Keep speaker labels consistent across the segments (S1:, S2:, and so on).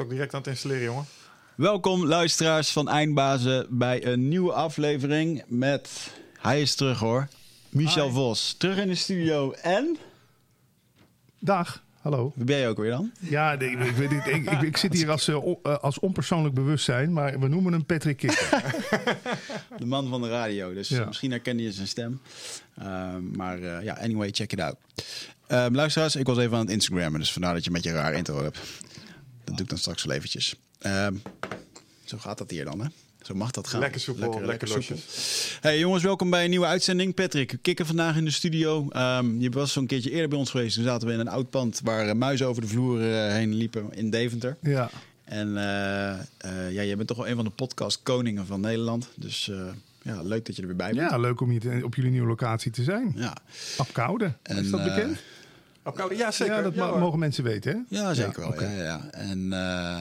S1: ook direct aan het installeren, jongen.
S2: Welkom luisteraars van Eindbazen bij een nieuwe aflevering met... Hij is terug hoor. Michel
S1: Hi.
S2: Vos, terug in de studio. En?
S3: Dag, hallo.
S2: Wie ben je ook weer dan?
S3: Ja, nee, ik, weet niet, ik, ik, ik zit hier als, eh, eh, als onpersoonlijk bewustzijn, maar we noemen hem Patrick Kikker.
S2: De man van de radio. Dus
S3: Ja.
S2: misschien herkende je zijn stem. Ehm, maar eh, ja, anyway, check it out. Ehm, luisteraars, ik was even aan het Instagrammen. Dus vandaar dat je met je raar intro hebt. Dat doe ik dan straks wel eventjes. Ehm, zo gaat dat hier dan, hè? Zo mag dat gaan.
S1: Lekker soepel, lekker losjes.
S2: Hey jongens, welkom bij een nieuwe uitzending. Patrick, we kikken vandaag in de studio. Ehm, je was zo'n keertje eerder bij ons geweest. Toen zaten we in een oud pand waar eh, muizen over de vloer eh, heen liepen in Deventer.
S3: Ja,
S2: En eh, eh, ja, jij bent toch wel een van de podcast koningen van Nederland. Dus eh, ja, leuk dat je er weer bij bent.
S3: ja leuk om hier te- op jullie nieuwe locatie te zijn.
S2: Ja,
S3: Apkoude,
S2: En,
S3: is dat bekend?
S1: Op koude, ja, zeker.
S3: ja, dat mogen mensen weten, hè?
S2: ja zeker wel. Ja, ja. En eh,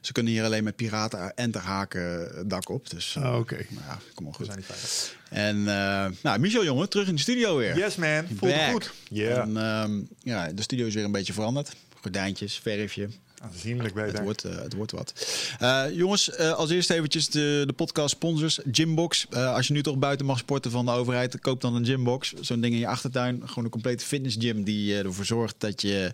S2: ze kunnen hier alleen met piraten enterhaken het dak op. Dus eh,
S3: Oh, Oké.
S2: nou ja, kom maar
S1: We
S2: goed.
S1: zijn niet veilig.
S2: En uh, nou, Michel jongen, terug in de studio weer.
S1: Yes, man. Voelt goed. Ja.
S2: En ehm, ja, de studio is weer een beetje veranderd. Gordijntjes, verfje.
S1: Aanzienlijk
S2: Het
S1: beter.
S2: wordt, eh, het wordt wat. Eh, jongens, eh, als eerste eventjes de, de podcast sponsors. Gymbox. Als je nu toch buiten mag sporten van de overheid, koop dan een gymbox. Zo'n ding in je achtertuin. Gewoon een complete fitnessgym die ervoor zorgt dat je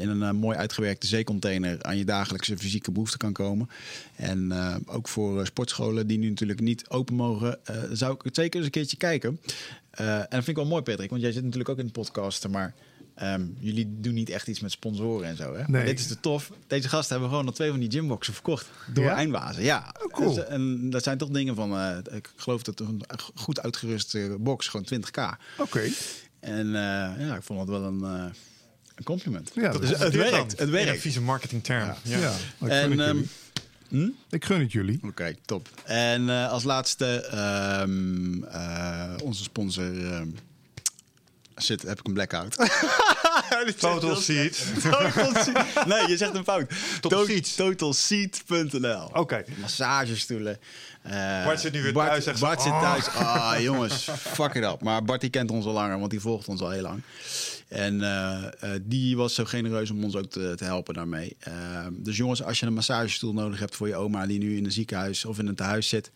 S2: in een mooi uitgewerkte zeecontainer aan je dagelijkse fysieke behoeften kan komen. En ook voor sportscholen die nu natuurlijk niet open mogen, zou ik het zeker eens een keertje kijken. En dat vind ik wel mooi, Patrick, want jij zit natuurlijk ook in de podcast, maar ehm, jullie doen niet echt iets met sponsoren en zo. Hè? Maar
S3: Nee.
S2: dit is te tof. Deze gasten hebben gewoon al twee van die gymboxen verkocht door
S3: Ja?
S2: Eindbazen. Ja,
S3: Oh, cool.
S2: Dus, en dat zijn toch dingen van, eh, ik geloof dat een goed uitgeruste box gewoon 20k.
S3: Oké.
S2: En eh, ja, ik vond het wel een, eh, een compliment.
S3: Ja, dat
S2: dus
S3: is-
S2: het
S1: dan,
S2: werkt, het werkt.
S1: vieze marketingterm.
S3: Ja,
S1: Ja.
S3: ja. ik
S2: En,
S3: gun het
S2: ehm,
S3: jullie.
S2: hm?
S3: Ik gun het jullie.
S2: Oké, top. En eh, als laatste, ehm, eh, onze sponsor. Zit, heb ik een blackout.
S1: Total
S2: Seat. Nee, je zegt een fout.
S1: Total.
S2: Totalseat.nl.
S1: Oké.
S2: Massagestoelen. Eh,
S1: Bart zit nu weer
S2: Bart-
S1: thuis, zegt ze,
S2: Bart zit
S1: "Oh."
S2: thuis. Ah, jongens, fuck it up. Maar Bart die kent ons al langer, want die volgt ons al heel lang. En eh, eh, die was zo genereus om ons ook te, te helpen daarmee. Dus jongens, als je een massagestoel nodig hebt voor je oma die nu in een ziekenhuis of in een tehuis zit,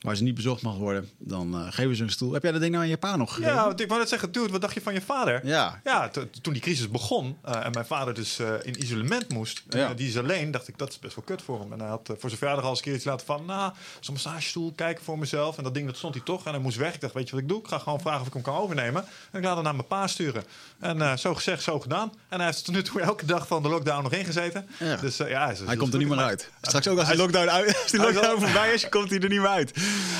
S2: waar ze niet bezocht mag worden, dan eh, geven ze een stoel. Heb jij dat ding nou aan je pa nog gegeven?
S1: Ja, want ik wou net zeggen, dude, wat dacht je van je vader?
S2: Ja.
S1: Ja, to- toen die crisis begon eh, en mijn vader dus eh, in isolement moest,
S2: Ja.
S1: die is alleen, dacht ik, dat is best wel kut voor hem. En hij had voor zijn verjaardag al eens een keertje laten van, nou, zo'n massagestoel, kijken voor mezelf. En dat ding, dat stond hij toch. En hij moest weg. Ik dacht, weet je wat ik doe? Ik ga gewoon vragen of ik hem kan overnemen. En ik laat hem naar mijn pa sturen. En zo gezegd, zo gedaan. En hij heeft tot nu toe elke dag van de lockdown nog ingezeten.
S2: Ja.
S1: Dus ja, hij, is-
S2: Hij komt er niet meer uit. Straks ook als
S1: Hij
S2: lockdown, uit, als die lockdown voorbij is, komt hij er niet meer uit.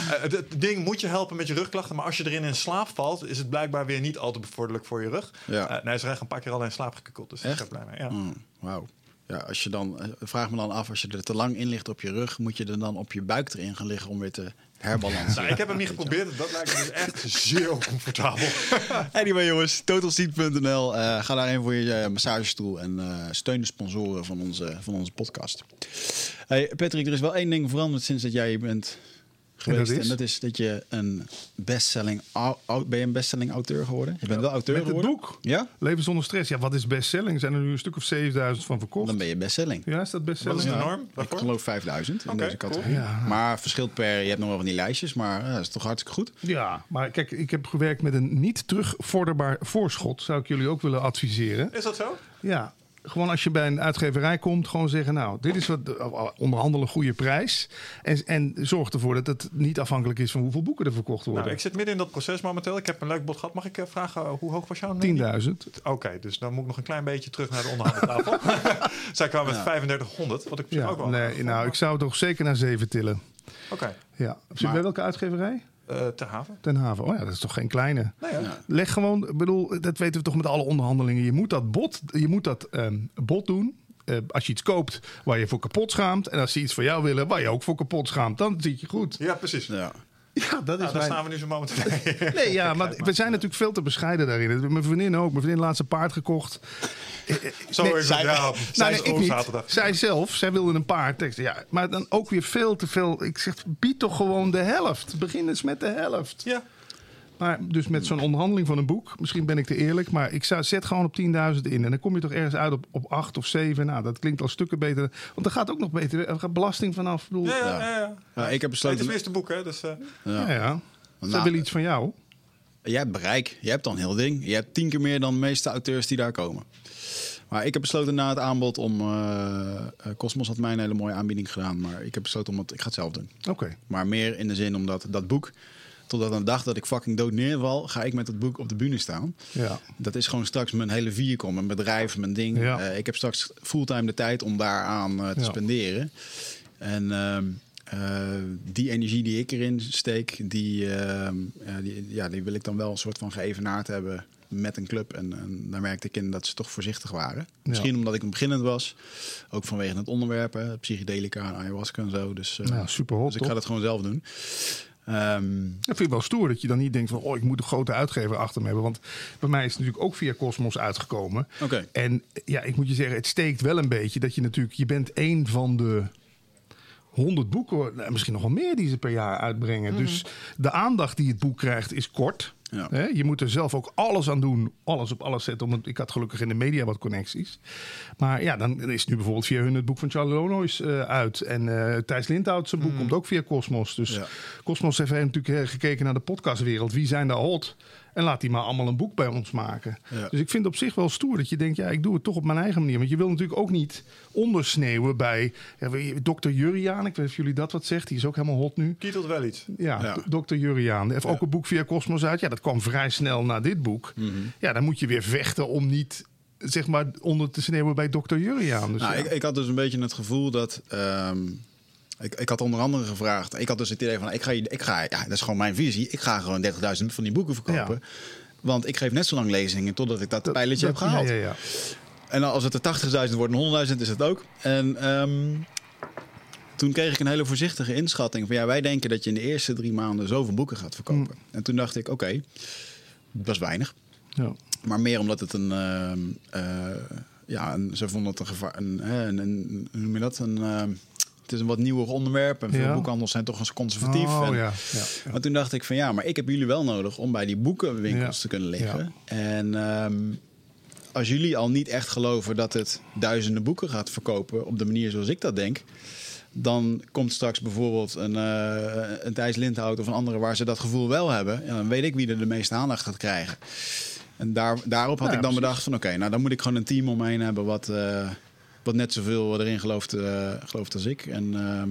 S1: Eh, het, ding moet je helpen met je rugklachten, maar als je erin in slaap valt, is het blijkbaar weer niet al te bevorderlijk voor je rug.
S2: Ja.
S1: Eh, nee, er echt een paar keer al in slaap gekukeld, dus
S2: Echt?
S1: ik ben blij mee. Ja.
S2: Mm, Wauw. Ja, als je dan, eh, vraag me dan af, als je er te lang in ligt op je rug, moet je er dan op je buik erin gaan liggen om weer te herbalanceren?
S1: Nou, ik heb hem niet geprobeerd, dat lijkt me dus echt zeer oncomfortabel.
S2: Anyway jongens, totalseat.nl. eh ga daarheen voor je massagestoel en eh, steun de sponsoren van onze, van onze podcast. Hey Patrick, er is wel één ding veranderd sinds dat jij hier bent geweest.
S3: dat is?
S2: En dat is dat je een bestselling, ben je een bestselling auteur geworden? Je bent wel auteur
S3: Met het
S2: geworden?
S3: boek.
S2: Ja?
S3: Leven zonder stress. Ja, wat is bestselling? Er zijn er nu een stuk of 7000 van verkocht.
S2: Dan ben je bestselling.
S3: Ja, is dat bestselling?
S1: Wat is de
S3: Ja.
S1: norm
S2: Ik geloof 5000 in deze
S1: cool.
S2: categorie.
S3: Ja.
S2: Maar verschilt per, je hebt nog wel van die lijstjes, maar dat is toch hartstikke goed.
S3: Ja, maar kijk, ik heb gewerkt met een niet terugvorderbaar voorschot. Zou ik jullie ook willen adviseren.
S1: Is dat zo?
S3: Ja, gewoon als je bij een uitgeverij komt, gewoon zeggen: Nou, dit is wat onderhandelen goede prijs. En, en zorg ervoor dat het niet afhankelijk is van hoeveel boeken er verkocht worden.
S1: Nou, ik zit midden in dat proces momenteel. Ik heb een leuk bod gehad. Mag ik eh, vragen, eh, hoe hoog was jouw mening?
S3: 10.000.
S1: Oké, dus dan moet ik nog een klein beetje terug naar de onderhandeltafel. Zij kwamen met 3500, wat ik
S3: Ja,
S1: ook wel...
S3: nee, nou, ik zou toch zeker naar 7 tillen.
S1: Oké,
S3: Ja. Zit bij welke uitgeverij?
S1: Eh, ter haven.
S3: Ten Haven. Oh ja, dat is toch geen kleine.
S1: Nee, ja.
S3: Leg gewoon, ik bedoel, dat weten we toch met alle onderhandelingen. Je moet dat bot, je moet dat ehm, bot doen. Eh, als je iets koopt waar je voor kapot schaamt. En als ze iets voor jou willen waar je ook voor kapot schaamt. Dan zit je goed.
S1: ja, precies.
S2: Ja.
S3: Ja, dat is
S1: Nou, daar
S3: mijn...
S1: staan we nu zo momenteel.
S3: Nee, ja, maar we zijn natuurlijk veel te bescheiden daarin. Mijn vriendin ook. Mijn vriendin laatst een paard gekocht.
S1: Zo
S3: Nee,
S2: zij-
S1: ja,
S3: Nou,
S1: zij
S3: nee, ik niet. Zij zelf, zij wilde een paard. Ja, maar dan ook weer veel te veel. Ik zeg, bied toch gewoon de helft. Begin eens met de helft.
S1: Ja,
S3: Maar dus met zo'n onderhandeling van een boek, misschien ben ik te eerlijk, maar ik zou, zet gewoon op 10.000 in. En dan kom je toch ergens uit op, op 8 of 7. Nou, dat klinkt al stukken beter. Want er gaat ook nog beter, er gaat belasting vanaf. Ik bedoel,
S1: Ja, ja,
S3: ja,
S1: ja. ja.
S2: Ja, ik heb
S1: Het is
S2: besloten...
S1: het eerste boek, hè? Dus, eh,
S3: ja. ja. Zij
S2: Nou,
S3: willen iets van jou.
S2: Jij hebt bereik, je hebt dan heel ding. Je hebt tien keer meer dan de meeste auteurs die daar komen. Maar ik heb besloten na het aanbod om... eh, eh, Cosmos had mij een hele mooie aanbieding gedaan. Maar ik heb besloten om het... Ik ga het zelf doen.
S3: Oké.
S2: Maar meer in de zin omdat dat boek... Totdat een dag dat ik fucking dood neerval... ga ik met dat boek op de bühne staan.
S3: Ja.
S2: Dat is gewoon straks mijn hele vehicle, mijn bedrijf, mijn ding.
S3: Ja.
S2: Eh, ik heb straks fulltime de tijd om daaraan eh, te
S3: Ja.
S2: spenderen. En ehm, eh, die energie die ik erin steek, die, ehm, ja, die, ja, die wil ik dan wel een soort van geëvenaard hebben met een club. En, en daar merkte ik in dat ze toch voorzichtig waren. Misschien omdat ik een beginnend was. Ook vanwege het onderwerp, hè, psychedelica en ayahuasca en zo. Dus,
S3: super hot,
S2: dus ik ga dat gewoon zelf doen. Ehm,
S3: Dat vind ik wel stoer dat je dan niet denkt van... oh, ik moet een grote uitgever achter me hebben. Want bij mij is het natuurlijk ook via Cosmos uitgekomen.
S2: Oké.
S3: En ja, ik moet je zeggen, het steekt wel een beetje... dat je natuurlijk... je bent één van de... 100 boeken, nou, misschien nog wel meer die ze per jaar uitbrengen. Dus de aandacht die het boek krijgt is kort.
S2: Ja.
S3: Je moet er zelf ook alles aan doen, alles op alles zetten. Omdat ik had gelukkig in de media wat connecties. Maar ja, dan is nu bijvoorbeeld via hun het boek van Charlie Lonois eh, uit. En eh Thijs Lindhout zijn boek komt ook via Cosmos. Dus
S2: Ja.
S3: Cosmos heeft natuurlijk eh, gekeken naar de podcastwereld. Wie zijn daar hot? En laat die maar allemaal een boek bij ons maken.
S2: Ja.
S3: Dus ik vind het op zich wel stoer dat je denkt, ja, ik doe het toch op mijn eigen manier. Want je wil natuurlijk ook niet ondersneeuwen bij ja, Dr. Juriaan. Ik weet of jullie dat wat zegt. Die is ook helemaal hot nu.
S1: kietelt wel iets.
S3: Ja,
S2: Ja.
S3: D- Dr. Juriaan. Heeft ook een boek via Cosmos uit. Ja, dat kwam vrij snel na dit boek.
S2: Mhm.
S3: Ja, dan moet je weer vechten om niet, zeg maar, onder te sneeuwen bij Dr. Juriaan. Dus
S2: Nou, ik had dus een beetje het gevoel dat. ehm, ik, ik had onder andere gevraagd. Ik had dus het idee van: ik ga, ik ga ja, dat is gewoon mijn visie. Ik ga gewoon 30.000 van die boeken verkopen. Want ik geef net zo lang lezingen totdat ik dat,
S3: Dat-
S2: pijletje heb gehaald.
S3: Ja, ja, ja.
S2: En als het er 80.000 wordt en 100.000 is het ook. En ehm, toen kreeg ik een hele voorzichtige inschatting van ja, wij denken dat je in de eerste drie maanden zoveel boeken gaat verkopen.
S3: Mm.
S2: En toen dacht ik, oké, dat is weinig.
S3: Ja.
S2: Maar meer omdat het een. ehm, eh, ja, een, ze vonden het een gevaar. Een, een, een- hoe noem je dat? Een, ehm, het is een wat nieuwer onderwerp. En veel
S3: Ja.
S2: boekhandels zijn toch eens conservatief.
S3: Oh,
S2: en,
S3: ja.
S2: Maar toen dacht ik van ja, maar ik heb jullie wel nodig om bij die boekenwinkels te kunnen liggen. En ehm, als jullie al niet echt geloven dat het duizenden boeken gaat verkopen op de manier zoals ik dat denk. Dan komt straks bijvoorbeeld een, eh een Thijs Lindhout of een andere waar ze dat gevoel wel hebben. En dan weet ik wie er de meeste aandacht gaat krijgen. En daar, daarop had
S3: Ja,
S2: ik dan
S3: precies.
S2: bedacht van oké, nou dan moet ik gewoon een team om me heen hebben wat, eh, wat net zoveel erin gelooft, eh, gelooft als ik. En ehm,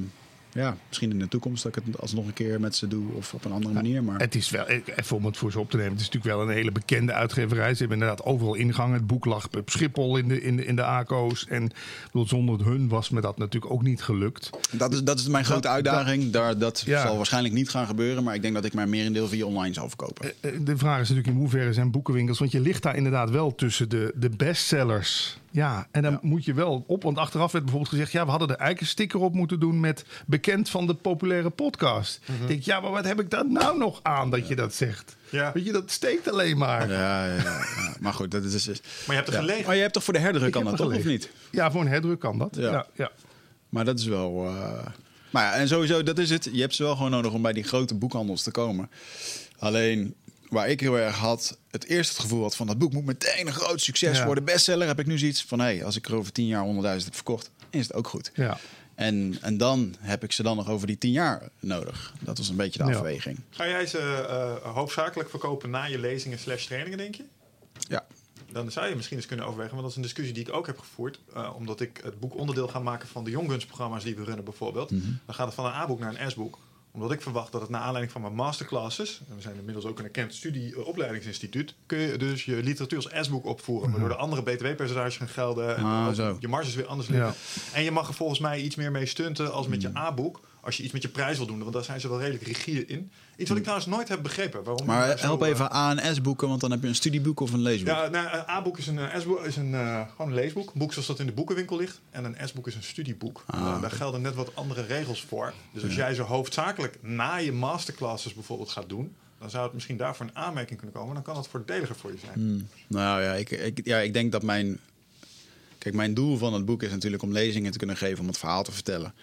S2: ja, misschien in de toekomst dat ik het alsnog een keer met ze doe of op een andere manier. Maar
S3: Het is wel, even om het voor ze op te nemen, het is natuurlijk wel een hele bekende uitgeverij. Ze hebben inderdaad overal ingangen. Het boek lag op Schiphol in de, in de, in de ACO's. En bedoel, zonder hun was me dat natuurlijk ook niet gelukt.
S2: Dat is, dat is mijn grote
S3: Dat-
S2: uitdaging. Daar, dat
S3: Ja.
S2: zal waarschijnlijk niet gaan gebeuren. Maar ik denk dat ik mijn merendeel via online zal verkopen.
S3: Eh, De vraag is natuurlijk in hoeverre zijn boekenwinkels. Want je ligt daar inderdaad wel tussen de, de bestsellers. Ja, en dan
S2: Ja.
S3: moet je wel op. Want achteraf werd bijvoorbeeld gezegd: ja, we hadden er eigenlijk een sticker op moeten doen met bekend van de populaire podcast. Ik denk, ja, maar wat heb ik daar nou nog aan dat je dat zegt?
S1: Ja.
S3: Weet je, dat steekt alleen maar.
S2: Ja, ja. Maar goed, dat is... is-
S1: Maar je hebt er
S2: ja.
S1: gelegen.
S2: Maar je hebt toch voor de herdruk
S3: Ik
S2: kan dat toch, of niet?
S3: Ja, voor een herdruk kan dat.
S2: Ja.
S3: Ja, ja.
S2: Maar dat is wel... eh, Maar ja, en sowieso, dat is het. Je hebt ze wel gewoon nodig om bij die grote boekhandels te komen. Alleen, waar ik heel erg had... Het eerst het gevoel had van... dat boek moet meteen een groot succes
S3: Ja.
S2: worden. Bestseller heb ik nu zoiets van... hé, hey, als ik er over tien jaar 100.000 heb verkocht... is het ook goed.
S3: ja.
S2: En, en dan heb ik ze dan nog over die tien jaar nodig. Dat was een beetje de
S3: Ja.
S2: afweging.
S1: Ga jij ze eh, hoofdzakelijk verkopen na je lezingen slash trainingen, denk je?
S2: Ja.
S1: Dan zou je misschien eens kunnen overwegen, want dat is een discussie die ik ook heb gevoerd. eh, omdat ik het boek onderdeel ga maken van de Youngguns-programma's die we runnen bijvoorbeeld.
S2: Mhm.
S1: Dan gaat het van een A-boek naar een S-boek. Omdat ik verwacht dat het naar aanleiding van mijn masterclasses... en we zijn inmiddels ook een erkend studieopleidingsinstituut... kun je dus je literatuur als S-boek opvoeren. Waardoor de andere btw-percentages gaan gelden. En
S2: Ah,
S1: je marges weer anders liggen.
S3: Ja.
S1: En je mag er volgens mij iets meer mee stunten als met je
S2: Hmm.
S1: A-boek. Als je iets met je prijs wil doen, want daar zijn ze wel redelijk rigide in. Iets wat ik trouwens nooit heb begrepen. Waarom
S2: Hmm. Maar help
S1: eh,
S2: even A en S boeken, want dan heb je een studieboek of een leesboek.
S1: ja, nou, een A-boek is een, eh, S-boek is een, eh, gewoon een leesboek. Een boek zoals dat in de boekenwinkel ligt. En een S-boek is een studieboek.
S2: Ah,
S1: Eh, daar gelden net wat andere regels voor. Dus als jij ze hoofdzakelijk na je masterclasses bijvoorbeeld gaat doen... dan zou het misschien daarvoor een aanmerking kunnen komen. Dan kan het voordeliger voor je zijn.
S2: Hmm. Nou ja ik, ik, ja, ik denk dat mijn... Kijk, mijn doel van het boek is natuurlijk om lezingen te kunnen geven, om het verhaal te vertellen.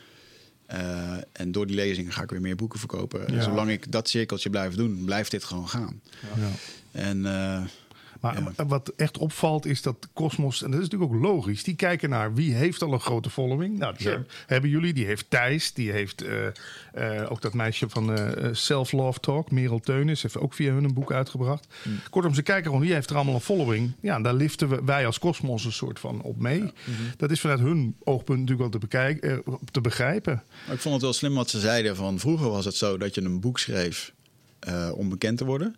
S2: Eh, en door die lezingen ga ik weer meer boeken verkopen.
S3: Ja.
S2: zolang ik dat cirkeltje blijf doen, blijft dit gewoon gaan.
S3: Ja.
S2: En eh,
S3: Maar
S2: Ja.
S3: wat echt opvalt is dat Cosmos, en dat is natuurlijk ook logisch, die kijken naar wie heeft al een grote following. Nou, die hebben, jullie, die heeft Thijs, die heeft eh, eh, ook dat meisje van eh, eh, Self Love Talk, Merel Teunis, heeft ook via hun een boek uitgebracht.
S2: Hmm.
S3: Kortom, ze kijken gewoon wie heeft er allemaal een following. Ja, en daar liften we, wij als Cosmos een soort van op mee.
S2: Mhm.
S3: Dat is vanuit hun oogpunt natuurlijk wel te, bekijken, eh, te begrijpen.
S2: Maar ik vond het wel slim wat ze zeiden. Van vroeger was het zo dat je een boek schreef eh, om bekend te worden.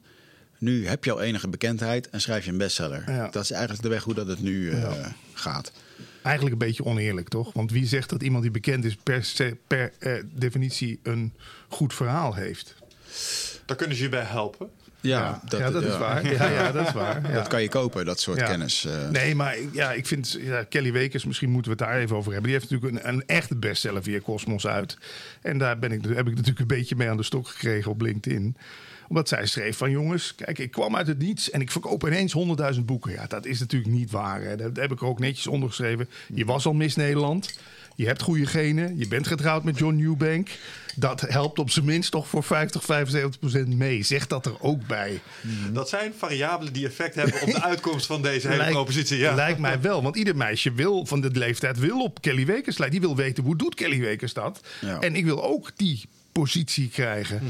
S2: Nu heb je al enige bekendheid en schrijf je een bestseller.
S3: Ja.
S2: Dat is eigenlijk de weg hoe dat het nu eh,
S3: Ja.
S2: gaat.
S3: Eigenlijk een beetje oneerlijk, toch? Want wie zegt dat iemand die bekend is per, se, per eh, definitie een goed verhaal heeft?
S1: Daar kunnen ze je bij helpen.
S3: ja, ja, dat is
S2: ja.
S3: waar. Ja, ja, dat is waar.
S2: Dat kan je kopen, dat soort
S3: Ja.
S2: kennis. eh.
S3: Nee, maar ja, ik vind ja, Kelly Wekers, misschien moeten we het daar even over hebben. Die heeft natuurlijk een, een echte bestseller via Cosmos uit. En daar ben ik, heb ik natuurlijk een beetje mee aan de stok gekregen op LinkedIn. Omdat zij schreef van jongens, kijk, ik kwam uit het niets en ik verkoop ineens 100.000 boeken. Ja, dat is natuurlijk niet waar. Hè. Dat heb ik er ook netjes onder geschreven. Je was al Miss Nederland. Je hebt goede genen. Je bent getrouwd met John Newbank. Dat helpt op zijn minst toch voor 50, 75 procent mee. Zeg dat er ook bij.
S1: Dat zijn variabelen die effect hebben op de uitkomst van deze hele propositie. Ja.
S3: Lijkt mij wel. Want ieder meisje wil van de leeftijd wil op Kelly Wekers lijken. Die wil weten hoe doet Kelly Wekers dat.
S2: Ja.
S3: En ik wil ook die positie krijgen.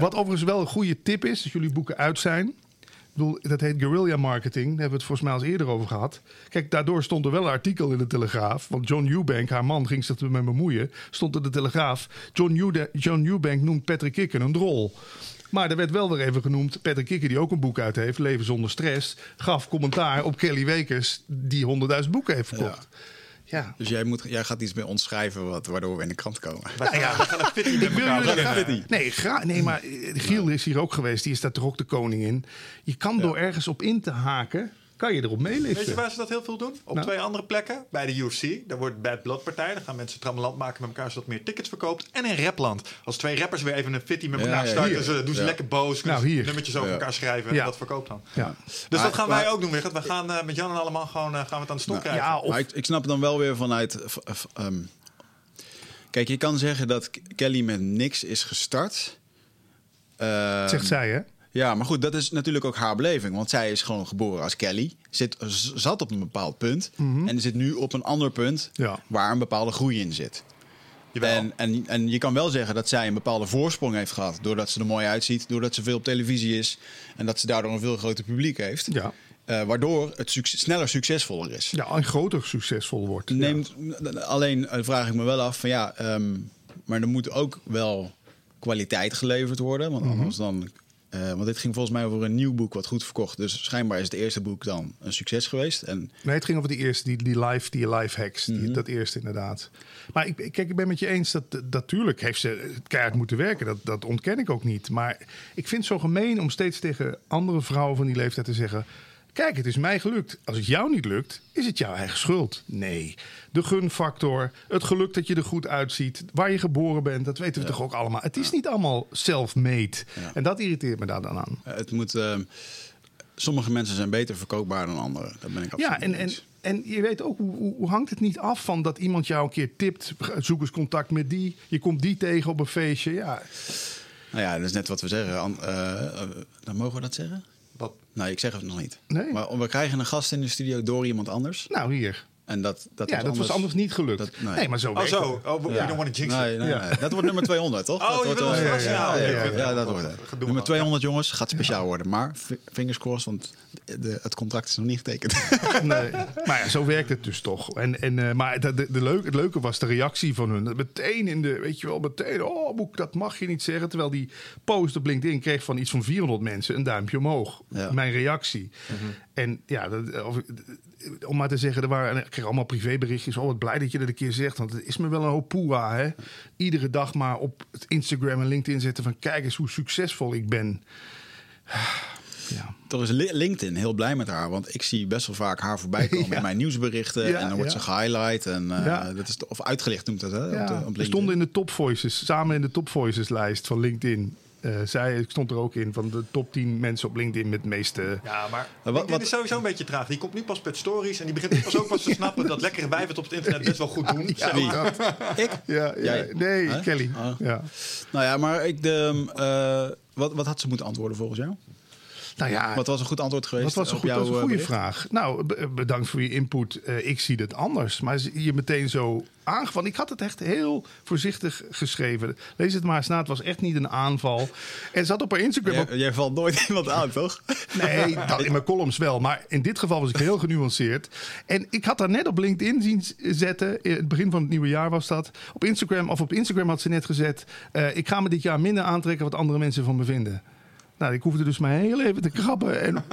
S3: Wat overigens wel een goede tip is, als jullie boeken uit zijn. Ik bedoel, dat heet guerrilla marketing. Daar hebben we het volgens mij al eens eerder over gehad. Kijk, daardoor stond er wel een artikel in de Telegraaf. Want John Eubank, haar man, ging zich ermee bemoeien. Stond in de Telegraaf. John, Eude- John Eubank noemt Patrick Kikken een drol. Maar er werd wel weer even genoemd. Patrick Kikken, die ook een boek uit heeft, Leven zonder stress. gaf commentaar op Kelly Wekers, die 100.000 boeken heeft verkocht. Ja.
S2: Dus jij, moet, jij gaat iets bij ons schrijven wat, waardoor we in de krant komen.
S1: Gaan een fitty
S3: Ik wil jullie-. Nee, gra- nee, maar eh, Giel is hier ook geweest. Die is daar toch ook de koning in. Je kan door ergens op in te haken, kan je erop
S1: Weet je
S3: meeliften.
S1: waar ze dat heel veel doen? Op
S3: Nou.
S1: twee andere plekken. Bij de UFC. Daar wordt Bad Blood partij. Dan gaan mensen trammeland maken met elkaar zodat meer tickets verkoopt. En in Rapland. Als twee rappers weer even een fitty met elkaar
S2: ja,
S1: starten.
S2: hier.
S1: ze doen ze
S2: Ja.
S1: lekker boos. kunnen
S3: Nou, hier.
S1: Nummertjes over
S2: Ja.
S1: elkaar schrijven.
S3: Ja.
S1: En dat verkoopt dan.
S3: Ja.
S1: Dus
S2: Maar-
S1: dat gaan wij
S2: maar-
S1: ook doen, Wigert. We gaan eh, met Jan en allemaal gewoon eh, gaan we het aan de stok
S2: Nou,
S1: krijgen.
S3: Ja, of
S2: Maar ik, ik snap dan wel weer vanuit. v- v- ehm, kijk, je kan zeggen dat Kelly met niks is gestart. Ehm,
S3: zegt zij, hè?
S2: Ja, maar goed, dat is natuurlijk ook haar beleving. Want zij is gewoon geboren als Kelly. Zit, zat op een bepaald punt. En zit nu op een ander punt
S3: Ja.
S2: waar een bepaalde groei in zit.
S1: Jawel.
S2: En, en, en je kan wel zeggen dat zij een bepaalde voorsprong heeft gehad. Doordat ze er mooi uitziet, doordat ze veel op televisie is. En dat ze daardoor een veel groter publiek heeft.
S3: Ja.
S2: Eh, waardoor het suc- sneller succesvoller is.
S3: Ja, en groter succesvol wordt. Ja.
S2: Neemt, Alleen eh, vraag ik me wel af van ja, ehm, maar er moet ook wel kwaliteit geleverd worden. Want
S3: Mhm.
S2: anders dan. Eh, want dit ging volgens mij over een nieuw boek wat goed verkocht. Dus schijnbaar is het eerste boek dan een succes geweest. En
S3: Nee, het ging over die eerste, die, die live, die live hacks. Die,
S2: Mhm.
S3: Dat eerste inderdaad. Maar ik, kijk, ik ben met je eens dat dat- natuurlijk heeft ze keihard moeten werken. Dat, dat ontken ik ook niet. Maar ik vind het zo gemeen om steeds tegen andere vrouwen van die leeftijd te zeggen... Kijk, het is mij gelukt. Als het jou niet lukt, is het jouw eigen schuld. Nee. De gunfactor, het geluk dat je er goed uitziet, waar je geboren bent, dat weten we toch ook allemaal. Het is niet allemaal self-made. En dat irriteert me daar dan aan.
S2: eh, het moet. ehm, sommige mensen zijn beter verkoopbaar dan anderen. Dat ben ik absoluut
S3: Ja, en, en, en je weet ook, hoe, hoe, hangt het niet af van dat iemand jou een keer tipt, zoek eens contact met die, je komt die tegen op een feestje. Ja,
S2: Nou ja, dat is net wat we zeggen. Eh, eh, dan mogen we dat zeggen?
S1: Wat?
S2: Nee, ik zeg het nog niet.
S3: Nee.
S2: Maar we krijgen een gast in de studio door iemand anders.
S3: nou hier.
S2: En dat, dat,
S3: ja, dat was anders niet gelukt.
S2: dat- nee.
S3: nee. maar zo
S1: Oh, zo. Oh, we
S3: Ja.
S1: don't want to jinx
S2: Nee,
S1: it.
S2: nee,
S3: Ja.
S2: Dat wordt nummer 200, toch?
S1: Oh,
S2: dat
S1: je
S2: wordt wel-
S1: verrassen?
S3: ja,
S1: Ja,
S3: ja,
S1: oké,
S3: ja,
S1: oké.
S2: Ja, dat wordt het. Nummer
S1: maar.
S2: 200, jongens, gaat speciaal worden. Maar fingers crossed, want de, het contract is nog niet getekend.
S3: Nee. Maar ja, zo werkt het dus toch. En, en, eh, maar de, de, de leuke, het leuke was de reactie van hun. Meteen in de, weet je wel, meteen, oh boek, dat mag je niet zeggen. Terwijl die post op LinkedIn kreeg van iets van 400 mensen een duimpje omhoog.
S2: Ja.
S3: Mijn reactie. En ja, dat, of, om maar te zeggen, er waren, ik kreeg allemaal privéberichtjes. Oh, wat blij dat je dat een keer zegt. Want het is me wel een hoop poeha, hè. Iedere dag maar op het Instagram en LinkedIn zetten van... kijk eens hoe succesvol ik ben. Ja.
S2: Toch is Li- LinkedIn heel blij met haar. Want ik zie best wel vaak haar voorbij komen
S3: Ja.
S2: in mijn nieuwsberichten.
S3: Ja,
S2: en dan wordt ze gehighlight. En, eh, dat is of uitgelicht noemt dat, hè? op de,
S3: Ja,
S2: op
S3: we
S2: LinkedIn.
S3: stonden in de top voices, samen in de top voices lijst van LinkedIn. Eh, zei, ik stond er ook in, van de top 10 mensen op LinkedIn met de meeste...
S1: Ja, maar
S2: wat-
S1: LinkedIn
S2: wat-
S1: is sowieso een beetje traag. Die komt nu pas met stories en die begint nu pas ook pas te snappen dat lekkere wijven het op het internet best wel goed doen. maar.
S2: Ik?
S3: Ja, ja,
S2: Jij?
S3: nee,
S2: Huh?
S3: Kelly. Ja.
S2: Nou ja, maar ik de, eh, wat, wat had ze moeten antwoorden volgens jou?
S3: Nou ja,
S2: Wat was een goed antwoord geweest?
S3: Dat was een,
S2: op
S3: goed,
S2: jouw,
S3: was een
S2: eh,
S3: goede
S2: bericht?
S3: vraag. Nou, be- bedankt voor je input. Eh, ik zie het anders. Maar je meteen zo aangevallen. Ik had het echt heel voorzichtig geschreven. Lees het maar eens na. Het was echt niet een aanval. En zat op haar Instagram
S2: Jij, jij valt nooit iemand aan, toch?
S3: Nee, dat in mijn columns wel. Maar in dit geval was ik heel genuanceerd. En ik had haar net op LinkedIn zien zetten. In het begin van het nieuwe jaar was dat. Op Instagram, of op Instagram had ze net gezet. eh, ik ga me dit jaar minder aantrekken wat andere mensen van me vinden. Nou, ik hoefde dus maar heel even te krabben. En,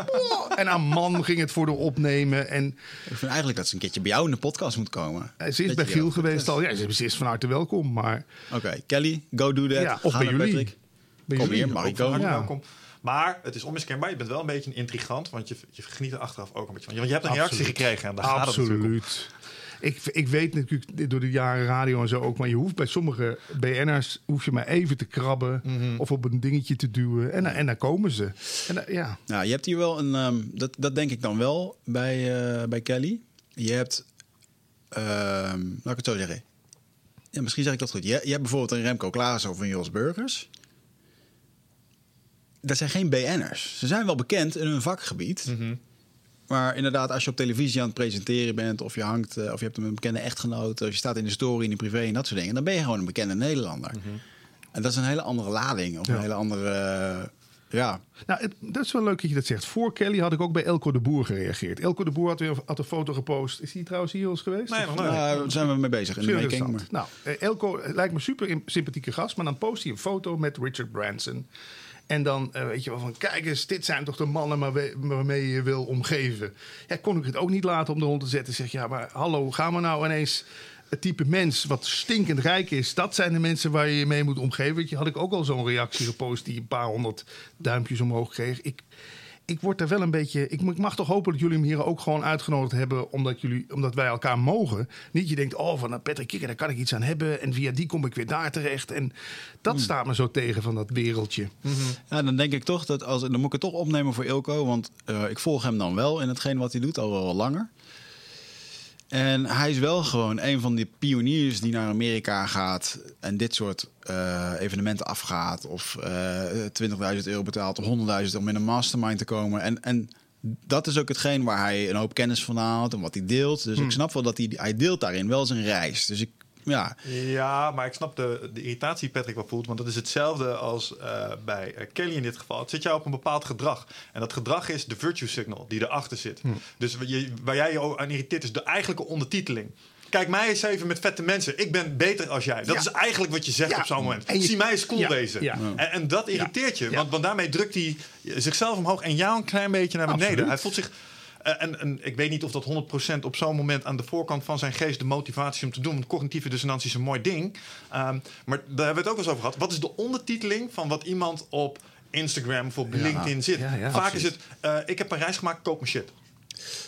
S3: en haar man ging het voor de opnemen. En
S2: Ik vind eigenlijk dat ze een keertje bij jou in de podcast moet komen.
S3: ze is
S2: Dat
S3: bij Giel geweest al. Ja, ze is van harte welkom. Maar
S2: Oké, Kelly, go do that.
S3: Ja, of
S2: Ga
S3: bij jullie.
S2: Patrick.
S3: bij
S2: Kom
S3: jullie
S2: hier, mag ik
S3: ook
S2: komen?
S3: van-
S1: Hartelijk
S3: Ja.
S1: welkom. Maar het is onmiskenbaar. Je bent wel een beetje een intrigant, want je, je geniet er achteraf ook een beetje van. Want je hebt een reactie
S3: Absoluut.
S1: gekregen en daar gaat het natuurlijk om.
S3: Ik, ik weet natuurlijk door de jaren radio en zo ook, maar je hoeft bij sommige BN'ers hoef je maar even te krabben
S1: Mhm.
S3: of op een dingetje te duwen en, en dan komen ze. En, dan- ja.
S2: Nou, je hebt hier wel een... ehm, dat, dat denk ik dan wel bij, eh, bij Kelly. Je hebt... ehm, laat ik het zo zeggen. Ja, misschien zeg ik dat goed. Je, je hebt bijvoorbeeld een Remco Klaassen of een Jos Burgers. Dat zijn geen BN'ers. Ze zijn wel bekend in hun vakgebied.
S1: Mhm.
S2: Maar inderdaad, als je op televisie aan het presenteren bent... of je hangt, eh, of je hebt een bekende echtgenoot... of je staat in de story, in de privé en dat soort dingen... dan ben je gewoon een bekende Nederlander. En dat is een hele andere lading. Of
S3: Ja.
S2: een hele andere... eh, ja,
S3: Nou, het, dat is wel leuk dat je dat zegt. Voor Kelly had ik ook bij Elko de Boer gereageerd. Elko de Boer had, weer, had een foto gepost. Is hij trouwens hier eens geweest?
S1: Nee, nog.
S2: Nou, daar zijn we mee bezig in de making.
S3: interessant. Nou, eh, Elko lijkt me super sympathieke gast, maar dan post hij een foto met Richard Branson. En dan eh, weet je wel van, kijk eens, dit zijn toch de mannen waarmee, waarmee je wil omgeven. Ja, kon ik het ook niet laten om de hond te zetten. Zeg, ja, maar hallo, gaan we nou ineens het type mens wat stinkend rijk is... dat zijn de mensen waar je je mee moet omgeven. Weet je, had ik ook al zo'n reactie gepost die een paar honderd duimpjes omhoog kreeg. Ik, ik word er wel een beetje. Ik, ik mag toch hopen dat jullie hem hier ook gewoon uitgenodigd hebben. Omdat, jullie, omdat wij elkaar mogen. Niet je denkt, oh, van Patrick Kikker, daar kan ik iets aan hebben. En via die kom ik weer daar terecht. En dat staat me zo tegen van dat wereldje.
S2: Ja, dan denk ik toch dat als dan moet ik het toch opnemen voor Ilko, want eh, ik volg hem dan wel in hetgeen wat hij doet al wel langer. En hij is wel gewoon een van die pioniers die naar Amerika gaat en dit soort eh, evenementen afgaat. Of eh 20.000 euro betaalt of 100.000 om in een mastermind te komen. En, en dat is ook hetgeen waar hij een hoop kennis van haalt en wat hij deelt. Dus ik snap wel dat hij, hij deelt daarin wel zijn reis. Dus ik, ja,
S1: Ja, maar ik snap de, de irritatie die Patrick wel voelt. Want dat is hetzelfde als eh, bij eh, Kelly in dit geval. Het zit jou op een bepaald gedrag. En dat gedrag is de virtue signal die erachter zit. Dus waar, je, waar jij je aan irriteert is de eigenlijke ondertiteling. Kijk mij eens even met vette mensen. Ik ben beter als jij. Dat
S3: Ja.
S1: is eigenlijk wat je zegt
S3: Ja.
S1: op zo'n moment.
S3: En je-
S1: Zie mij eens cool
S3: Ja.
S1: wezen.
S3: Ja.
S1: En, en dat irriteert je. Want, want daarmee drukt hij zichzelf omhoog en jou een klein beetje naar beneden.
S3: Absoluut.
S1: Hij voelt zich... eh, en, en ik weet niet of dat 100% op zo'n moment aan de voorkant van zijn geest de motivatie om te doen. Want cognitieve dissonantie is een mooi ding. Ehm, maar daar hebben we het ook wel eens over gehad. Wat is de ondertiteling van wat iemand op Instagram of op
S3: Ja.
S1: LinkedIn zit?
S3: Ja, ja,
S1: Vaak
S3: absoluut.
S1: is het, eh, ik heb een reis gemaakt, koop mijn shit.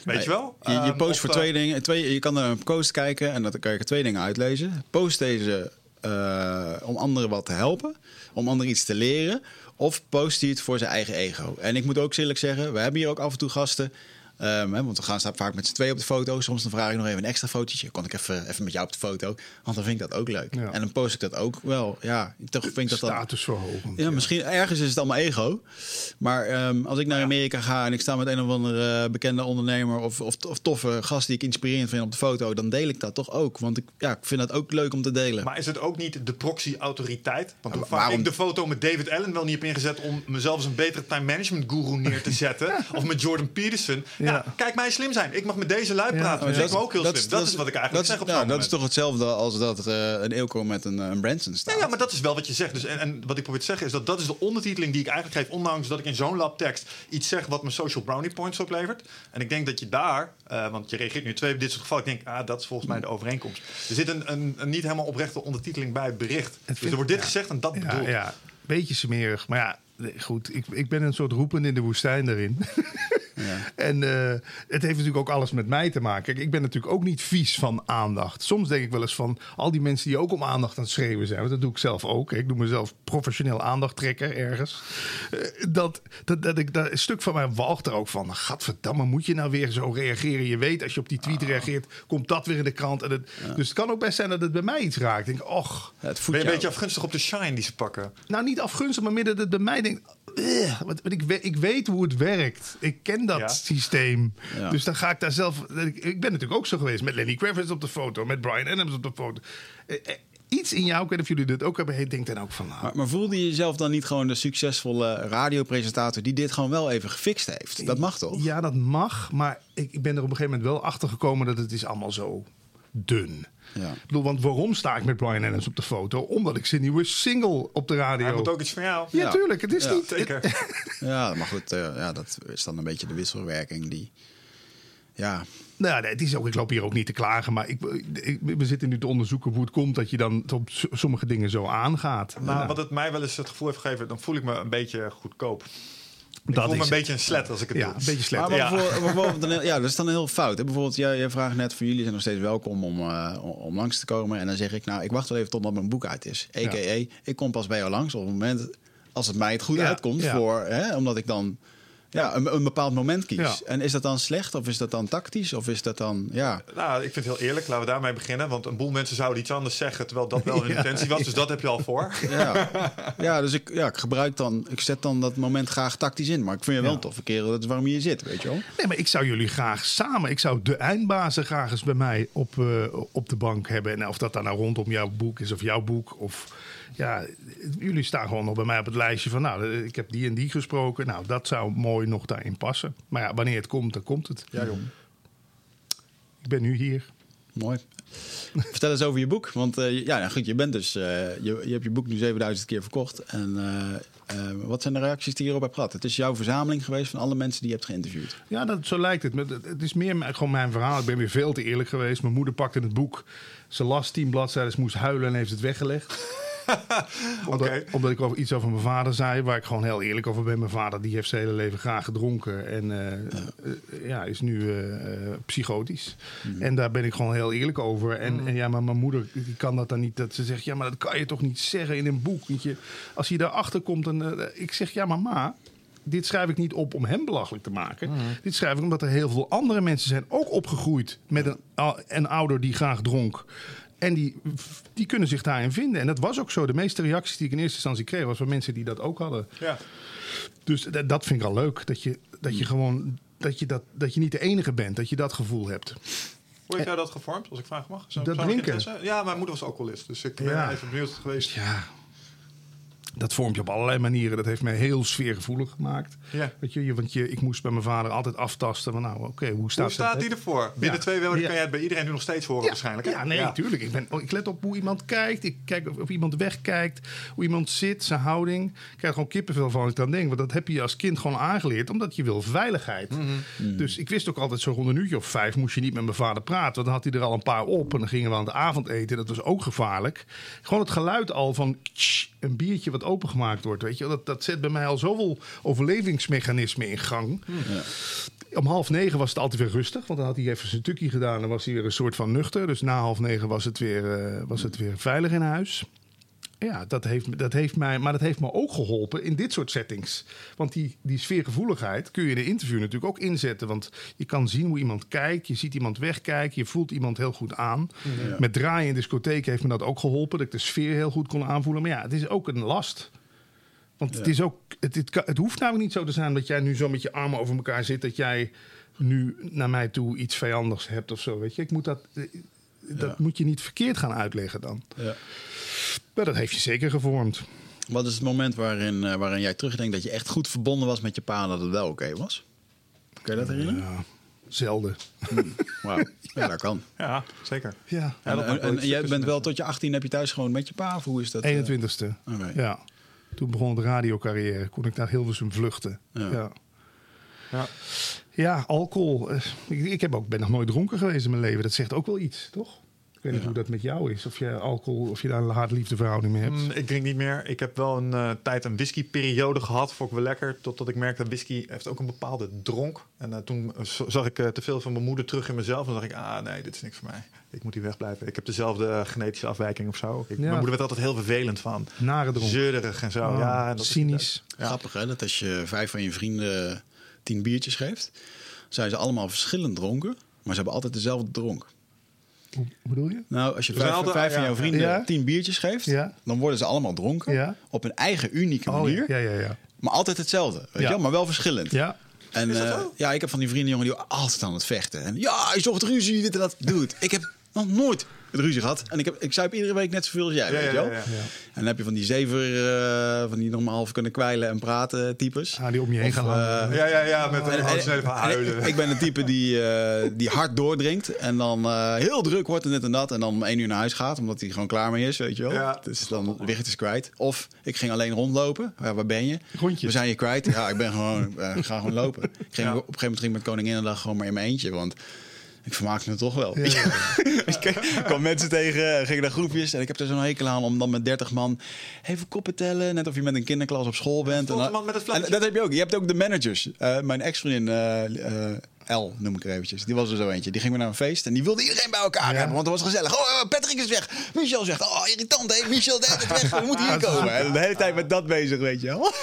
S1: Weet
S2: Nee,
S1: je wel?
S2: Je, je
S1: Ehm,
S2: post voor
S1: eh,
S2: twee dingen. Twee, je kan naar een post kijken en dan kan je er twee dingen uitlezen. Post deze eh, om anderen wat te helpen, om anderen iets te leren. Of post hij het voor zijn eigen ego. En ik moet ook eerlijk zeggen, we hebben hier ook af en toe gasten. Ehm, hè, want we gaan staan vaak met z'n twee op de foto. Soms dan vraag ik nog even een extra fotootje. Kon ik even, even met jou op de foto? Want dan vind ik dat ook leuk.
S3: Ja.
S2: En dan post ik dat ook wel. Ja, toch vind ik dat dan...
S3: Statusverhogend.
S2: Ja, misschien ergens is het allemaal ego. Maar ehm, als ik naar Amerika ga en ik sta met een of andere bekende ondernemer of, of, of toffe gast die ik inspirerend vind op de foto, dan deel ik dat toch ook. Want ik, ja, ik vind dat ook leuk om te delen.
S1: Maar is het ook niet de proxy-autoriteit? Want hoe vaak
S2: waarom-
S1: ik de foto met David Allen wel niet heb ingezet om mezelf als een betere time management guru neer te zetten. of met Jordan Peterson. Ja.
S3: Ja.
S1: kijk mij slim zijn. Ik mag met deze lui praten. Dus ik ben ook heel slim. Dat, is wat ik eigenlijk
S2: dat,
S1: zeg op zo'n
S2: dat is toch hetzelfde als dat eh, een Eelco met een, eh, een Branson staat.
S1: Ja, ja, maar dat is wel wat je zegt. Dus en, en wat ik probeer te zeggen is dat dat is de ondertiteling die ik eigenlijk geef. Ondanks dat ik in zo'n labtekst iets zeg wat me social brownie points oplevert. En ik denk dat je daar, eh, want je reageert nu twee op dit soort gevallen. Ik denk, ah, dat is volgens mij de overeenkomst. Er zit een, een, een niet helemaal oprechte ondertiteling bij het bericht. dus er wordt dit
S3: ja.
S1: gezegd en dat bedoel
S3: Ja,
S1: ik.
S3: ja, beetje smerig. Maar ja, goed. Ik, ik ben een soort roepen in de woestijn daarin. En eh, het heeft natuurlijk ook alles met mij te maken. Kijk, ik ben natuurlijk ook niet vies van aandacht. Soms denk ik wel eens van al die mensen die ook om aandacht aan het schreeuwen zijn. Want dat doe ik zelf ook. Ik doe mezelf professioneel aandachttrekker ergens. Eh, dat, dat, dat ik, dat, een stuk van mij walgt er ook van. Gadverdamme, moet je nou weer zo reageren? Je weet, als je op die tweet reageert, komt dat weer in de krant. En het, Dus het kan ook best zijn dat het bij mij iets raakt. Ik denk, och,
S2: Het
S1: Ben je een beetje afgunstig op de shine die ze pakken?
S3: nou, niet afgunstig, maar meer dat het bij mij denkt. "Ugh," want, want ik, ik weet hoe het werkt. Ik ken dat
S1: Ja.
S3: systeem.
S2: Ja.
S3: Dus dan ga ik daar zelf. Ik, ik ben natuurlijk ook zo geweest met Lenny Kravitz op de foto, met Brian Adams op de foto. Eh, eh, iets in jou, ik weet niet of jullie dit ook hebben, je denkt dan ook van. Nou,
S2: Maar, maar voelde je jezelf dan niet gewoon de succesvolle radiopresentator die dit gewoon wel even gefixt heeft? Dat mag toch?
S3: Ja, dat mag, maar ik, ik ben er op een gegeven moment wel achter gekomen dat het is allemaal zo dun.
S2: Ja.
S3: Ik bedoel, want waarom sta ik met Brian Adams op de foto? Omdat ik zijn nieuwe single op de radio.
S1: Hij moet ook iets van jou.
S3: Ja,
S2: Ja.
S3: tuurlijk. Het is
S2: Ja.
S3: niet.
S1: Zeker.
S2: Ja, maar goed, eh, ja, dat is dan een beetje de wisselwerking die... Ja,
S3: Nou, nee, het is ook, ik loop hier ook niet te klagen, maar ik, ik- we zitten nu te onderzoeken hoe het komt dat je dan op sommige dingen zo aangaat.
S1: Maar
S3: Nou,
S1: wat het mij wel eens het gevoel heeft gegeven, dan voel ik me een beetje goedkoop. Ik
S3: dat
S1: voel me
S3: is
S1: een beetje een slet als ik het
S3: ja,
S1: doe.
S3: een beetje slecht.
S2: Maar,
S1: Ja.
S2: bijvoorbeeld, ja, dat is dan heel fout. Hè? Bijvoorbeeld, jij, jij vraagt net van jullie zijn nog steeds welkom om, eh, om langs te komen. En dan zeg ik, nou, ik wacht wel even totdat mijn boek uit is. A.k.a. ik kom pas bij jou langs op het moment als het mij het goed
S3: Ja,
S2: uitkomt.
S3: ja.
S2: Voor, hè, omdat ik dan ja, een, een bepaald moment kies.
S3: Ja.
S2: En is dat dan slecht of is dat dan tactisch? Of is dat dan, ja...
S1: Nou, ik vind het heel eerlijk. Laten we daarmee beginnen. Want een boel mensen zouden iets anders zeggen, terwijl dat wel hun
S3: Ja,
S1: intentie was. Dus dat heb je al voor.
S2: Ja, ja dus ik, ja, ik gebruik dan, ik zet dan dat moment graag tactisch in. Maar ik vind je wel een toffe kerel, dat is waarom je hier zit, weet je wel.
S3: Nee, maar ik zou jullie graag samen, ik zou de eindbazen graag eens bij mij op, eh, op de bank hebben. En of dat dan nou rondom jouw boek is of jouw boek. Of ja, jullie staan gewoon nog bij mij op het lijstje van, nou, ik heb die en die gesproken. Nou, dat zou mooi nog daarin passen. Maar ja, wanneer het komt, dan komt het.
S1: Ja, joh.
S3: Ik ben nu hier.
S2: Mooi. Vertel eens over je boek. Want eh, ja, nou goed, je, bent dus, eh, je, je hebt je boek nu 7000 keer verkocht. En eh, wat zijn de reacties die je erop hebt gehad? Het is jouw verzameling geweest van alle mensen die je hebt geïnterviewd.
S3: Ja, dat, zo lijkt het. Het is meer gewoon mijn verhaal. Ik ben weer veel te eerlijk geweest. Mijn moeder pakte het boek. Ze las tien bladzijden, moest huilen en heeft het weggelegd. omdat, omdat ik over iets over mijn vader zei, waar ik gewoon heel eerlijk over ben. Mijn vader die heeft zijn hele leven graag gedronken en eh, eh, ja, is nu eh, psychotisch. En daar ben ik gewoon heel eerlijk over. En, en ja, maar mijn moeder die kan dat dan niet. Dat ze zegt, ja, maar dat kan je toch niet zeggen in een boek. Je, als je daarachter komt, en ik zeg, ja, maar ma, dit schrijf ik niet op om hem belachelijk te maken. Dit schrijf ik omdat er heel veel andere mensen zijn ook opgegroeid met een, een ouder die graag dronk. En die, die kunnen zich daarin vinden. En dat was ook zo. De meeste reacties die ik in eerste instantie kreeg, was van mensen die dat ook hadden.
S1: Ja.
S3: Dus dat, vind ik al leuk. Dat je, dat je gewoon. Dat je, dat, dat je niet de enige bent, dat je dat gevoel hebt.
S1: Hoe heeft jou dat gevormd, als ik vragen mag? Zo,
S3: Dat drinken?
S1: Ja, mijn moeder was alcoholist. Dus ik ben
S3: Ja.
S1: even benieuwd geweest.
S3: Ja, dat vormt je op allerlei manieren. Dat heeft mij heel sfeergevoelig gemaakt.
S1: Ja.
S3: Weet je, want je, ik moest bij mijn vader altijd aftasten. Van, nou, oké, hoe staat
S1: Hoe staat die ervoor? Binnen twee weken kan jij het bij iedereen nu nog steeds horen waarschijnlijk. hè?
S3: Ja, nee, natuurlijk. Ik, ben, oh, ik let op hoe iemand kijkt. Ik kijk of, of iemand wegkijkt. Hoe iemand zit, zijn houding. Ik krijg gewoon kippenvel van ik dan denk. Want dat heb je als kind gewoon aangeleerd. Omdat je wil veiligheid.
S1: Mhm.
S3: Dus ik wist ook altijd zo rond een uurtje of vijf moest je niet met mijn vader praten. Want dan had hij er al een paar op. En dan gingen we aan het avondeten. Dat was ook gevaarlijk. Gewoon het geluid al van tsch, een biertje wat opengemaakt wordt. Weet je? Dat, dat zet bij mij al zoveel overlevingsmechanismen in gang. Om half negen was het altijd weer rustig. Want dan had hij even zijn tukkie gedaan. Dan was hij weer een soort van nuchter. Dus na half negen was het weer, eh, was het weer veilig in huis. Ja, dat heeft, dat heeft mij, maar dat heeft me ook geholpen in dit soort settings. Want die, die sfeergevoeligheid kun je in een interview natuurlijk ook inzetten. Want je kan zien hoe iemand kijkt, je ziet iemand wegkijken, je voelt iemand heel goed aan. Met draaien in discotheek heeft me dat ook geholpen, dat ik de sfeer heel goed kon aanvoelen. Maar ja, het is ook een last. Want het, is ook, het, het, hoeft namelijk niet zo te zijn dat jij nu zo met je armen over elkaar zit, dat jij nu naar mij toe iets vijandigs hebt of zo. Weet je, ik moet dat, eh, dat
S2: Ja.
S3: moet je niet verkeerd gaan uitleggen dan.
S2: Ja.
S3: Maar dat heeft je zeker gevormd.
S2: Wat is het moment waarin, eh, waarin jij terugdenkt dat je echt goed verbonden was met je pa en dat het wel oké was? Kun je dat herinneren?
S3: Ja, zelden.
S2: Wauw, ja, dat kan.
S1: Ja, zeker.
S3: Ja,
S1: Ja,
S2: En, jij bent wel tot je 18 heb je thuis gewoon met je pa of hoe is dat? eh?
S3: 21ste.
S2: Oké.
S3: Ja. Toen begon de radiocarrière. Kon ik naar Hilversum vluchten.
S2: Ja.
S3: Ja.
S1: Ja.
S3: Ja, alcohol. Eh, Ik, ik heb ook, ben nog nooit dronken geweest in mijn leven. Dat zegt ook wel iets, toch? Ik weet niet hoe dat met jou is. Of je alcohol, of je daar een haat-liefde verhouding mee hebt.
S1: Mm, ik drink niet meer. Ik heb wel een eh, tijd een whiskyperiode gehad. Vond ik wel lekker. Totdat ik merkte dat whisky heeft ook een bepaalde dronk. En eh, toen zag ik te veel van mijn moeder terug in mezelf. En dacht ik, ah nee, dit is niks voor mij. Ik moet hier wegblijven. Ik heb dezelfde genetische afwijking of zo. Ik,
S3: Ja.
S1: Mijn moeder werd altijd heel vervelend van.
S3: Nare dronk.
S1: Zeurderig en zo.
S3: Oh,
S1: ja, en dat is-
S3: cynisch.
S1: Ja.
S2: Grappig hè, dat als je vijf van je vrienden tien biertjes geeft, zijn ze allemaal verschillend dronken, maar ze hebben altijd dezelfde dronk.
S3: Hoe bedoel je?
S2: Nou, als je vijf, van
S1: ja.
S2: jouw vrienden
S3: Ja.
S2: tien biertjes geeft,
S3: Ja.
S2: dan worden ze allemaal dronken.
S3: Ja.
S2: Op een eigen unieke
S3: Oh,
S2: manier,
S3: ja, ja, ja.
S2: maar altijd hetzelfde. Weet
S3: Ja.
S2: je wel? Maar wel verschillend.
S3: Ja,
S2: En
S1: Is dat
S2: eh, ja, ik heb van die vrienden, jongen, die altijd aan het vechten. En ja, hij zocht ruzie, dit en dat. Dude, ik heb nog nooit ruzie gehad. En ik, heb, ik zuip iedere week net zoveel als jij,
S1: Ja,
S2: weet je wel.
S1: ja, ja.
S3: ja.
S2: En dan heb je van die zever, eh, van die nog maar half kunnen kwijlen en praten types.
S3: Ah, die om je heen
S2: Of,
S3: gaan
S2: eh.
S1: Ja, ja, ja, met
S2: en-
S1: een
S2: en- en
S1: huilen.
S2: ik, ik ben een type die, eh, die hard doordringt en dan eh, heel druk wordt en dit en dat. En dan om één uur naar huis gaat, omdat hij gewoon klaar mee is, weet je wel.
S1: Ja.
S2: Dus dan Wicht is kwijt. Of ik ging alleen rondlopen. Ja, waar ben je?
S3: Rondjes.
S2: We zijn je kwijt. Ja, ik ben gewoon, ga gewoon lopen. Ik ging
S1: Ja.
S2: op een gegeven moment ging ik met Koninginnedag gewoon maar in mijn eentje, want... Ik vermaak me toch wel.
S3: Ja, ja,
S2: ik kwam mensen tegen, ging naar groepjes. En ik heb er zo'n hekel aan om dan met 30 man even koppen tellen. Net of je met een kinderklas op school bent. En dan-
S1: man met het
S2: en
S1: vlaggetje.
S2: dat heb je ook. Je hebt ook de managers. Eh, mijn ex-vriendin, eh, eh, L noem ik er eventjes. Die was er zo eentje. Die ging weer naar een feest en die wilde iedereen bij elkaar
S3: Ja.
S2: hebben. Want het was gezellig. Oh, Patrick is weg. Michel zegt, oh irritant hè. Michel de hele tijd weg. We moeten hier
S3: is
S2: komen. En de hele tijd met dat bezig, weet je wel.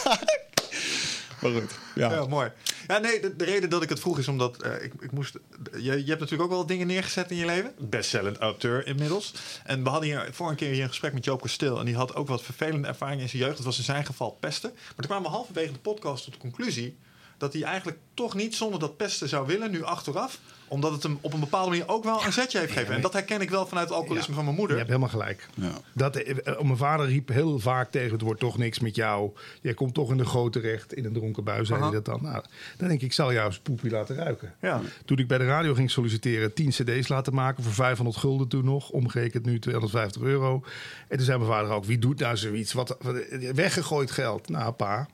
S2: maar. Ja.
S1: Ja, mooi. Ja, nee, de, de reden dat ik het vroeg is omdat eh, ik, ik moest. Je, je hebt natuurlijk ook wel dingen neergezet in je leven. Bestsellend auteur inmiddels. En we hadden hier een keer hier een gesprek met Joop Kasteel. En die had ook wat vervelende ervaringen in zijn jeugd. Dat was in zijn geval pesten. Maar toen kwamen we halverwege de podcast tot de conclusie dat hij eigenlijk toch niet zonder dat pesten zou willen, nu achteraf. Omdat het hem op een bepaalde manier ook wel een zetje heeft gegeven. En dat herken ik wel vanuit het alcoholisme
S3: Ja.
S1: van mijn
S3: Je
S1: moeder.
S3: hebt helemaal gelijk.
S2: Ja.
S3: Dat, eh, mijn vader riep heel vaak tegen: het wordt toch niks met jou. Jij komt toch in de grote recht. In een dronken bui zei hij dat dan. Nou, dan denk ik, ik zal jou eens poepie laten ruiken.
S1: Ja.
S3: Toen ik bij de radio ging solliciteren, 10 cd's laten maken voor 500 gulden toen nog. Omgerekend nu 250 euro. En toen zei mijn vader ook, wie doet nou zoiets? Wat, wat- weggegooid geld. Nou, pa.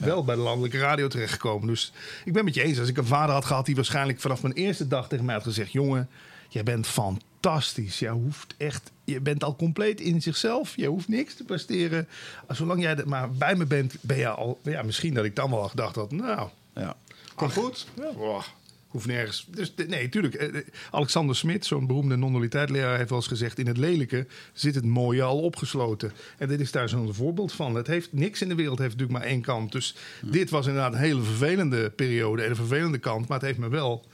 S3: Wel bij de landelijke radio terechtgekomen. Dus ik ben met je eens. Als ik een vader had gehad die waarschijnlijk vanaf mijn eerste dag tegen mij had gezegd: Jongen, jij bent fantastisch. Jij hoeft echt, je bent al compleet in zichzelf. Je hoeft niks te presteren. Zolang jij maar bij me bent, ben je al. Ja, misschien dat ik dan wel gedacht had: Nou,
S2: Ja.
S1: Komt goed.
S3: ja, hoeft nergens. Dus nee, tuurlijk. eh, eh, Alexander Smit, zo'n beroemde non-dualiteitleraar, heeft wel eens gezegd: in het lelijke zit het mooie al opgesloten. En dit is daar zo'n voorbeeld van. Het heeft niks in de wereld heeft natuurlijk maar één kant. Dus dit was inderdaad een hele vervelende periode en een vervelende kant, maar het heeft me wel.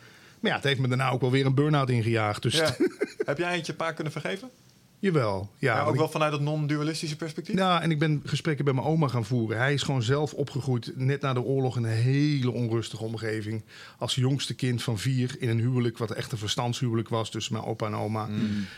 S3: Maar ja, het heeft me daarna ook wel weer een burn-out ingejaagd. Dus
S1: Ja. Heb jij eentje een paar kunnen vergeven?
S3: Jawel. Ja,
S1: Ja, ook
S3: ik-
S1: wel vanuit het non-dualistische perspectief?
S3: Nou, en ik ben gesprekken bij mijn oma gaan voeren. Hij is gewoon zelf opgegroeid, net na de oorlog, in een hele onrustige omgeving. Als jongste kind van vier in een huwelijk, wat echt een verstandshuwelijk was tussen mijn opa en oma.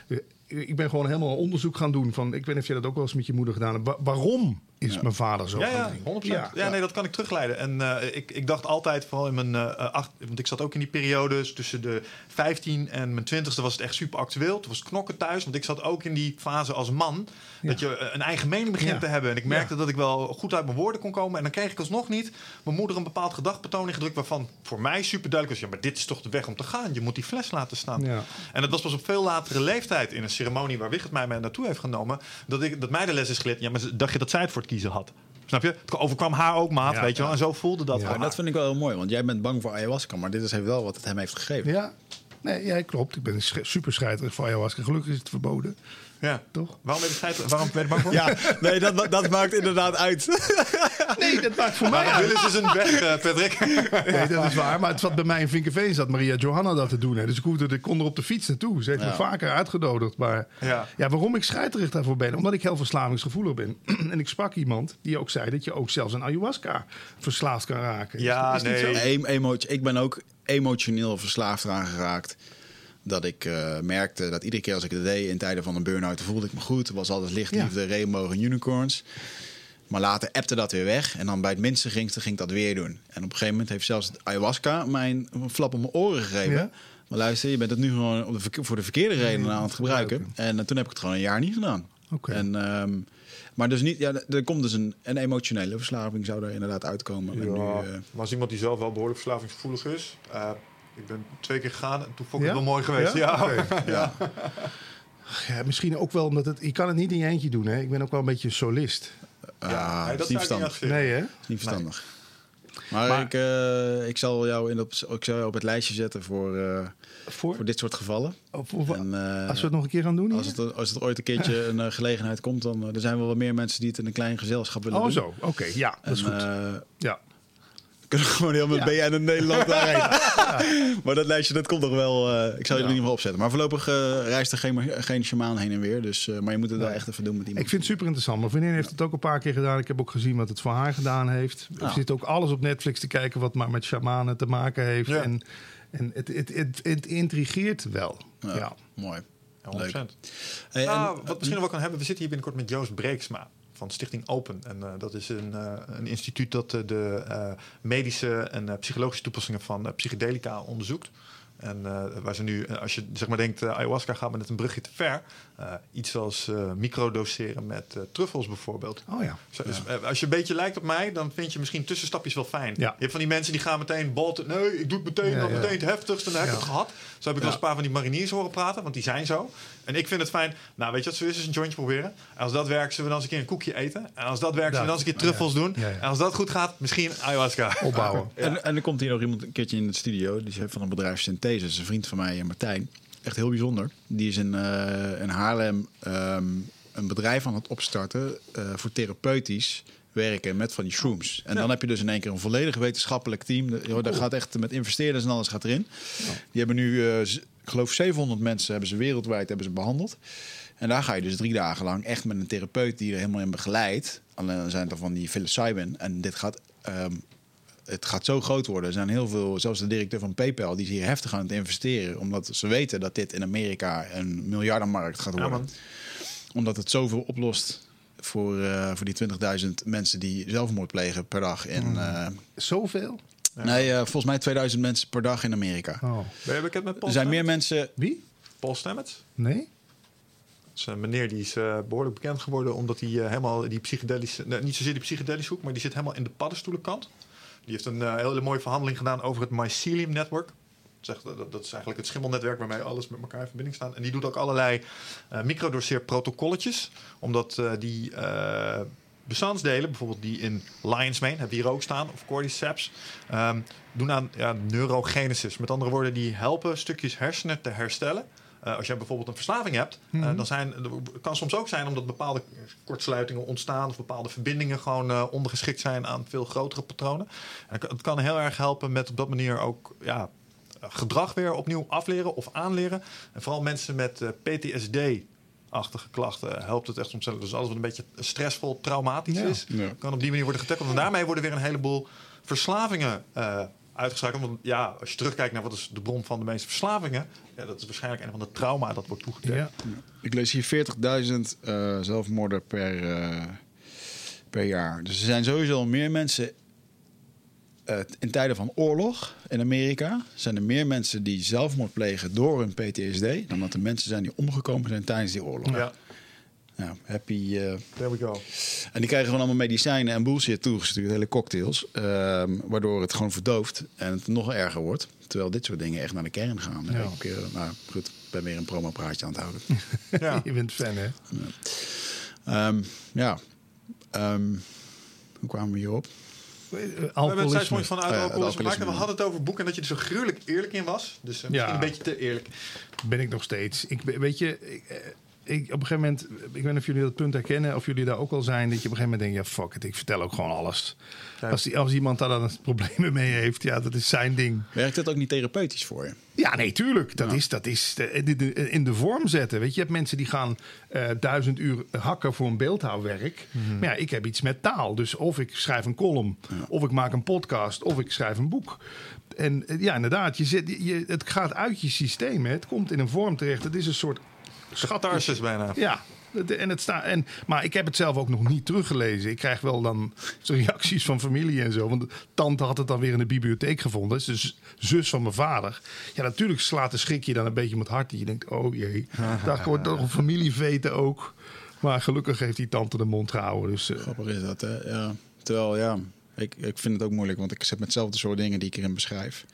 S3: Eh, Ik ben gewoon helemaal onderzoek gaan doen van, ik weet niet of jij dat ook wel eens met je moeder gedaan hebt. Wa- waarom is mijn vader zo
S1: Ja, ja,
S3: drinken?
S1: 100%. Ja, nee, dat kan ik terugleiden. En eh, ik, ik dacht altijd, vooral in mijn eh, acht, want ik zat ook in die periodes tussen de 15 en mijn 20ste was het echt super actueel. Toen was het knokken thuis, want ik zat ook in die fase als man dat je een eigen mening begint te hebben. En ik merkte dat ik wel goed uit mijn woorden kon komen. En dan kreeg ik alsnog niet mijn moeder een bepaald gedachtpatroon ingedrukt waarvan voor mij super duidelijk was: ja, maar dit is toch de weg om te gaan. Je moet die fles laten staan. En dat was pas op veel latere leeftijd in een ceremonie waar Wigert mij mee naartoe heeft genomen. Dat, ik, dat mij de les is geleerd. Ja, maar dacht je dat zij het voor het kiezen had? Snap je? Het overkwam haar ook, maat,
S3: Ja,
S1: weet je wel. En zo voelde dat.
S3: Ja,
S2: dat vind ik wel heel mooi, want jij bent bang voor ayahuasca, maar dit is heeft wel wat het hem heeft gegeven.
S3: Ja, nee, ja, klopt. Ik ben super scheiterig voor ayahuasca. Gelukkig is het verboden,
S1: Ja.
S3: toch?
S1: Waarom ben je scheid- Waarom ben je bang voor?
S2: Ja, nee, dat, dat maakt inderdaad uit.
S3: Nee, dat maakt voor mij
S1: Maar
S3: uit.
S1: Willis is een weg, eh, Patrick.
S3: Nee, dat is waar. Maar het zat bij mij in Vinkenveen zat Maria Johanna dat te doen. Hè. Dus ik, hoefde, ik kon er op de fiets naartoe. Ze heeft me vaker uitgenodigd. Maar
S1: Ja.
S3: ja. waarom ik scheiterig daarvoor ben? Omdat ik heel verslavingsgevoelig ben. en ik sprak iemand die ook zei dat je ook zelfs aan ayahuasca verslaafd kan raken.
S1: Ja,
S3: Is- is niet
S1: nee.
S3: zo?
S2: Em- emo- ik ben ook emotioneel verslaafd eraan geraakt. Dat ik eh, merkte dat iedere keer als ik het deed in tijden van een burn-out, voelde ik me goed. Er was altijd lichtliefde, regenbogen en unicorns. Maar later appte dat weer weg. En dan bij het minste gingste ging ik dat weer doen. En op een gegeven moment heeft zelfs het ayahuasca mijn flap op mijn oren gegeven.
S3: Ja?
S2: Maar luister, je bent het nu gewoon op de verke- voor de verkeerde redenen aan het gebruiken. En eh, toen heb ik het gewoon een jaar niet gedaan.
S3: Oké.
S2: En, ehm, maar dus niet, ja, er komt dus een, een emotionele verslaving zou er inderdaad uitkomen. En
S1: Ja,
S2: nu, eh,
S1: maar als iemand die zelf wel behoorlijk verslavingsgevoelig is. eh, ik ben twee keer gegaan en toen vond ik
S3: Ja?
S1: het wel mooi geweest.
S3: Ja?
S1: Ja,
S2: ja.
S3: Ja, misschien ook wel omdat het... Je kan het niet in je eentje doen, hè. Ik ben ook wel een beetje een solist.
S1: Nee,
S2: dat is niet verstandig.
S3: Nee, hè?
S2: Dat is niet verstandig. Maar,
S3: Maar-
S2: ik, eh, ik zal jou in op, ik zal jou op het lijstje zetten voor, eh,
S3: Voor?
S2: voor dit soort gevallen.
S3: Of- of-
S2: En, eh,
S3: als we het nog een keer gaan doen
S2: als, het, als het ooit een keertje een gelegenheid komt, dan er zijn wel wat meer mensen die het in een klein gezelschap willen
S3: Oh,
S2: doen.
S3: zo. Oké, ja, dat is goed.
S2: eh,
S3: ja.
S2: Kunnen we gewoon heel met
S3: Ja.
S2: BN in Nederland daarheen. Maar dat lijstje, dat komt nog wel. eh, ik zal je er ieder geval opzetten. Maar voorlopig eh, reist er geen, geen shamaan heen en weer. Dus, eh, maar je moet het daar echt even doen met iemand.
S3: Ik vind het super interessant. Mijn vriendin heeft het ook een paar keer gedaan. Ik heb ook gezien wat het voor haar gedaan heeft. Er
S2: Ah.
S3: zit ook alles op Netflix te kijken wat maar met shamanen te maken heeft.
S1: Ja.
S3: En, en het, het, het, het intrigeert wel.
S2: Ja,
S3: Ja.
S2: Mooi.
S1: Ja,
S2: Leuk.
S1: 100%.
S2: Hey, en-
S1: Nou, wat misschien nog wel kan hebben, we zitten hier binnenkort met Joost Breeksma van Stichting Open. En eh, dat is een, eh, een instituut dat eh, de medische en psychologische toepassingen van psychedelica onderzoekt. En waar ze nu, als je zeg maar denkt, ayahuasca gaat met een brugje te ver. Eh, iets als eh microdoseren met eh, truffels bijvoorbeeld.
S3: Oh ja.
S1: Zo, dus, als je een beetje lijkt op mij, dan vind je misschien tussenstapjes wel fijn.
S3: Ja.
S1: Je hebt van die mensen die gaan meteen bolten. Nee, ik doe het meteen,
S3: Ja,
S1: nog
S3: ja.
S1: meteen het heftigste. En dan heb ik
S3: Ja.
S1: het gehad. Zo heb ik wel eens een paar van die mariniers horen praten, want die zijn zo. En ik vind het fijn. Nou, weet je wat zo is? Is een jointje proberen. En als dat werkt, zullen we dan eens een keer een koekje eten. En als dat werkt, zullen we dan eens een keer truffels doen.
S3: Ja, ja.
S1: En als dat goed gaat, misschien ayahuasca.
S3: Opbouwen.
S2: En, en er komt hier nog iemand een keertje in de studio. Die is van een bedrijf Synthesis. Een vriend van mij, Martijn. Echt heel bijzonder. Die is in, eh, in Haarlem ehm, een bedrijf aan het opstarten eh, voor therapeutisch werken met van die shrooms. En dan heb je dus in één keer een volledig wetenschappelijk team. De- joh, Daar gaat echt met investeerders en alles gaat erin. Die hebben nu, z- ik geloof 700 mensen hebben ze wereldwijd hebben ze behandeld. En daar ga je dus drie dagen lang echt met een therapeut die er helemaal in begeleidt. Alleen dan zijn het dan van die psilocybin. En dit gaat ehm, het gaat zo groot worden. Er zijn heel veel, zelfs de directeur van PayPal, die is hier heftig aan het investeren. Omdat ze weten dat dit in Amerika een miljardenmarkt gaat worden. omdat het zoveel oplost voor, eh, voor die 20.000 mensen die zelfmoord plegen per dag. In, eh,
S3: Zoveel?
S2: Nee, eh, volgens mij 2000 mensen per dag in Amerika.
S3: Oh.
S1: Ben je bekend met Paul
S2: Er zijn meer mensen.
S3: Wie?
S1: Paul Stamets?
S3: Nee?
S1: Dat is een meneer die is eh, behoorlijk bekend geworden omdat hij helemaal die psychedelische, nee, niet zozeer die psychedelische hoek, maar die zit helemaal in de paddenstoelenkant. Die heeft een eh, hele mooie verhandeling gedaan over het mycelium network. Echt- dat, is eigenlijk het schimmelnetwerk waarmee alles met elkaar in verbinding staat. En die doet ook allerlei eh microdoseerprotocolletjes, omdat eh, die eh, bestandsdelen, bijvoorbeeld die in Lion's Mane, hebben hier ook staan, of Cordyceps, ehm, doen aan ja, neurogenesis. Met andere woorden, die helpen stukjes hersenen te herstellen. Eh, als jij bijvoorbeeld een verslaving hebt, eh, dan zijn, het kan soms ook zijn omdat bepaalde kortsluitingen ontstaan of bepaalde verbindingen gewoon eh, ondergeschikt zijn aan veel grotere patronen. En het kan- heel erg helpen met op dat manier ook ja, gedrag weer opnieuw afleren of aanleren. En vooral mensen met eh, PTSD-achtige klachten helpt het echt ontzettend. Dus alles wat een beetje stressvol, traumatisch
S3: Ja.
S1: is,
S2: Ja.
S1: kan op die manier worden getackled. En daarmee worden weer een heleboel verslavingen eh uitgeschakeld. Want ja, als je terugkijkt naar wat is de bron van de meeste verslavingen, ja, dat is waarschijnlijk een van de trauma dat wordt toegedekt.
S3: Ja.
S2: Ik lees hier 40.000 eh, zelfmoorden per, eh, per jaar. Dus er zijn sowieso meer mensen. eh, in tijden van oorlog in Amerika zijn er meer mensen die zelfmoord plegen door hun PTSD. dan dat er mensen zijn die omgekomen zijn tijdens die oorlog.
S1: Ja,
S2: Nou, happy. eh,
S1: there we go.
S2: en die krijgen gewoon allemaal medicijnen en bullshit toegestuurd, hele cocktails. ehm, waardoor het gewoon verdooft en het nog erger wordt. Terwijl dit soort dingen echt naar de kern gaan.
S3: Ja.
S2: Ik, eh, nou goed, ik ben weer een promopraatje aan het houden.
S1: Ja.
S3: Je bent fan, hè?
S2: Ehm, ja. Ehm, hoe kwamen we hierop?
S3: Eh,
S1: We hebben het
S3: Alcoholisme.
S1: zijsprong van uit
S2: Oh ja,
S1: alcoholisme we hadden het over boeken en dat je er zo gruwelijk eerlijk in was. Dus misschien
S3: Ja.
S1: een beetje te eerlijk.
S3: Ben ik nog steeds. Ik, weet je, ik, ik, op een gegeven moment, ik weet niet of jullie dat punt herkennen, of jullie daar ook al zijn, dat je op een gegeven moment denkt, ja fuck it, ik vertel ook gewoon alles.
S1: Ja.
S3: Als, die, als iemand daar dan problemen mee heeft, ja, dat is zijn ding.
S2: Werkt dat ook niet therapeutisch voor je?
S3: Ja, nee, tuurlijk. Dat is, dat is de- de- de- in de vorm zetten. Weet je, je hebt mensen die gaan eh, duizend uur hakken voor een beeldhouwwerk. Maar ja, ik heb iets met taal. Dus of ik schrijf een column, of ik maak een podcast, of ik schrijf een boek. En eh, ja, inderdaad, je zet, je, het gaat uit je systeem. Hè. Het komt in een vorm terecht. Het is een soort
S1: Catharsis bijna.
S3: ja, en het staat. En, maar ik heb het zelf ook nog niet teruggelezen. Ik krijg wel dan zo reacties van familie en zo. Want tante had het dan weer in de bibliotheek gevonden. Dat is dus zus van mijn vader. Ja, natuurlijk slaat de schrik je dan een beetje om het hart. Dat je denkt, oh jee, daar wordt toch een familieveten ook. Maar gelukkig heeft die tante de mond gehouden. Dus, eh,
S2: Grappig is dat, hè? Ja. Terwijl, ja, ik, ik vind het ook moeilijk, want ik zet met hetzelfde soort dingen die ik erin beschrijf.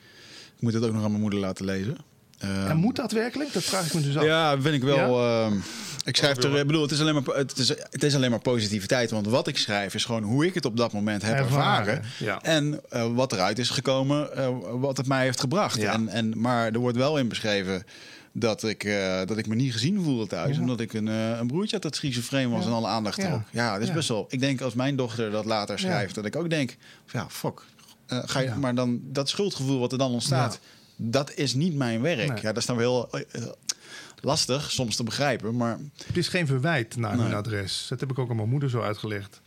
S2: Ik moet het ook nog aan mijn moeder laten lezen. Eh,
S3: En moet dat werkelijk? Dat vraag ik me dus af.
S2: Ja, vind ik wel.
S3: Ja?
S2: ehm, ik schrijf er, ik bedoel, het is, alleen maar, het, is, het is alleen maar positiviteit. Want wat ik schrijf is gewoon hoe ik het op dat moment heb
S3: Ervaren,
S2: ervaren.
S3: ja.
S2: En eh, wat eruit is gekomen, eh, wat het mij heeft gebracht.
S3: Ja.
S2: En, en, maar er wordt wel in beschreven dat ik, eh, dat ik me niet gezien voelde thuis.
S3: Ja.
S2: Omdat ik een, eh, een broertje had dat schizofreen was
S3: Ja.
S2: en alle aandacht
S3: Ja.
S2: trok. Ja, dat is
S3: Ja.
S2: best wel. Ik denk als mijn dochter dat later schrijft, dat ik ook denk: ja, fuck. Eh, ga je,
S3: Ja.
S2: Maar dan dat schuldgevoel wat er dan ontstaat, dat is niet mijn werk.
S3: Nee.
S2: Ja, dat is dan wel heel eh, lastig soms te begrijpen. Maar
S3: Het is geen verwijt naar hun
S2: Nee.
S3: adres. Dat heb ik ook aan mijn moeder zo uitgelegd.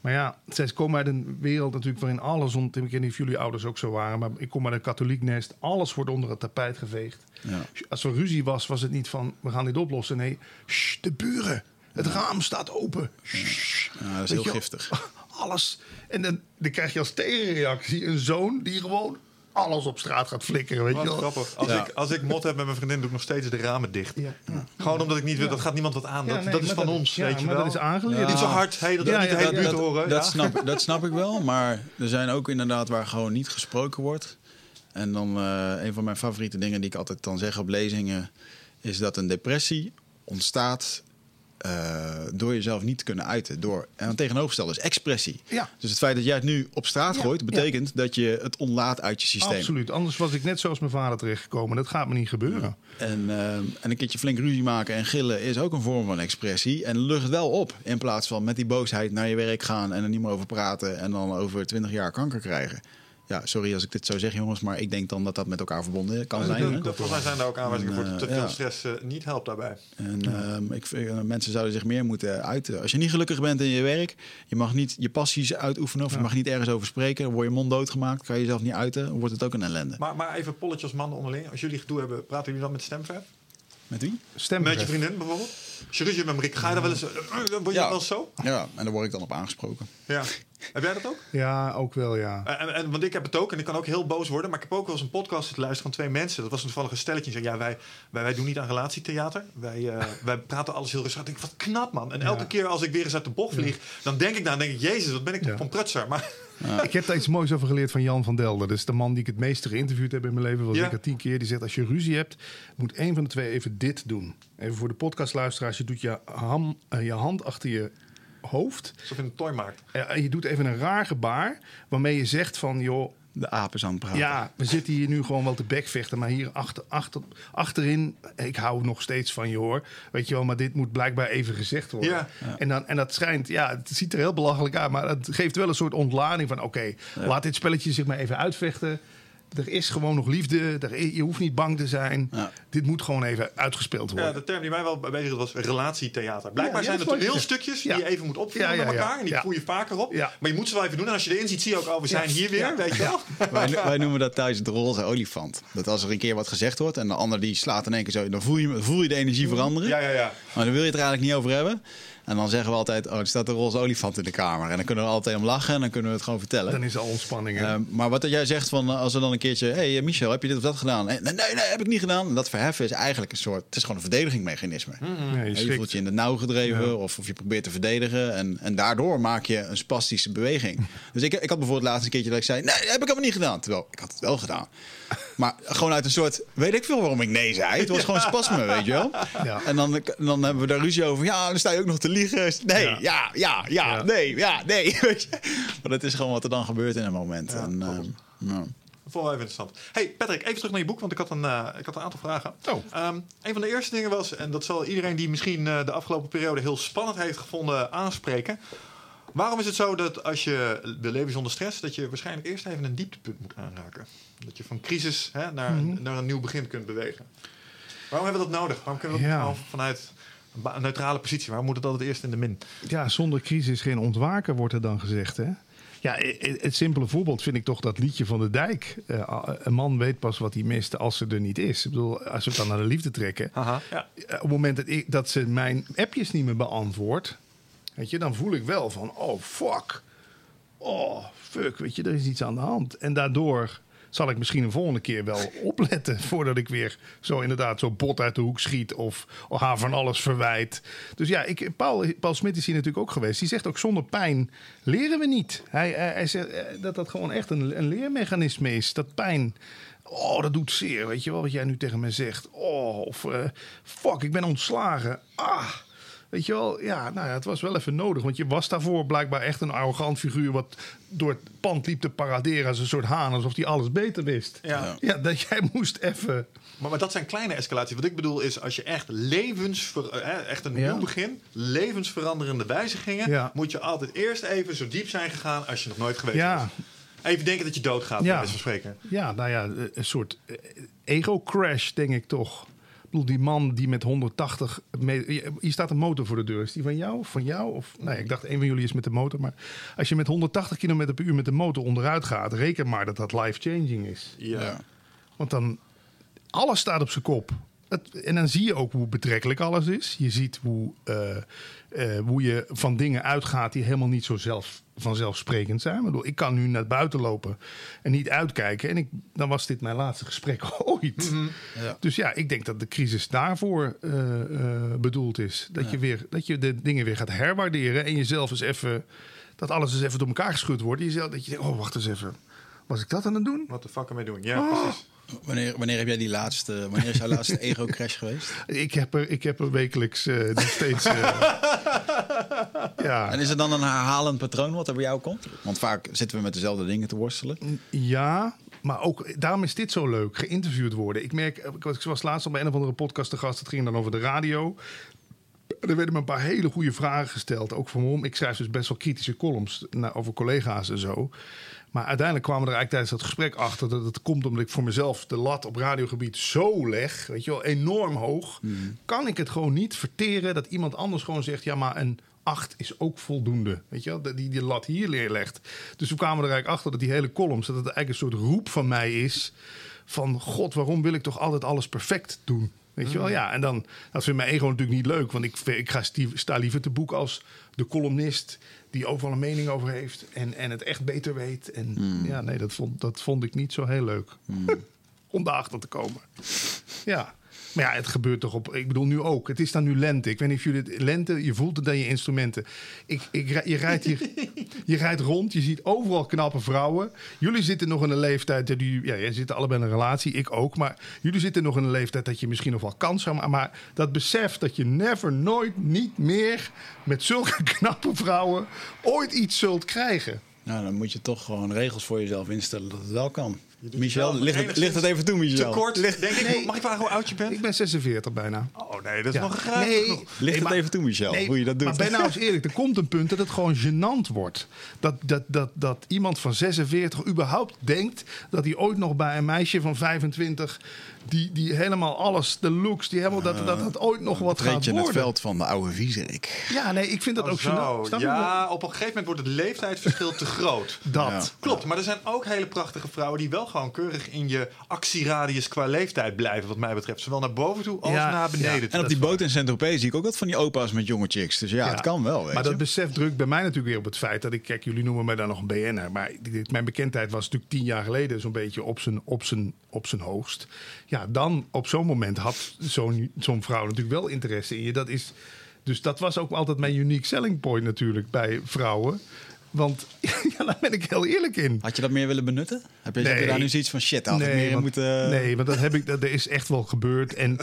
S3: Maar ja, zij komen uit een wereld natuurlijk waarin alles... ont- Ik weet niet of jullie ouders ook zo waren... maar ik kom uit een katholiek nest. Alles wordt onder het tapijt geveegd.
S2: ja.
S3: Als er ruzie was, was het niet van... we gaan dit oplossen. Nee, shh, de buren. Het raam staat open. Shh.
S2: Ja, dat is heel giftig.
S3: Alles. En dan, dan krijg je als tegenreactie een zoon... die gewoon alles op straat gaat flikkeren. Weet
S1: Wat
S3: je wel?
S1: grappig. Als,
S2: Ja.
S1: ik, als ik mot heb met mijn vriendin, doe ik nog steeds de ramen dicht.
S3: Ja.
S1: Gewoon omdat ik niet wil, dat gaat niemand wat aan.
S3: Ja,
S1: dat,
S3: nee,
S1: dat is van
S3: dat-
S1: ons,
S3: ja,
S1: weet je
S3: maar
S1: wel.
S3: dat is aangeleerd.
S1: Niet zo hard, hey, dat
S3: Ja,
S1: niet de
S3: ja,
S1: hele buurt
S2: dat,
S1: horen.
S2: dat,
S1: ja.
S2: snap, dat snap ik wel, maar er zijn ook inderdaad waar gewoon niet gesproken wordt. En dan eh, een van mijn favoriete dingen die ik altijd dan zeg op lezingen... is dat een depressie ontstaat eh, door jezelf niet te kunnen uiten. Door, en het tegenovergestelde is expressie.
S3: Ja.
S2: Dus het feit dat jij het nu op straat
S3: Ja,
S2: gooit... betekent dat je het ontlaat uit je systeem.
S3: Absoluut. Anders was ik net zoals mijn vader terechtgekomen. Dat gaat me niet gebeuren.
S2: En, eh, en een keertje flink ruzie maken en gillen is ook een vorm van expressie. En lucht wel op. In plaats van met die boosheid naar je werk gaan en er niet meer over praten. En dan over twintig jaar kanker krijgen. Ja, sorry als ik dit zo zeg, jongens. Maar ik denk dan dat dat met elkaar verbonden kan zijn.
S1: Volgens mij zijn er ook aanwijzingen voor dat
S2: eh,
S1: te veel
S2: ja.
S1: stress eh, niet helpt daarbij.
S2: En ehm, ik vind, eh, mensen zouden zich meer moeten uiten. Als je niet gelukkig bent in je werk, je mag niet je passies uitoefenen of je mag niet ergens over spreken. Dan word je mond doodgemaakt, kan je jezelf niet uiten, dan wordt het ook een ellende.
S1: Maar, maar even polletjes als mannen onderling. Als jullie gedoe hebben, praten jullie dan met stemverf?
S2: Met wie?
S3: Stem
S1: Met je vriendin bijvoorbeeld? Als je ruzie met Marik, ga je dan wel eens... eh, eh, Word je
S2: Ja.
S1: wel eens zo?
S2: Ja, en daar word ik dan op aangesproken.
S1: Ja. Heb jij dat ook?
S3: Ja, ook wel, ja.
S1: Eh, En, en, want ik heb het ook en ik kan ook heel boos worden. Maar ik heb ook wel eens een podcast zitten luisteren van twee mensen. Dat was een toevallig een stelletje. Die zei, ja, wij, wij, wij doen niet aan relatietheater. Wij, eh, wij praten alles heel rustig. Ik denk, wat knap man. En elke
S3: Ja.
S1: keer als ik weer eens uit de bocht vlieg... dan denk ik dan denk ik, jezus, wat ben ik toch
S3: Ja.
S1: van prutser. Maar
S3: Ik heb daar iets moois over geleerd van Jan van Delden. Dat is de man die ik het meeste geïnterviewd heb in mijn leven. Was
S1: Ja.
S3: ik er tien keer. Die zegt, als je ruzie hebt, moet één van de twee even dit doen. Even voor de podcastluisteraars. Je doet je, ham, eh, je hand achter je hoofd.
S1: alsof je een toy maakt.
S3: En je doet even een raar gebaar. Waarmee je zegt van, joh,
S2: De apen aan het praten.
S3: Ja, we zitten hier nu gewoon wel te bekvechten. Maar hier achter, achter, achterin, ik hou nog steeds van je hoor. Weet je wel, maar dit moet blijkbaar even gezegd worden.
S1: Ja.
S3: En, dan, en dat schijnt, ja, het ziet er heel belachelijk uit. Maar het geeft wel een soort ontlading van: oké, laat dit spelletje zich maar even uitvechten. Er is gewoon nog liefde. Er, je hoeft niet bang te zijn.
S2: Ja.
S3: Dit moet gewoon even uitgespeeld worden.
S1: Ja, de term die mij wel bezig was relatietheater. Blijkbaar
S3: Ja,
S1: zijn
S3: ja,
S1: er toneelstukjes die je even moet
S3: ja,
S1: met elkaar. En die
S3: Ja.
S1: voer je vaker op.
S3: Ja.
S1: Maar je moet ze wel even doen. En als je erin ziet, zie je ook, oh, we zijn
S3: Ja.
S1: hier weer.
S3: Ja.
S1: Weet je wel?
S2: Wij, wij noemen dat thuis het roze olifant. Dat als er een keer wat gezegd wordt en de ander die slaat in één keer zo, dan voel je, voel je de energie veranderen.
S1: Ja, ja, ja.
S2: Maar dan wil je het er eigenlijk niet over hebben. En dan zeggen we altijd, oh, er staat een roze olifant in de kamer. En dan kunnen we er altijd om lachen en dan kunnen we het gewoon vertellen.
S3: Dan is al ontspanning.
S2: Eh, maar wat dat jij zegt van eh, als er dan een keertje, hé hey, eh, Michel, heb je dit of dat gedaan? Nee, nee, nee, heb ik niet gedaan. En dat verheffen is eigenlijk een soort, het is gewoon een verdedigingsmechanisme.
S3: Ja, je
S2: voelt je in de nauw gedreven
S3: Ja.
S2: of, of je probeert te verdedigen. En, en daardoor maak je een spastische beweging. Dus ik, ik had bijvoorbeeld laatst een keertje dat ik zei, nee, heb ik helemaal niet gedaan. Terwijl, ik had het wel gedaan. Maar gewoon uit een soort, weet ik veel waarom ik nee zei. Het was gewoon spasme, weet je wel.
S3: Ja.
S2: En dan, dan hebben we daar ruzie over. Ja, dan sta je ook nog te liegen. Nee,
S3: Ja.
S2: ja, ja, nee, ja, nee. Weet je? Maar dat is gewoon wat er dan gebeurt in een moment. En, ehm,
S1: wel even interessant. Hey Patrick, even terug naar je boek, want ik had een, eh, ik had een aantal vragen.
S3: Oh.
S1: Ehm, een van de eerste dingen was, en dat zal iedereen die misschien eh, de afgelopen periode heel spannend heeft gevonden aanspreken. Waarom is het zo dat als je wil leven zonder stress, dat je waarschijnlijk eerst even een dieptepunt moet aanraken? Dat je van crisis hè, naar,
S3: Mhm.
S1: naar een nieuw begin kunt bewegen. Waarom hebben we dat nodig? Waarom kunnen we dat
S3: Ja.
S1: vanuit een neutrale positie? Waarom moet het altijd eerst in de min?
S3: Ja, zonder crisis geen ontwaken, wordt er dan gezegd. Hè? Ja, het simpele voorbeeld vind ik toch dat liedje van de dijk. Eh, een man weet pas wat hij mist als ze er niet is. Ik bedoel, als we het dan naar de liefde trekken.
S1: Haha. Ja.
S3: Eh, op het moment dat, ik, dat ze mijn appjes niet meer beantwoordt, weet je, dan voel ik wel van, oh fuck, oh fuck, weet je, er is iets aan de hand. En daardoor zal ik misschien een volgende keer wel opletten voordat ik weer zo inderdaad zo bot uit de hoek schiet of, haar van alles verwijt. Dus ja, ik, Paul, Paul Smit is hier natuurlijk ook geweest. Die zegt ook zonder pijn leren we niet. Hij, zegt eh, dat dat gewoon echt een, een leermechanisme is. Dat pijn Oh, dat doet zeer, weet je wel, wat jij nu tegen me zegt. Oh, of eh, fuck, ik ben ontslagen. Ah, weet je wel, ja, nou ja, het was wel even nodig. Want je was daarvoor blijkbaar echt een arrogant figuur... wat door het pand liep te paraderen als een soort haan... alsof hij alles beter wist.
S1: Ja.
S3: ja dat jij moest even...
S1: Maar, maar dat zijn kleine escalaties. Wat ik bedoel is, als je echt levensver, eh, hè, echt een
S3: Ja.
S1: nieuw begin, levensveranderende wijzigingen,
S3: Ja.
S1: moet je altijd eerst even zo diep zijn gegaan als je nog nooit geweest
S3: Ja.
S1: bent. Even denken dat je doodgaat,
S3: Ja.
S1: bij wijze van spreken.
S3: Ja, nou ja, een soort eh, ego-crash, denk ik toch. Bedoel, die man die met 180... me- Hier staat een motor voor de deur. Is die van jou of van jou? Of, nee, ik dacht, een van jullie is met de motor. Maar als je met 180 km per uur met de motor onderuit gaat... reken maar dat dat life-changing is.
S1: Ja.
S2: Ja.
S3: Want dan... Alles staat op zijn kop. Het, en dan zie je ook hoe betrekkelijk alles is. Je ziet hoe, eh, eh, hoe je van dingen uitgaat die helemaal niet zo zelf, vanzelfsprekend zijn. Ik, bedoel, ik kan nu naar buiten lopen en niet uitkijken. En ik, dan was dit mijn laatste gesprek ooit.
S2: Ja.
S3: Dus ja, ik denk dat de crisis daarvoor eh, eh, bedoeld is. Dat, je weer, dat je de dingen weer gaat herwaarderen en jezelf eens even... dat alles eens even door elkaar geschud wordt. Jezelf, dat je denkt, oh, wacht eens even. Was ik dat aan het doen?
S1: Wat de fuck ermee doen? Ja,
S3: Oh.
S1: precies.
S2: Wanneer, wanneer heb jij die laatste, wanneer is jouw laatste ego-crash geweest?
S3: Ik heb er, ik heb er wekelijks eh, nog steeds. eh, ja.
S2: En is er dan een herhalend patroon wat er bij jou komt? Want vaak zitten we met dezelfde dingen te worstelen.
S3: ja, maar ook daarom is dit zo leuk, geïnterviewd worden. Ik merk, ik was- ik was laatst al bij een of andere podcast te gast, het ging dan over de radio. Er werden me een paar hele goede vragen gesteld, ook van me. Ik schrijf dus best wel kritische columns over collega's en zo. Maar uiteindelijk kwamen we er eigenlijk tijdens dat gesprek achter dat het komt omdat ik voor mezelf de lat op radiogebied zo leg, weet je wel, enorm hoog. Kan ik het gewoon niet verteren dat iemand anders gewoon zegt: ja, maar een 8 is ook voldoende. Weet je wel, die die lat hier neerlegt. Dus toen kwamen we er eigenlijk achter dat die hele columns, dat het eigenlijk een soort roep van mij is: van god, waarom wil ik toch altijd alles perfect doen? Weet je wel, ja. En dan, dat vindt mijn ego natuurlijk niet leuk. Want ik, ik ga sta liever te boek als de columnist die overal een mening over heeft. En, en het echt beter weet. En ja, nee, dat vond, dat vond ik niet zo heel leuk. Om daarachter te komen. Ja. Maar ja, het gebeurt toch op. Ik bedoel, nu ook. Het is dan nu lente. Ik weet niet of jullie het. Lente, je voelt het aan je instrumenten. Ik, ik, je, rijdt hier, je rijdt rond, je ziet overal knappe vrouwen. Jullie zitten nog in een leeftijd. dat jullie- Ja, jij zit allebei in een relatie, ik ook. Maar jullie zitten nog in een leeftijd dat je misschien nog wel kans zou maken. Maar dat besef dat je never, nooit, niet meer met zulke knappe vrouwen ooit iets zult krijgen.
S2: Nou, dan moet je toch gewoon regels voor jezelf instellen dat het wel kan. Michel, ligt het, ligt het even toe, Michel?
S1: Te kort,
S2: Ligt,
S1: denk ik. Mag ik vragen hoe oud je bent?
S3: Ik ben 46 bijna.
S1: Oh nee, dat is
S3: Ja.
S1: nog graag
S3: Nee,
S2: ligt
S3: Nee,
S2: het
S3: maar-
S2: even toe, Michel,
S3: Nee,
S2: hoe je dat doet?
S3: Maar ben nou eens eerlijk, er komt een punt dat het gewoon gênant wordt. Dat, dat, dat, dat iemand van 46 überhaupt denkt dat hij ooit nog bij een meisje van 25... die, die helemaal alles, de looks, die helemaal, dat, dat het ooit nog wat gaat
S2: je in het
S3: worden.
S2: veld van de oude viezerik.
S3: Ja, nee, ik vind dat
S1: Oh,
S3: ook
S1: zo.
S3: Snap?
S1: Ja, op een gegeven moment wordt het leeftijdsverschil te groot.
S3: Dat.
S2: Ja.
S1: Klopt, maar er zijn ook hele prachtige vrouwen die wel gewoon keurig in je actieradius qua leeftijd blijven, wat mij betreft. Zowel naar boven toe als
S3: Ja,
S1: naar beneden.
S3: ja.
S1: toe.
S2: En op die boot in Saint-Tropez zie ik ook wat van die opa's met jonge chicks. Dus ja,
S3: Ja.
S2: het kan wel, weet
S3: maar
S2: je.
S3: dat besef drukt bij mij natuurlijk weer op het feit dat ik, kijk, jullie noemen mij dan nog een BN'er, maar dit- mijn bekendheid was natuurlijk tien jaar geleden zo'n beetje op zijn, op zijn, op zijn hoogst. Ja, dan op zo'n moment had zo'n zo'n vrouw natuurlijk wel interesse in je. Dat is, dus dat was ook altijd mijn unique selling point natuurlijk bij vrouwen. Want ja, daar ben ik heel eerlijk in.
S2: Had je dat meer willen benutten? Heb je, heb je
S3: Nee.
S2: daar nu zoiets van shit, had ik meer
S3: want,
S2: moeten...
S3: nee, want dat heb ik, dat er is echt wel gebeurd. En,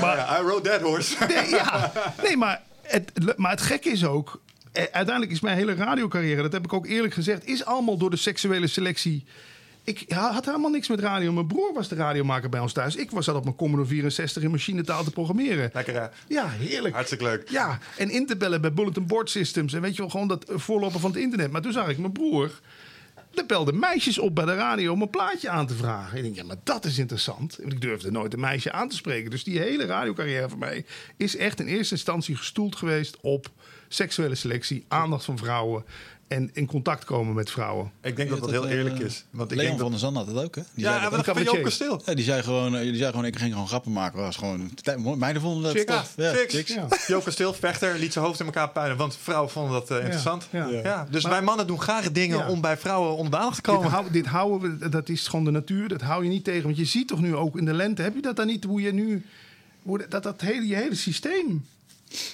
S3: maar,
S1: Ja, I rode that horse.
S3: Nee, ja. nee maar, het, maar het gekke is ook... eh, Uiteindelijk is mijn hele radiocarrière, dat heb ik ook eerlijk gezegd... is allemaal door de seksuele selectie... Ik had helemaal niks met radio. Mijn broer was de radiomaker bij ons thuis. Ik was zat op mijn Commodore 64 in machinetaal te programmeren.
S1: Lekker hè?
S3: Ja, heerlijk.
S1: Hartstikke leuk.
S3: Ja, en in te bellen bij Bulletin Board Systems. En weet je wel, gewoon dat eh, voorloper van het internet. Maar toen zag ik mijn broer... Er belden meisjes op bij de radio om een plaatje aan te vragen. Ik denk, ja, maar dat is interessant. Want ik durfde nooit een meisje aan te spreken. Dus die hele radiocarrière van mij is echt in eerste instantie gestoeld geweest op seksuele selectie, aandacht van vrouwen en in contact komen met vrouwen.
S1: Ik denk dat dat heel
S2: eh,
S1: eerlijk is. Want ik
S2: Leon
S1: denk
S2: van
S1: dat...
S2: der Zand had het ook, hè? Die
S1: Ja,
S2: zei
S1: maar
S2: dat
S1: dat
S3: ook.
S1: van Joop. Kasteel.
S2: Ja, die zei gewoon, eh, die zei gewoon, ik ging gewoon grappen maken. Was gewoon, meiden vonden dat
S1: Chicka,
S2: tof. Ja.
S3: Ja.
S1: Joop Kasteel, vechter, liet zijn hoofd in elkaar puinen. Want vrouwen vonden dat eh, interessant.
S3: ja.
S1: Ja. Dus
S3: Maar-
S1: wij mannen doen graag dingen
S3: Ja.
S1: om bij vrouwen onder de aandacht te
S3: Dit,
S1: komen.
S3: hou- dit houden we, dat is gewoon de natuur. Dat hou je niet tegen. Want je ziet toch nu ook in de lente, heb je dat dan niet, hoe je nu, hoe dat, dat hele, je hele systeem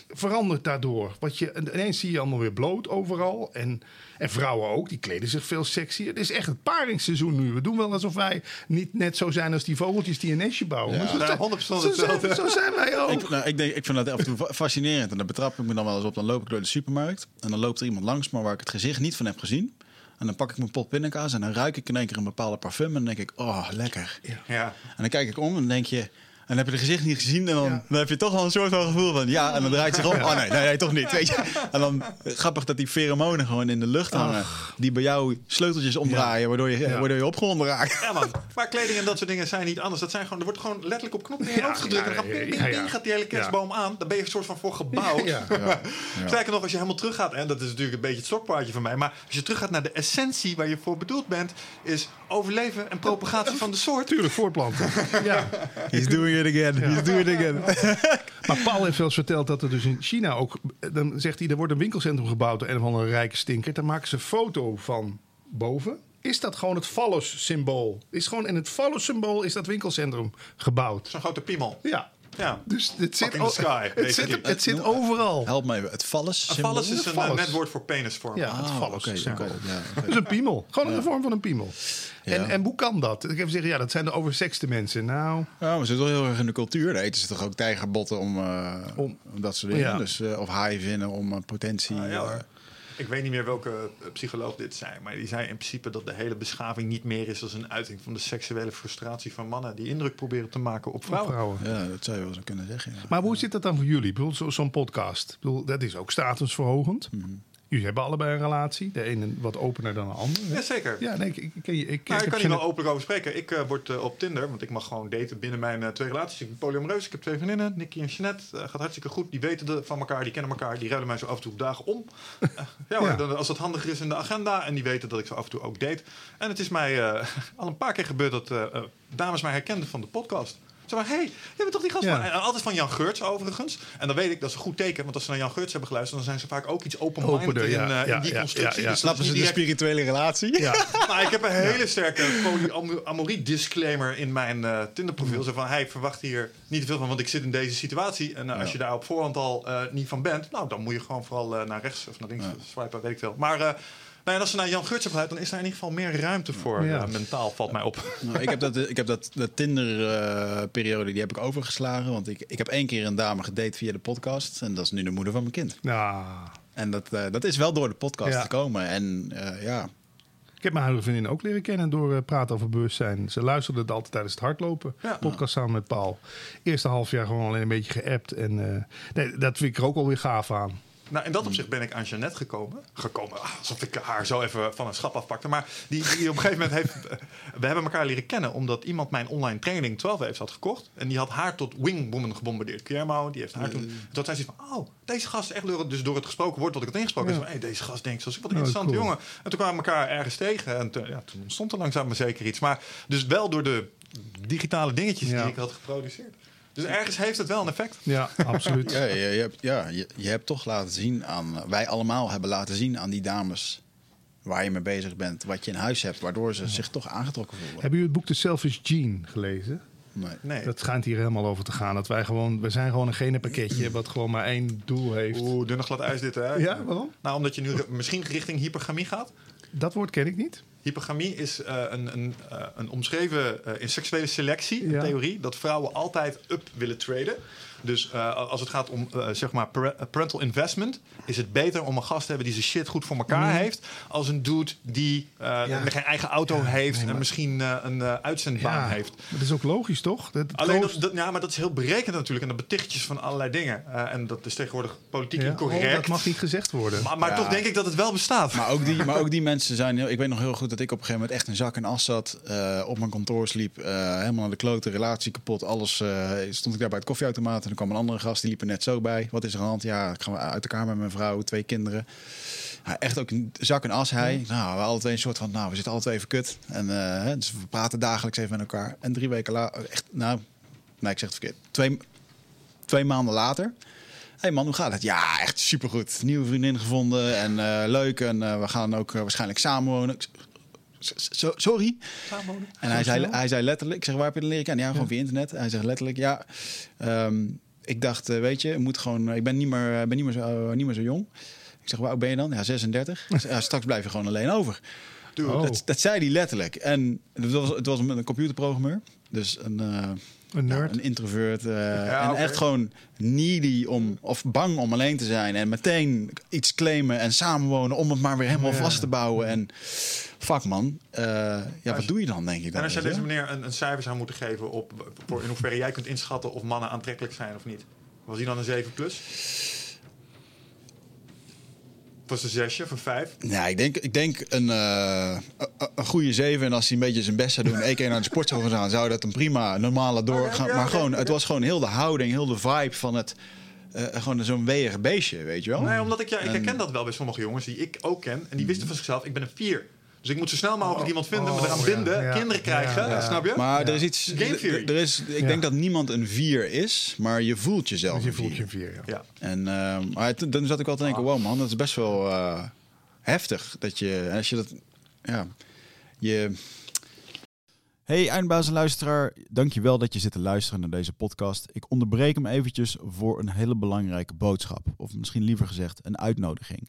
S3: verandert daardoor. Wat je, en ineens zie je allemaal weer bloot overal. En, en vrouwen ook, die kleden zich veel sexier. Het is echt het paringsseizoen nu. We doen wel alsof wij niet net zo zijn als die vogeltjes die een nestje bouwen.
S2: Ja.
S3: Maar zo,
S1: Ja,
S3: zijn-
S1: 100%
S3: zo, zijn,
S1: hetzelfde.
S3: zo zijn wij ook.
S2: Ik, nou, ik, denk, ik vind dat af en toe fa- fascinerend. En daar betrap ik me dan wel eens op. Dan loop ik door de supermarkt. En dan loopt er iemand langs me waar ik het gezicht niet van heb gezien. En dan pak ik mijn pot pindakaas en dan ruik ik in één keer een bepaalde parfum. En dan denk ik, oh, lekker.
S1: Ja.
S2: En dan kijk ik om en dan denk je... En dan heb je het gezicht niet gezien en dan,
S3: Ja.
S2: dan heb je toch wel een soort van gevoel van... Ja, en dan draait het zich om. Oh nee, nee, nee, toch niet. Weet je? En dan grappig dat die pheromonen gewoon in de lucht hangen. Die bij jou sleuteltjes omdraaien, waardoor, je,
S3: Ja.
S2: waardoor je opgewonden raakt.
S1: Ja, man. Maar kleding en dat soort dingen zijn niet anders. Dat zijn gewoon, er wordt gewoon letterlijk op knop in je hoofd gedrukt.
S3: ja,
S1: en dan gaat, ping, gaat die hele kerstboom aan. Daar ben je een soort van voor gebouwd.
S3: Ja.
S1: Sterker nog, als je helemaal teruggaat, en dat is natuurlijk een beetje het stokpaardje van mij, maar als je teruggaat naar de essentie waar je voor bedoeld bent, is overleven en propagatie van de soort.
S3: Tuurlijk, voortplanten. ja.
S2: He's doing it again. He's doing it again.
S3: Maar Paul heeft wel eens verteld dat er dus in China ook... Dan zegt hij, er wordt een winkelcentrum gebouwd door een of andere rijke stinker. Dan maken ze een foto van boven. Is dat gewoon het phallus-symbool? Is gewoon in het phallus-symbool is dat winkelcentrum gebouwd.
S1: Zo'n grote piemel.
S3: Ja.
S1: Ja.
S3: Dus het zit,
S1: sky,
S3: het zit, het zit overal.
S2: Help me even. Het vallus.
S1: Een vallus is een
S3: Vallus.
S1: eh, net woord voor penisvorm.
S3: Ja, het
S2: Oh, oké,
S3: symbool.
S2: oké, ja,
S3: is een piemel. Gewoon in de vorm van een piemel.
S2: Ja.
S3: En, en hoe kan dat? Ik even zeggen, ja, dat zijn de oversexte mensen. Nou,
S2: Ja, we zitten wel heel erg in de cultuur. Daar eten ze toch ook tijgerbotten om, eh,
S3: Om-
S2: om dat soort dingen.
S3: Ja.
S2: Dus, eh, of haaivinnen om potentie.
S1: Ah, ja, hoor. Ik weet niet meer welke eh, psycholoog dit zei, maar die zei in principe dat de hele beschaving niet meer is als een uiting van de seksuele frustratie van mannen die indruk proberen te maken op vrouwen.
S3: vrouwen.
S2: ja, dat zou je wel zo kunnen zeggen. Ja.
S3: Maar hoe zit dat dan voor jullie? Ik bedoel, zo- zo'n podcast. Ik bedoel, dat is ook statusverhogend.
S1: Mhm.
S3: Jullie hebben allebei een relatie. De ene wat opener dan de ander. hè?
S1: Jazeker.
S3: Ja, nee, ik, ik, ik, ik,
S1: Nou, kan hier wel openlijk over spreken. Ik eh, word eh, op Tinder, want ik mag gewoon daten binnen mijn eh, twee relaties. Ik ben polyamoreus, ik heb twee vriendinnen, Nicky en Jeanette. Gaat hartstikke goed. Die weten de, van elkaar, die kennen elkaar. Die ruilen mij zo af en toe op dagen om. Ja, hoor,
S3: Ja.
S1: dan- als dat handiger is in de agenda. En die weten dat ik zo af en toe ook date. En het is mij al een paar keer gebeurd dat dames mij herkenden van de podcast. Ze van, hé, hey, jij bent toch die gast
S3: Ja.
S1: van... En altijd van Jan Geurts overigens. En dan weet ik, dat is een goed teken. Want als ze naar Jan Geurts hebben geluisterd... dan zijn ze vaak ook iets open-minded in,
S3: ja,
S1: eh,
S3: ja,
S1: in die
S3: ja,
S1: constructie.
S3: ja, ja.
S1: Dus dat
S2: Snappen
S1: is
S2: ze
S1: niet
S2: de
S1: direct-
S2: spirituele relatie?
S3: Ja,
S1: nou, ik heb een hele sterke polyamorie disclaimer in mijn eh Tinder profiel. Zo van, hij verwacht hier niet te veel van, want ik zit in deze situatie. En eh, als je daar op voorhand al eh, niet van bent, nou, dan moet je gewoon vooral naar rechts of naar links swipen, weet ik veel. Maar en als ze naar Jan hebben geluid, dan is daar in ieder geval meer ruimte voor.
S3: Ja.
S1: eh, mentaal valt mij op.
S2: Nou, ik heb dat, ik heb dat, dat Tinder-periode die heb ik overgeslagen. Want ik, ik heb één keer een dame gedate via de podcast. En dat is nu de moeder van mijn kind.
S3: nou,
S2: En dat, eh, dat is wel door de podcast
S3: Ja.
S2: gekomen. En eh, ja,
S3: ik heb mijn huidige vriendin ook leren kennen door eh, praten over bewustzijn. Ze luisterde het altijd tijdens het hardlopen.
S1: Ja.
S3: Podcast samen met Paul. Eerste half jaar gewoon alleen een beetje geappt. En eh, nee, dat vind ik er ook alweer gaaf aan.
S1: Nou, in dat opzicht ben ik aan Jeannette gekomen. Gekomen, ah, alsof ik haar zo even van een schap afpakte. Maar die, die op een gegeven moment heeft... eh, We hebben elkaar leren kennen omdat iemand mijn online training 12 waves had gekocht. En die had haar tot wingwoman gebombardeerd. Guillermo, die heeft haar toen... Toen had zij zoiets van, oh, deze gast is echt... leuren. Dus door het gesproken woord wat ik had ingesproken...
S3: Ja.
S1: is van, hey, deze gast denkt zoals ik, wat een
S3: Oh,
S1: interessante
S3: cool.
S1: jongen. En toen kwamen we elkaar ergens tegen. En toen, ja, toen ontstond er langzaam maar zeker iets. Maar dus wel door de digitale dingetjes
S3: Ja.
S1: die ik had geproduceerd. Dus ergens heeft het wel een effect.
S3: Ja, absoluut.
S2: ja, je, je hebt, ja je, je hebt toch laten zien aan... Wij allemaal hebben laten zien aan die dames waar je mee bezig bent. Wat je in huis hebt, waardoor ze zich toch aangetrokken voelen.
S3: Hebben jullie het boek The Selfish Gene gelezen?
S2: Nee.
S1: Nee.
S3: Dat schijnt hier helemaal over te gaan. Dat wij gewoon, we zijn gewoon een genenpakketje wat gewoon maar één doel heeft.
S1: Oeh, dunne glad ijs dit, hè?
S3: Ja, waarom?
S1: Nou, omdat je nu misschien richting hypergamie gaat.
S3: Dat woord ken ik niet.
S1: Hypergamie is eh, een, een, eh, een omschreven eh, in seksuele selectie, een theorie, dat vrouwen altijd up willen traden. Dus eh, als het gaat om eh, zeg maar pare- parental investment, is het beter om een gast te hebben die zijn shit goed voor elkaar heeft, als een dude die eh,
S3: Mhm. Ja.
S1: geen eigen auto heeft
S3: nee,
S1: en misschien eh, een eh, uitzendbaan heeft.
S3: Dat is ook logisch, toch? Dat,
S1: Alleen dat, dat- ja, maar dat is heel berekend natuurlijk en dat betichtjes van allerlei dingen. Eh, en dat is tegenwoordig politiek
S3: Ja?
S1: incorrect.
S3: Oh, dat mag niet gezegd worden.
S1: Maar, maar
S2: Ja.
S1: toch denk ik dat het wel bestaat.
S2: Maar ook, die, maar ook die mensen zijn... heel- Ik weet nog heel goed dat ik op een gegeven moment echt in zak en as zat. eh, op mijn kantoor sliep. eh, helemaal naar de klote, relatie kapot. Alles. eh, stond ik daar bij het koffieautomaat. En er kwam een andere gast. Die liep er net zo bij. Wat is er aan de hand? Ja, ik ga uit elkaar met mijn vrouw. Twee kinderen. Ja, echt ook een zak en as hij. Nou, we twee een soort van... Nou, we zitten twee even kut. En eh, dus we praten dagelijks even met elkaar. En drie weken later... Echt, nou... Nee, ik zeg het verkeerd. Twee, twee maanden later... hey man, hoe gaat het? Ja, echt supergoed. Nieuwe vriendin gevonden en eh, leuk. En eh, we gaan ook waarschijnlijk samenwonen. Ik zeg, "S- so- Sorry. En hij zei, hij zei letterlijk, ik zeg, waar heb je het leren kennen? Ja, gewoon via internet. Hij zegt letterlijk, ja, ehm, ik dacht, eh, weet je, moet gewoon, ik ben niet meer, eh, ben niet meer, zo, niet meer zo jong. Ik zeg, oud ben je dan? Ja, 36. Ik zeg, ja, straks blijf je gewoon alleen over.
S3: Oh.
S2: Dat, dat zei hij letterlijk. En het was, het was een computerprogrammeur. Dus een, eh,
S3: Een nerd.
S2: ja, een introvert. eh, en echt gewoon needy om, of bang om alleen te zijn. En meteen iets claimen en samenwonen om het maar weer helemaal
S3: Ja.
S2: vast te bouwen. En fuck man, eh, ja, wat doe je dan denk ik dan?
S1: En als jij deze meneer een, een cijfer zou moeten geven op voor in hoeverre jij kunt inschatten of mannen aantrekkelijk zijn of niet, was hij dan een 7 plus? Was een zesje van 5?
S2: Ja, ik denk, ik denk een, eh, een- een goede zeven. En als hij een beetje zijn best zou doen, één keer naar de sportschool zou gaan, zou dat een prima normale doorgaan.
S1: ja,
S2: maar gewoon, het was gewoon heel de houding, heel de vibe van het. eh, gewoon zo'n weerig beestje, weet je wel?
S1: Nee, omdat ik, ja, ik
S2: En-
S1: herken dat wel bij sommige jongens die ik ook ken. En die wisten van zichzelf, ik ben een 4. Dus ik moet zo snel mogelijk iemand vinden, me eraan
S3: oh,
S1: binden,
S3: ja,
S1: kinderen krijgen,
S3: ja, ja.
S1: snap je?
S2: Maar
S3: Ja.
S2: er is iets.
S1: Game theory.
S2: Er is, ik
S3: Ja.
S2: denk dat niemand een vier is, maar je voelt jezelf.
S3: Dus je
S2: een
S3: voelt je
S2: vier.
S3: een vier, ja.
S1: ja.
S2: En eh, maar toen- dan zat ik wel te denken: wow, man, dat is best wel eh, heftig. Dat je, als je dat. Ja, je. Hey eindbaas en luisteraar, dankjewel dat je zit te luisteren naar deze podcast. Ik onderbreek hem eventjes voor een hele belangrijke boodschap. Of misschien liever gezegd een uitnodiging.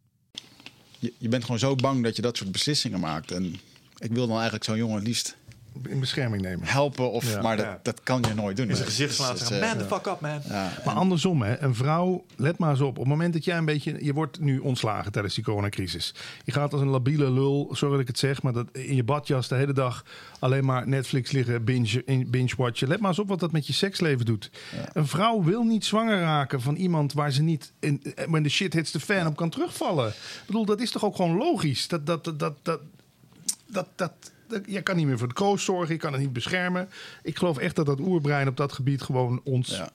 S2: Je, bent gewoon zo bang dat je dat soort beslissingen maakt. En ik wil dan eigenlijk zo'n jongen liefst
S3: In bescherming nemen.
S2: helpen. Of,
S3: Ja.
S2: maar dat,
S1: Ja.
S2: dat kan je nooit doen.
S1: In zijn
S2: Dus
S1: gezicht slaan
S2: is,
S1: zeggen,
S2: eh,
S1: man, the fuck up, man.
S2: ja,
S3: Maar andersom, hè, een vrouw, let maar eens op. Op het moment dat jij een beetje. Je wordt nu ontslagen tijdens die coronacrisis. Je gaat als een labiele lul, sorry dat ik het zeg, maar dat in je badjas de hele dag alleen maar Netflix liggen, binge, in- binge-watchen. Let maar eens op wat dat met je seksleven doet. Een vrouw wil niet zwanger raken van iemand waar ze niet, in, when the shit hits the fan, op kan terugvallen. Ik bedoel, dat is toch ook gewoon logisch? Dat, dat, dat, dat, dat, dat- je kan niet meer voor de koos zorgen, je kan het niet beschermen. Ik geloof echt dat dat oerbrein op dat gebied gewoon ons
S2: Ja.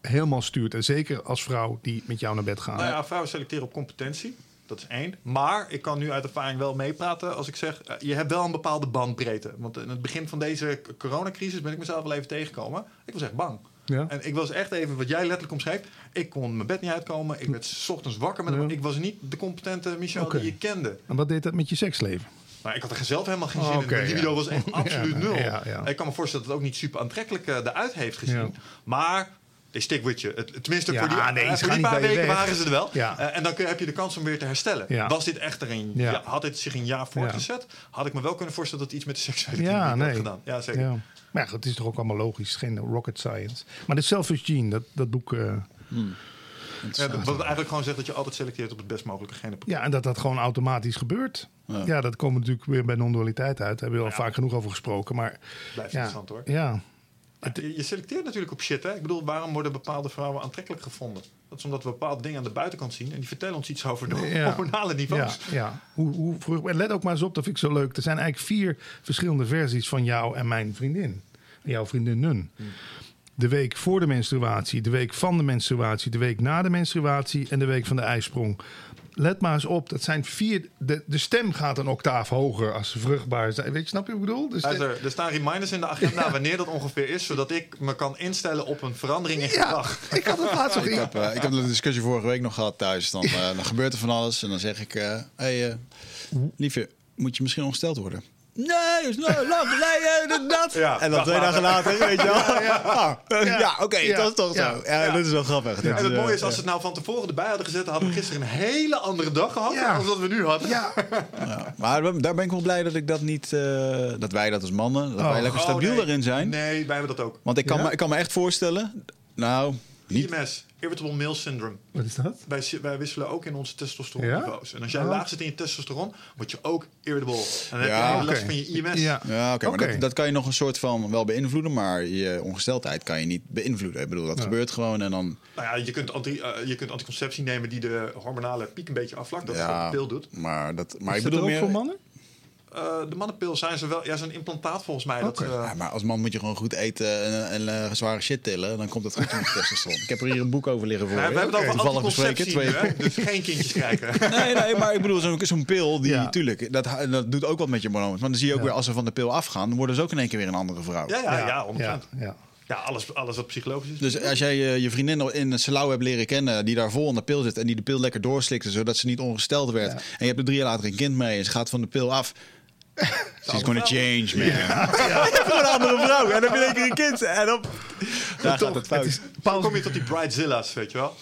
S3: helemaal stuurt. En zeker als vrouw die met jou naar bed gaat.
S1: Nou ja, vrouwen selecteren op competentie. Dat is één. Maar ik kan nu uit ervaring wel meepraten als ik zeg... eh, je hebt wel een bepaalde bandbreedte. Want in het begin van deze coronacrisis ben ik mezelf wel even tegengekomen. Ik was echt bang.
S3: Ja.
S1: En ik was echt even, wat jij letterlijk omschreef... ik kon mijn bed niet uitkomen. Ik werd 's ochtends wakker. Met
S3: Ja.
S1: Ik was niet de competente Michel die je kende.
S3: En wat deed dat met je seksleven?
S1: Maar ik had er zelf helemaal geen
S3: Oh,
S1: zin in. Mijn libido
S3: ja.
S1: was echt absoluut
S3: Ja,
S1: nul.
S3: ja, ja.
S1: Ik kan me voorstellen dat het ook niet super aantrekkelijk eh, eruit heeft gezien.
S3: Ja.
S1: Maar they stick with you. Het- Tenminste,
S3: Ja,
S1: voor die,
S3: nee,
S1: eh, voor die paar weken
S3: weg.
S1: waren ze er wel.
S3: Ja.
S1: Eh, en dan kun- heb je de kans om weer te herstellen.
S3: Ja.
S1: Was dit echt er een
S3: Ja.
S1: ja, had dit zich een jaar voortgezet? Had ik me wel kunnen voorstellen dat het iets met de seksualiteit
S3: Ja,
S1: had
S3: nee.
S1: gedaan. Ja, zeker.
S3: Ja. Maar ja, goed, het is toch ook allemaal logisch. Geen rocket science. Maar de Selfish Gene, dat, dat boek... eh,
S1: Ja, dat- wat eigenlijk gewoon zegt dat je altijd selecteert op het best mogelijke gene.
S3: ja, en dat dat gewoon automatisch gebeurt.
S2: Ja.
S3: Ja, dat komt natuurlijk weer bij non-dualiteit uit. Daar hebben we al vaak genoeg over gesproken. Maar
S1: Blijft
S3: ja,
S1: interessant hoor.
S3: ja,
S1: Je, selecteert natuurlijk op shit. Hè? Ik bedoel, waarom worden bepaalde vrouwen aantrekkelijk gevonden? Dat is omdat we bepaalde dingen aan de buitenkant zien. En die vertellen ons iets over de
S3: Ja.
S1: hormonale
S3: ja,
S1: niveaus.
S3: ja. Hoe, hoe, vroeg- en let ook maar eens op, dat vind ik zo leuk. Er zijn eigenlijk vier verschillende versies van jou en mijn vriendin. Jouw vriendinnen. De week voor de menstruatie, de week van de menstruatie, de week na de menstruatie en de week van de ijsprong. Let maar eens op, dat zijn vier. De, de stem gaat een octaaf hoger als ze vruchtbaar zijn. Weet je, snap je wat ik bedoel? Dus
S1: Luister, er staan reminders in de agenda wanneer dat ongeveer is, zodat ik me kan instellen op een verandering in gedrag.
S3: ik had het laatst nog
S2: Ik heb, eh, ik heb een discussie vorige week nog gehad thuis. Dan, eh, dan gebeurt er van alles. En dan zeg ik... eh hey, eh, liefje, moet je misschien ongesteld worden? Nee, is nou lang geleden, dat.
S1: Ja,
S2: en dan twee dagen later, weet je wel. Ja, ja.
S3: Ja.
S2: oké,
S3: Ja.
S2: dat is toch zo. Ja,
S1: Ja.
S2: dat is wel grappig.
S1: En het mooie
S2: eh,
S1: is, als ze het nou van tevoren erbij hadden gezet, dan hadden we gisteren een hele andere dag gehad
S3: Ja.
S1: dan dat we nu hadden.
S3: Ja,
S2: ja. Maar daar ben ik wel blij dat ik dat niet... eh, dat wij dat als mannen, dat wij
S3: Oh.
S2: lekker
S1: Oh,
S2: stabiel
S1: nee.
S2: daarin zijn.
S1: Nee, wij hebben dat ook.
S2: Want ik kan,
S3: Ja?
S2: me, ik kan me echt voorstellen... Nou.
S1: IMS, Irritable Male Syndrome.
S3: wat is dat?
S1: Wij, wij wisselen ook in onze testosteronniveaus. En als jij
S3: Oh.
S1: laag zit in je testosteron, word je ook irritable. En dan heb
S2: Ja,
S1: je hele last van je IMS.
S3: Ja.
S2: Ja, oké, dat, dat kan je nog een soort van wel beïnvloeden, maar je ongesteldheid kan je niet beïnvloeden. Ik bedoel, dat gebeurt gewoon en dan...
S1: Nou ja, je kunt, anti, eh, je kunt anticonceptie nemen die de hormonale piek een beetje afvlakt. Dat is wat
S2: ja,
S1: de pil doet.
S2: Maar, dat, maar
S3: is
S2: ik
S3: dat
S2: bedoel
S3: ook
S2: meer...
S3: voor mannen?
S1: Eh, de mannenpil zijn ze wel. Ja, zo'n implantaat volgens mij. Dat, eh,
S2: Ja, maar als man moet je gewoon goed eten en, en eh, zware shit tillen, dan komt het goed met testosteron. Ik heb er hier een boek over liggen voor. je.
S1: we hebben het over
S2: Toevallig bespreken, twee.
S1: hè? Dus geen kindjes krijgen.
S2: Nee, nee, maar ik bedoel, zo'n zo'n pil, die,
S3: Ja.
S2: tuurlijk, dat, dat doet ook wat met je hormonen. Maar dan zie je ook
S3: Ja.
S2: weer, als ze van de pil afgaan, dan worden ze ook in één keer weer een andere vrouw.
S1: ja, ja, ja, 100%.
S3: ja,
S1: Ja,
S3: ja.
S1: alles, alles wat psychologisch is.
S2: Dus als jij je, je vriendin in Salau hebt leren kennen, die daar vol aan de pil zit en die de pil lekker doorslikte, zodat ze niet ongesteld werd. En je hebt er drie jaar later een kind mee en ze gaat van de pil af. She's gonna change, man. Voor een andere vrouw. En dan heb je één keer een kind. En dan... Daar gaat het fout.
S3: Paul,
S1: kom je tot die bridezilla's, weet je wel.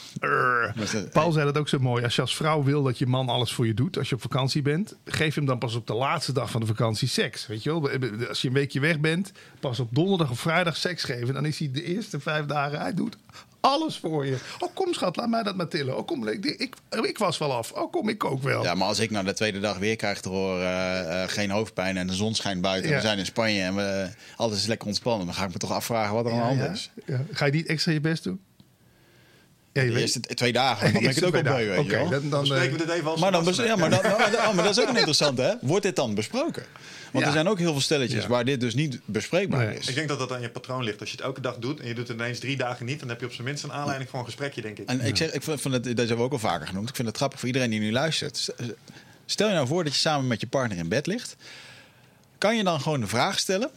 S3: Paul zei dat ook zo mooi. Als je als vrouw wil dat je man alles voor je doet als je op vakantie bent, geef hem dan pas op de laatste dag van de vakantie seks. Weet je wel? Als je een weekje weg bent, pas op donderdag of vrijdag seks geven. Dan is hij de eerste vijf dagen, hij doet alles voor je. Oh, kom schat, laat mij dat maar tillen. Oh, kom, ik, ik, ik was wel af. Oh, kom, ik ook wel.
S2: Ja, maar als ik nou de tweede dag weer krijg te horen eh, eh, geen hoofdpijn en de zon schijnt buiten
S3: Ja.
S2: we zijn in Spanje en we, alles is lekker ontspannen, dan ga ik me toch afvragen wat er aan de hand is.
S3: Ja. Ga je niet extra je best doen? Ja, je
S2: De
S3: weet-
S2: eerste twee dagen, dan ben ik het ook al weet wel.
S3: dan,
S1: Dan
S3: dan,
S1: spreken
S3: eh,
S1: we dit even als
S2: Maar, dan, ja, maar, dan, maar, oh, maar dat is ook een interessante, hè? Wordt dit dan besproken? Want
S3: Ja.
S2: er zijn ook heel veel stelletjes
S3: Ja.
S2: waar dit dus niet bespreekbaar
S3: Nee.
S2: is.
S1: Ik denk dat dat aan je patroon ligt. Als je het elke dag doet en je doet het ineens drie dagen niet, dan heb je op zijn minst een aanleiding voor een gesprekje, denk ik.
S2: En ik zeg, ik vind het, dat hebben we ook al vaker genoemd. Ik vind het grappig voor iedereen die nu luistert. Stel je nou voor dat je samen met je partner in bed ligt. Kan je dan gewoon de vraag stellen: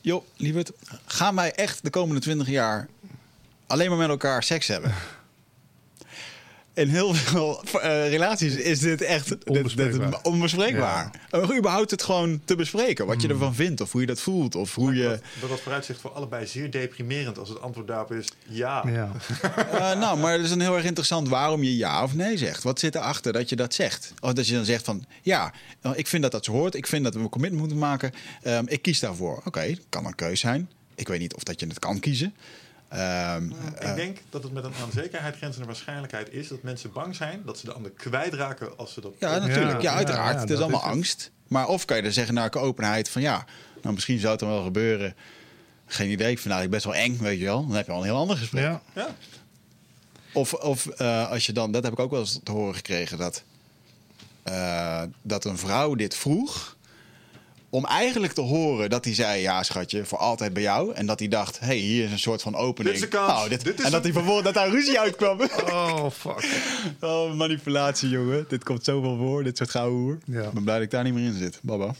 S2: Joh, lieverd, gaan wij echt de komende 20 jaar alleen maar met elkaar seks hebben? In heel veel eh, relaties is dit echt dit- dit-
S3: Onbespreekbaar.
S2: onbespreekbaar. Om überhaupt het gewoon te bespreken. Wat je ervan vindt, of hoe je dat voelt, of hoe je.
S1: Dat, dat dat vooruitzicht voor allebei zeer deprimerend als het antwoord daarop is ja.
S3: ja.
S2: Eh, nou, maar het is dan heel erg interessant waarom je ja of nee zegt. Wat zit erachter dat je dat zegt? Of dat je dan zegt van ja, eh, ik vind dat dat zo hoort. Ik vind dat we een commitment moeten maken. Ehm, ik kies daarvoor. Oké, kan een keus zijn. Ik weet niet of dat je het kan kiezen. Ehm,
S1: Ik denk dat het met een aan zekerheid grenzende waarschijnlijk is dat mensen bang zijn dat ze de ander kwijtraken als ze dat
S2: ja, natuurlijk. Ja,
S3: ja,
S2: uiteraard.
S3: ja,
S2: het is allemaal
S3: is het.
S2: angst. Maar of kan je er zeggen naar openheid van ja, nou misschien zou het dan wel gebeuren. Geen idee. Ik vind het best wel eng, weet je wel. Dan heb je al een heel ander gesprek.
S3: Ja.
S1: Ja.
S2: Of, of eh, als je dan, dat heb ik ook wel eens te horen gekregen, dat, eh, dat een vrouw dit vroeg. Om eigenlijk te horen dat hij zei: Ja, schatje, voor altijd bij jou. En dat hij dacht: hey, hier is een soort van opening.
S1: Dit is de kans.
S2: Nou, dit-
S1: Dit is
S2: en dat
S1: een-
S2: hij vervolgens dat daar ruzie uitkwam.
S3: Oh, fuck.
S2: oh, manipulatie, jongen. Dit komt zoveel voor, dit soort gouden hoer.
S3: Ja.
S2: Ik ben blij dat ik daar niet meer in zit. Baba.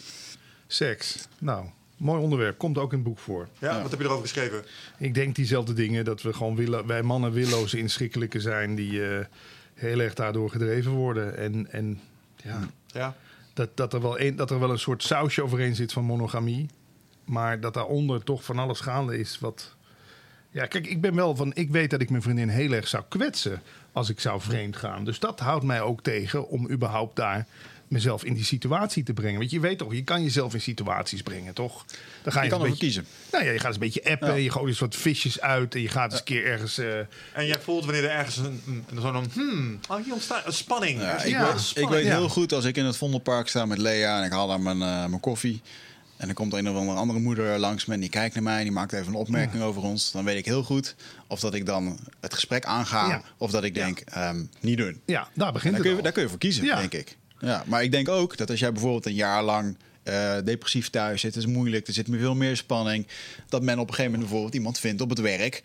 S3: Seks. Nou, mooi onderwerp. Komt ook in het boek voor.
S1: Ja, wat heb je erover geschreven?
S3: Ik denk diezelfde dingen. Dat we gewoon willen, wij mannen willoze inschikkelijke zijn. Die eh, heel erg daardoor gedreven worden. En, en ja,
S1: Ja.
S3: Dat, dat, er wel een, dat er wel een soort sausje overheen zit van monogamie. Maar dat daaronder toch van alles gaande is wat... Ja, kijk, ik ben wel van... Ik weet dat ik mijn vriendin heel erg zou kwetsen als ik zou vreemd gaan. Dus dat houdt mij ook tegen om überhaupt daar mezelf in die situatie te brengen. Want je weet toch, je kan jezelf in situaties brengen, toch? Dan ga
S2: Je
S3: je,
S2: kan
S3: een beetje,
S2: kiezen.
S3: Nou ja, je gaat eens een beetje appen,
S2: Ja.
S3: je gooit eens wat visjes uit en je gaat eens een keer ergens... eh,
S1: En jij voelt wanneer er ergens een, een, zo'n hmm, oh, hier ontstaat een spanning.
S2: Ja, ik,
S3: Ja,
S2: weet,
S1: spanning.
S2: ik weet
S3: ja.
S2: heel goed als ik in het Vondelpark sta met Lea en ik haal daar mijn, eh, mijn koffie. En dan komt een of andere andere moeder langs me en die kijkt naar mij en die maakt even een opmerking over ons. Dan weet ik heel goed of dat ik dan het gesprek aanga
S3: Ja.
S2: of dat ik denk, ehm, niet doen.
S3: ja, daar begint
S2: Daar kun, je,
S3: het
S2: daar kun je voor kiezen,
S3: Ja.
S2: denk ik. Ja, maar ik denk ook dat als jij bijvoorbeeld een jaar lang eh, depressief thuis zit, het is moeilijk, er zit veel meer spanning. Dat men op een gegeven moment bijvoorbeeld iemand vindt op het werk.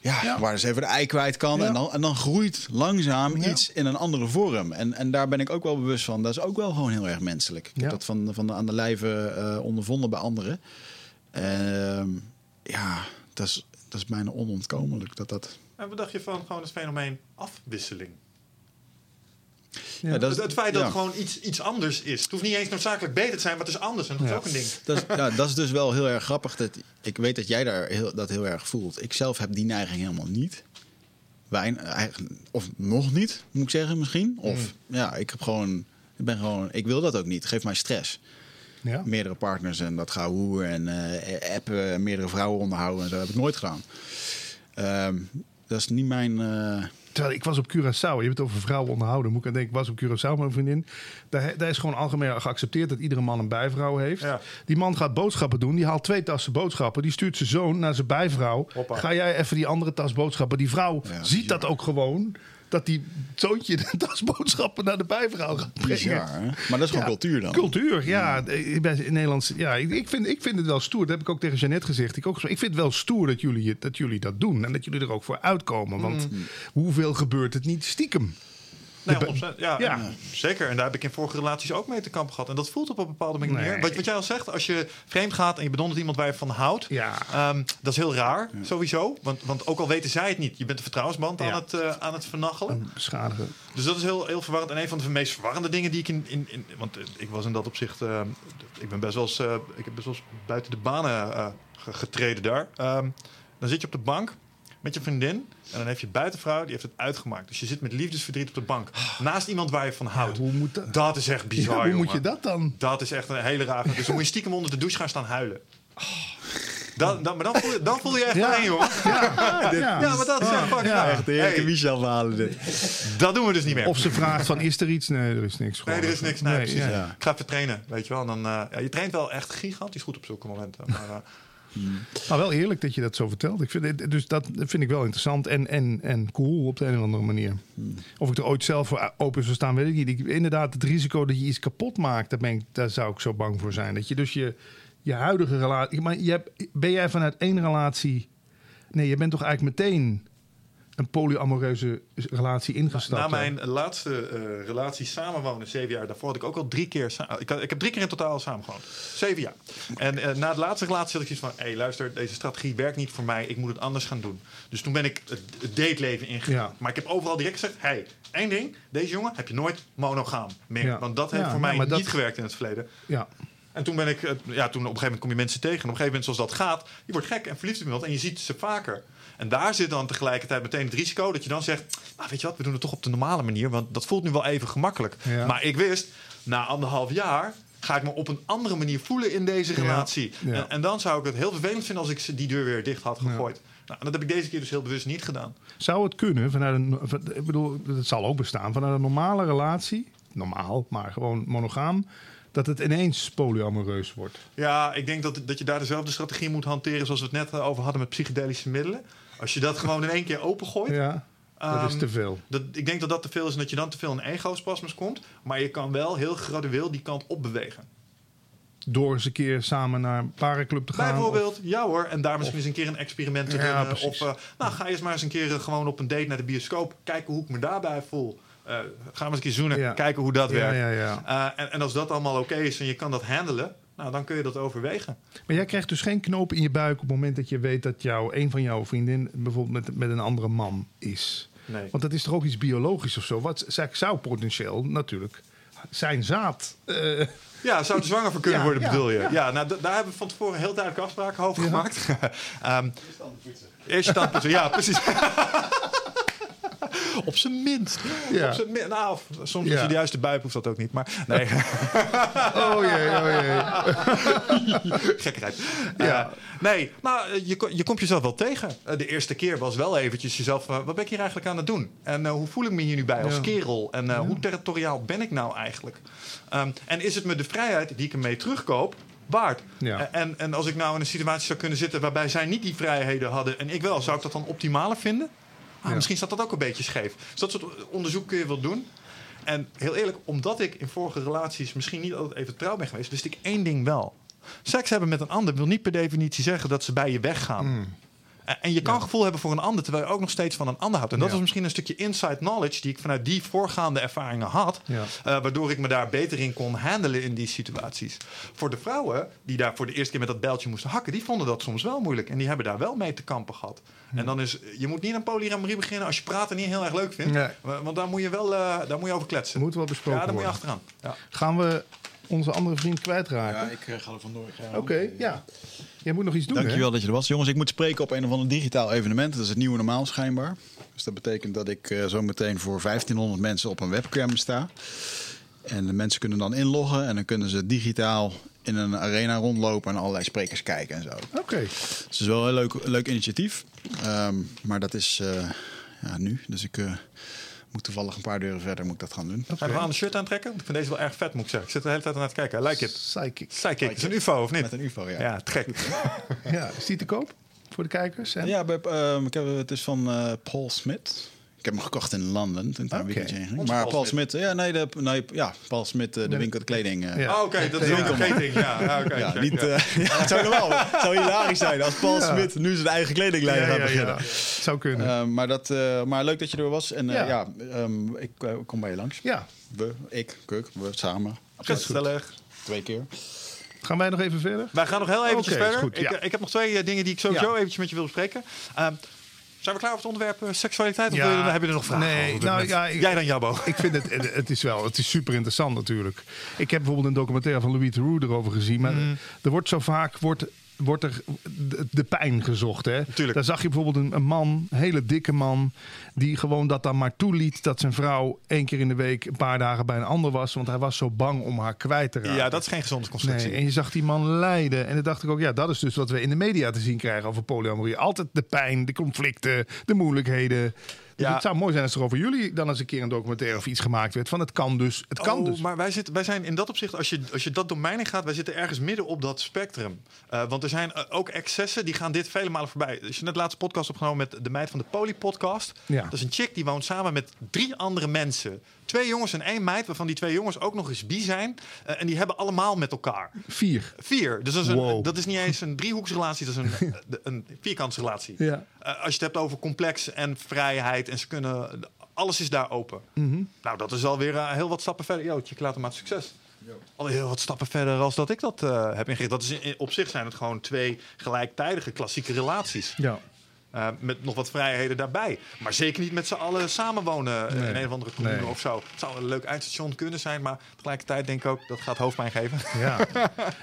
S2: Ja,
S3: Ja.
S2: waar ze even de ei kwijt kan.
S3: Ja.
S2: En, dan, en dan groeit langzaam
S3: Ja.
S2: iets in een andere vorm. En, en daar ben ik ook wel bewust van. Dat is ook wel gewoon heel erg menselijk. Ik
S3: Ja.
S2: heb dat van, van de, aan de lijve eh, ondervonden bij anderen. Ehm, ja, dat is, dat is bijna onontkomelijk. Dat dat,
S1: En wat dacht je van gewoon het fenomeen afwisseling?
S3: Ja.
S2: Dat
S1: Het,
S2: is-
S1: het feit dat het gewoon iets, iets anders is. Het hoeft niet eens noodzakelijk beter te zijn, maar het is anders. En dat is ook een ding.
S2: Dat is, ja, dat is dus wel heel erg grappig. Dat, ik weet dat jij daar heel, dat heel erg voelt. Ik zelf heb die neiging helemaal niet. Wijn, of nog niet, moet ik zeggen misschien. Of ja, ik heb gewoon, ik ben gewoon, ik wil dat ook niet. Geef mij stress.
S3: Ja.
S2: Meerdere partners en dat gehoer en eh appen, en meerdere vrouwen onderhouden en zo heb ik nooit gedaan. Ehm, dat is niet mijn. eh,
S3: Terwijl ik was op Curaçao. Je hebt het over vrouwen onderhouden. Moet ik aan denken, ik was op Curaçao met een vriendin. Daar, daar is gewoon algemeen geaccepteerd dat iedere man een bijvrouw heeft.
S1: Ja.
S3: Die man gaat boodschappen doen. Die haalt twee tassen boodschappen. Die stuurt zijn zoon naar zijn bijvrouw.
S1: Hoppa.
S3: Ga jij even die andere tas boodschappen. Die vrouw
S2: Ja,
S3: ziet dat ook gewoon. Dat die zoontje de tas boodschappen naar de bijvrouw gaat brengen.
S2: bizar? Maar dat is gewoon
S3: Ja,
S2: cultuur dan.
S3: Cultuur, ja. Eh, Bij in Nederlands, ja ik, ik, vind, ik vind het wel stoer. Dat heb ik ook tegen Jeannette gezegd. Ik, ook, ik vind het wel stoer dat jullie, dat jullie dat doen. En dat jullie er ook voor uitkomen. Want
S2: Mm.
S3: hoeveel gebeurt het niet stiekem?
S1: Nee,
S3: De-
S1: 100%. ja,
S3: Ja.
S1: en zeker. En daar heb ik in vorige relaties ook mee te kampen gehad. En dat voelt op een bepaalde manier.
S3: Nee.
S1: Wat, wat jij al zegt, als je vreemd gaat en je bedondert iemand waar je van houdt.
S3: Ja.
S1: ehm, dat is heel raar, sowieso. Want, want ook al weten zij het niet, je bent de vertrouwensband aan, het, eh, aan het vernachelen.
S3: Beschadigen.
S1: Dus dat is heel, heel verwarrend. En een van de meest verwarrende dingen die ik in. in, in want eh, ik was in dat opzicht. eh, ik ben best wel eens. eh, ik heb best wel eens buiten de banen eh, ge- getreden daar. Ehm, dan zit je op de bank met je vriendin. En dan heeft je buitenvrouw, die heeft het uitgemaakt. Dus je zit met liefdesverdriet op de bank. Naast iemand waar je van houdt.
S3: hoe moet dat?
S1: Dat is echt bizar.
S3: Ja, hoe moet je dat dan?
S1: Dat is echt een hele rare. Dus dan moet je stiekem onder de douche gaan staan huilen. Dat, dat, maar dan voel, je, dan voel je echt
S3: Ja.
S1: pijn, jongen.
S3: Ja,
S1: Ja, maar dat is echt fucking
S3: Ja.
S1: raar.
S2: Echt de
S1: Hey,
S2: Michel verhalen dit.
S1: dat doen we dus niet meer.
S3: Of ze vraagt van, is er iets? Nee, er is niks.
S1: Nee, er is niks. Nee, precies.
S3: ja.
S2: ja.
S1: Ik ga even trainen, weet je wel. En dan, eh, ja, je traint wel echt gigantisch goed op zulke momenten. Maar,
S3: Maar wel eerlijk dat je dat zo vertelt. Ik vind dus dat vind ik wel interessant en, en, en cool op de een of andere manier. Of ik er ooit zelf voor open zou staan, weet ik niet. Ik, inderdaad, het risico dat je iets kapot maakt, daar, ben ik, daar zou ik zo bang voor zijn. Dat je dus je, je huidige relatie... Maar je hebt, ben jij vanuit één relatie... Nee, je bent toch eigenlijk meteen een polyamoreuze relatie ingestapt?
S1: na mijn laatste eh, relatie samenwonen, zeven jaar, daarvoor had ik ook al drie keer... Ik, had- ik heb drie keer in totaal samengewoond. Zeven jaar. En eh, na de laatste relatie had ik zoiets van... hé, hey, luister, deze strategie werkt niet voor mij. Ik moet het anders gaan doen. Dus toen ben ik het, het dateleven ingegaan.
S3: Ja.
S1: Maar ik heb overal direct gezegd... hé, hey, één ding. Deze jongen heb je nooit monogaam meer.
S3: Ja.
S1: Want dat heeft
S3: Ja,
S1: voor mij
S3: dat-
S1: niet gewerkt in het verleden.
S3: Ja,
S1: En toen ben ik, ja, toen op een gegeven moment kom je mensen tegen. En op een gegeven moment, zoals dat gaat, je wordt gek en verliefd op iemand en je ziet ze vaker. En daar zit dan tegelijkertijd meteen het risico dat je dan zegt: nou, Weet je wat, we doen het toch op de normale manier, want dat voelt nu wel even gemakkelijk.
S3: Ja.
S1: Maar ik wist, na anderhalf jaar ga ik me op een andere manier voelen in deze relatie.
S3: Ja.
S1: En, en dan zou ik het heel vervelend vinden als ik ze- die deur weer dicht had gegooid. Nou, en dat heb ik deze keer dus heel bewust niet gedaan.
S3: Zou het kunnen vanuit een. van- Ik bedoel, het zal ook bestaan vanuit een normale relatie. Normaal, maar gewoon monogaam. Dat het ineens polyamoreus wordt.
S1: Ja, ik denk dat, dat je daar dezelfde strategie moet hanteren zoals we het net over hadden met psychedelische middelen. Als je dat gewoon in één keer opengooit.
S3: Ja, dat is
S1: Ehm,
S3: te veel.
S1: Dat, ik denk dat dat te veel is en dat je dan te veel in ego-spasmus komt. Maar je kan wel heel gradueel die kant op bewegen.
S3: Door eens een keer samen naar een parenclub te gaan.
S1: Bijvoorbeeld, ja hoor, en daar misschien eens een keer een experiment te
S3: Ja, precies.
S1: of eh, nou, ga eens maar eens een keer eh, gewoon op een date naar de bioscoop. Kijken hoe ik me daarbij voel. Eh, ga maar eens een keer zoenen,
S3: Ja.
S1: kijken hoe dat
S3: Ja,
S1: werkt.
S3: ja, ja.
S1: En, en als dat allemaal oké is en je kan dat handelen, nou, dan kun je dat overwegen.
S3: Maar jij krijgt dus geen knoop in je buik op het moment dat je weet dat jouw, een van jouw vriendin bijvoorbeeld met, met een andere man is.
S1: Nee.
S3: Want dat is toch ook iets biologisch of zo? Wat zou potentieel natuurlijk zijn zaad. eh,
S1: Ja, zou er zwanger voor kunnen
S3: Ja,
S1: worden,
S3: ja,
S1: bedoel je?
S3: ja.
S1: Ja, nou, daar hebben we van tevoren heel duidelijke afspraken over gemaakt. Ehm Eerst je tand poetsen, ja, precies. Op zijn minst.
S3: Ja.
S1: Op zijn min- nou, soms
S3: Ja.
S1: als je de juiste buik hoeft dat ook niet. Maar nee,
S3: oh jee, oh jee.
S1: gekkerheid.
S3: Ja.
S1: Eh, nee, nou, eh, je, je komt jezelf wel tegen. Eh, de eerste keer was wel eventjes jezelf... wat ben ik hier eigenlijk aan het doen? En hoe voel ik me hier nu bij als kerel? En hoe territoriaal ben ik nou eigenlijk? Ehm, en is het me de vrijheid die ik ermee terugkoop waard?
S3: Ja.
S1: En, en als ik nou in een situatie zou kunnen zitten... waarbij zij niet die vrijheden hadden en ik wel... zou ik dat dan optimaler vinden? Ah,
S3: Ja.
S1: Misschien staat dat ook een beetje scheef. Dus dat soort onderzoek kun je wel doen. En heel eerlijk, omdat ik in vorige relaties misschien niet altijd even trouw ben geweest, wist ik één ding wel. Seks hebben met een ander wil niet per definitie zeggen dat ze bij je weggaan.
S3: Hmm.
S1: En- je kan gevoel hebben voor een ander, terwijl je ook nog steeds van een ander houdt. En dat
S3: Ja.
S1: is misschien een stukje inside knowledge die ik vanuit die voorgaande ervaringen had.
S3: Ja.
S1: eh, waardoor ik me daar beter in kon handelen in die situaties. Voor de vrouwen die daar voor de eerste keer met dat bijltje moesten hakken, die vonden dat soms wel moeilijk. En die hebben daar wel mee te kampen gehad. En dan is, je moet niet aan polyamorie beginnen als je praten niet heel erg leuk vindt.
S3: Nee.
S1: Want daar moet je wel eh, daar moet je over kletsen.
S3: Moet wel besproken
S1: ja, daar moet je
S3: worden.
S1: achteraan. Ja.
S3: Gaan we onze andere vriend kwijtraken?
S2: Ja, ik eh, ga er vandoor.
S3: Oké, ja. Jij moet nog iets doen,
S2: Dankjewel dat je er was. Jongens, ik moet spreken op een of ander digitaal evenement. Dat is het nieuwe normaal schijnbaar. Dus dat betekent dat ik eh, zo meteen voor 1500 mensen op een webcam sta. En de mensen kunnen dan inloggen en dan kunnen ze digitaal in een arena rondlopen en allerlei sprekers kijken en zo.
S3: Oké.
S2: Dus het is wel een leuk, leuk initiatief. Ehm, maar dat is eh, ja, nu. Dus ik eh, moet toevallig een paar deuren verder moet ik dat gaan doen.
S1: Ga je nog aan de shirt aantrekken? Want Ik vind deze wel erg vet, moet ik zeggen. Ik zit de hele tijd naar te kijken. I like it.
S3: Psychic.
S1: Psychic. Is een UFO of niet?
S2: Met een UFO, ja.
S1: Ja, te gek.
S3: Ja, is die te koop voor de kijkers? En...
S2: Ja, bij, ehm, ik heb, het is van eh, Paul Smith. Ik heb hem gekocht in Londen toen ik daar een weekendje ging.
S1: Onze
S2: Maar
S1: Paul. Smith,
S2: ja, nee, de, nee, ja, Paul Smith, eh, de
S3: Nee.
S2: winkel de kleding. eh,
S3: Ja.
S1: Oh, Oké, dat is
S3: Ja.
S1: een catering. Ja, ja, oké.
S2: Ja,
S1: check,
S2: niet,
S1: ja.
S2: eh, ja, het zou normaal. Het zou hilarisch zijn als Paul
S3: Ja.
S2: Smith nu zijn eigen kledinglijn
S3: ja,
S2: gaat
S3: ja,
S2: beginnen.
S3: ja. Zou kunnen.
S2: Maar, dat, eh, maar leuk dat je er was. En eh,
S3: Ja.
S2: ja, ehm, ik kom bij je langs.
S3: ja.
S2: We, ik, Kuk, we samen.
S1: Gezellig.
S2: Twee keer.
S3: Gaan wij nog even verder?
S1: Wij gaan nog heel eventjes verder.
S3: goed,
S1: ik,
S3: ja.
S1: eh, ik heb nog twee dingen die ik sowieso
S3: Ja.
S1: eventjes met je wil bespreken. Ehm, zijn we klaar voor het onderwerp eh, seksualiteit? Of je- heb je er nog vragen
S3: Nee,
S1: over?
S3: nou ja, ik-
S1: Jij dan, Jabbo.
S3: Ik vind het, het het is wel, het is super interessant natuurlijk. Ik heb bijvoorbeeld een documentaire van Louis Theroux erover gezien. Maar
S1: Mm.
S3: er wordt zo vaak, wordt, wordt er de, de pijn gezocht. Hè?
S1: Tuurlijk.
S3: Daar zag je bijvoorbeeld een, een man, een hele dikke man, die gewoon dat dan maar toeliet dat zijn vrouw één keer in de week een paar dagen bij een ander was. Want hij was zo bang om haar kwijt te raken.
S1: Ja, dat is geen gezonde constructie.
S3: Nee, en je zag die man lijden. En dan dacht ik ook, ja, dat is dus wat we in de media te zien krijgen over polyamorie. Altijd de pijn, de conflicten, de moeilijkheden. Dus
S1: Ja.
S3: het zou mooi zijn als er over jullie dan eens een keer een documentaire of iets gemaakt werd. Van het kan dus, het kan
S1: oh,
S3: dus.
S1: Maar wij, zitten, wij zijn in dat opzicht, als je, als je dat domein in gaat, wij zitten ergens midden op dat spectrum. Eh, want er zijn eh, ook excessen die gaan dit vele malen voorbij. Als je net laatste podcast opgenomen met de meid van de Poly Podcast.
S3: Ja.
S1: Dat is een chick die woont samen met drie andere mensen. Twee jongens en één meid, waarvan die twee jongens ook nog eens bi zijn. Eh, en die hebben allemaal met elkaar.
S3: Vier.
S1: Vier. Dus dat is, een,
S3: Wow.
S1: dat is niet eens een driehoeksrelatie, dat is een, een, een vierkantsrelatie.
S3: Ja.
S1: Eh, als je het hebt over complex en vrijheid en ze kunnen. Alles is daar open.
S3: Mhm.
S1: Nou, dat is alweer uh, heel wat stappen verder. Jootje, ik laat hem maar succes. Al heel wat stappen verder als dat ik dat eh, heb ingericht. Dat is in- op zich zijn het gewoon twee gelijktijdige klassieke relaties.
S3: Ja.
S1: Eh, met nog wat vrijheden daarbij. Maar zeker niet met z'n allen samenwonen eh,
S3: Nee.
S1: in een of andere commune
S3: Nee.
S1: of zo. Het zou een leuk eindstation kunnen zijn, maar tegelijkertijd denk ik ook dat gaat hoofdpijn geven.
S3: ja.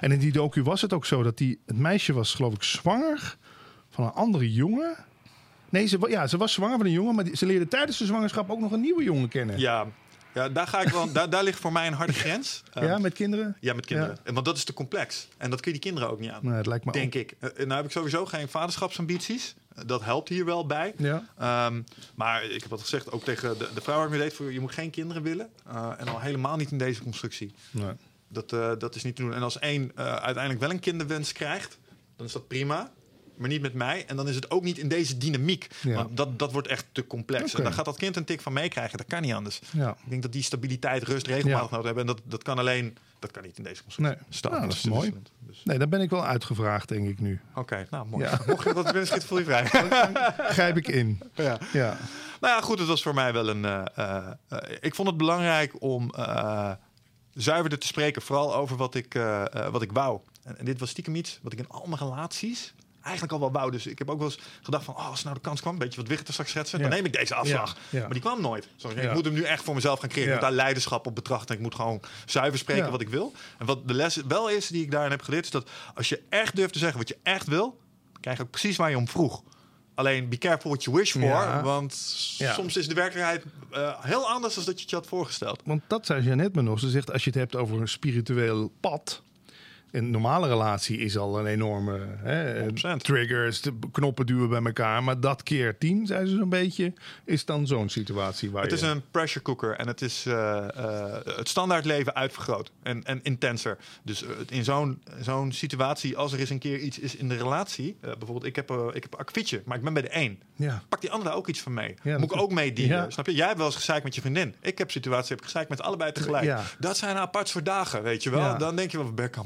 S3: en in die docu was het ook zo dat die, het meisje was geloof ik zwanger van een andere jongen. Nee, ze, ja, ze was zwanger van een jongen, maar die- ze leerde tijdens de zwangerschap ook nog een nieuwe jongen kennen.
S1: Ja, ja daar, ga ik wel, daar, daar ligt voor mij een harde grens. Eh,
S3: Ja, met kinderen?
S1: ja, met kinderen. En Want dat is te complex. En dat kun je die kinderen ook niet aan.
S3: Nee, het lijkt me
S1: denk ik. Eh, nou heb ik sowieso geen vaderschapsambities. Eh, Dat helpt hier wel bij.
S3: Ja.
S1: Ehm, maar ik heb dat gezegd ook tegen de, de vrouw waar ik mee deed. Voor, je moet geen kinderen willen. Eh, en al helemaal niet in deze constructie.
S3: Nee.
S1: Dat, eh, dat is niet te doen. En als één eh, uiteindelijk wel een kinderwens krijgt, dan is dat prima. Maar niet met mij. En dan is het ook niet in deze dynamiek.
S3: Ja.
S1: Want dat, dat wordt echt te complex.
S3: Oké.
S1: En dan gaat dat kind een tik van meekrijgen. Dat kan niet anders.
S3: Ja.
S1: Ik denk dat die stabiliteit, rust, regelmatig
S3: Ja.
S1: nodig hebben. En dat, dat kan alleen, dat kan niet in deze constructie.
S3: Nee.
S1: Stap,
S3: Nou, dat is mooi.
S1: Dus,
S3: Nee, dan ben ik wel uitgevraagd, denk ik nu.
S1: Oké, nou mooi.
S3: Ja.
S1: Mocht je binnen schiet, voel je vrij.
S3: Grijp ik in.
S1: ja.
S3: Ja.
S1: Nou ja, goed, het was voor mij wel een. eh, eh, ik vond het belangrijk om eh, zuiverder te spreken, vooral over wat ik, wat ik wou. En, en dit was stiekem iets wat ik in al mijn relaties eigenlijk al wel wou. Dus ik heb ook wel eens gedacht van, oh, als nou de kans kwam, een beetje wat Wichter straks schetsen, dan neem ik deze afslag. Maar die kwam nooit. Zo, ik moet hem nu echt voor mezelf gaan creëren. Ik moet daar leiderschap op betrachten. Ik moet gewoon zuiver spreken wat ik wil. En wat de les wel is die ik daarin heb geleerd, is dat als je echt durft te zeggen wat je echt wil, krijg je ook precies waar je om vroeg. Alleen be careful what you wish for,
S3: Ja.
S1: want
S3: Ja.
S1: soms is de werkelijkheid eh, heel anders dan dat je het je had voorgesteld.
S3: Want dat zei Jeannette me nog. Ze zegt, als je het hebt over een spiritueel pad... Een normale relatie is al een enorme hè,
S1: 100%.
S3: triggers, de knoppen duwen bij elkaar. Maar dat keer tien, zei ze zo'n beetje, is dan zo'n situatie waar
S1: Het
S3: je...
S1: is een pressure cooker en het is eh, eh, het standaard leven uitvergroot en, en intenser. Dus eh, in zo'n zo'n situatie, als er eens een keer iets is in de relatie, bijvoorbeeld ik heb, ik heb een maar ik ben bij de één.
S3: Ja.
S1: Pak die ander daar ook iets van mee.
S3: Ja,
S1: Moet ik ook mee.
S3: Ja.
S1: Snap je? Jij hebt wel eens gezeikt met je vriendin. Ik heb situatie, heb ik gezeikt met allebei tegelijk. Dat zijn apart voor dagen, weet je wel. Dan denk je wel, ben ik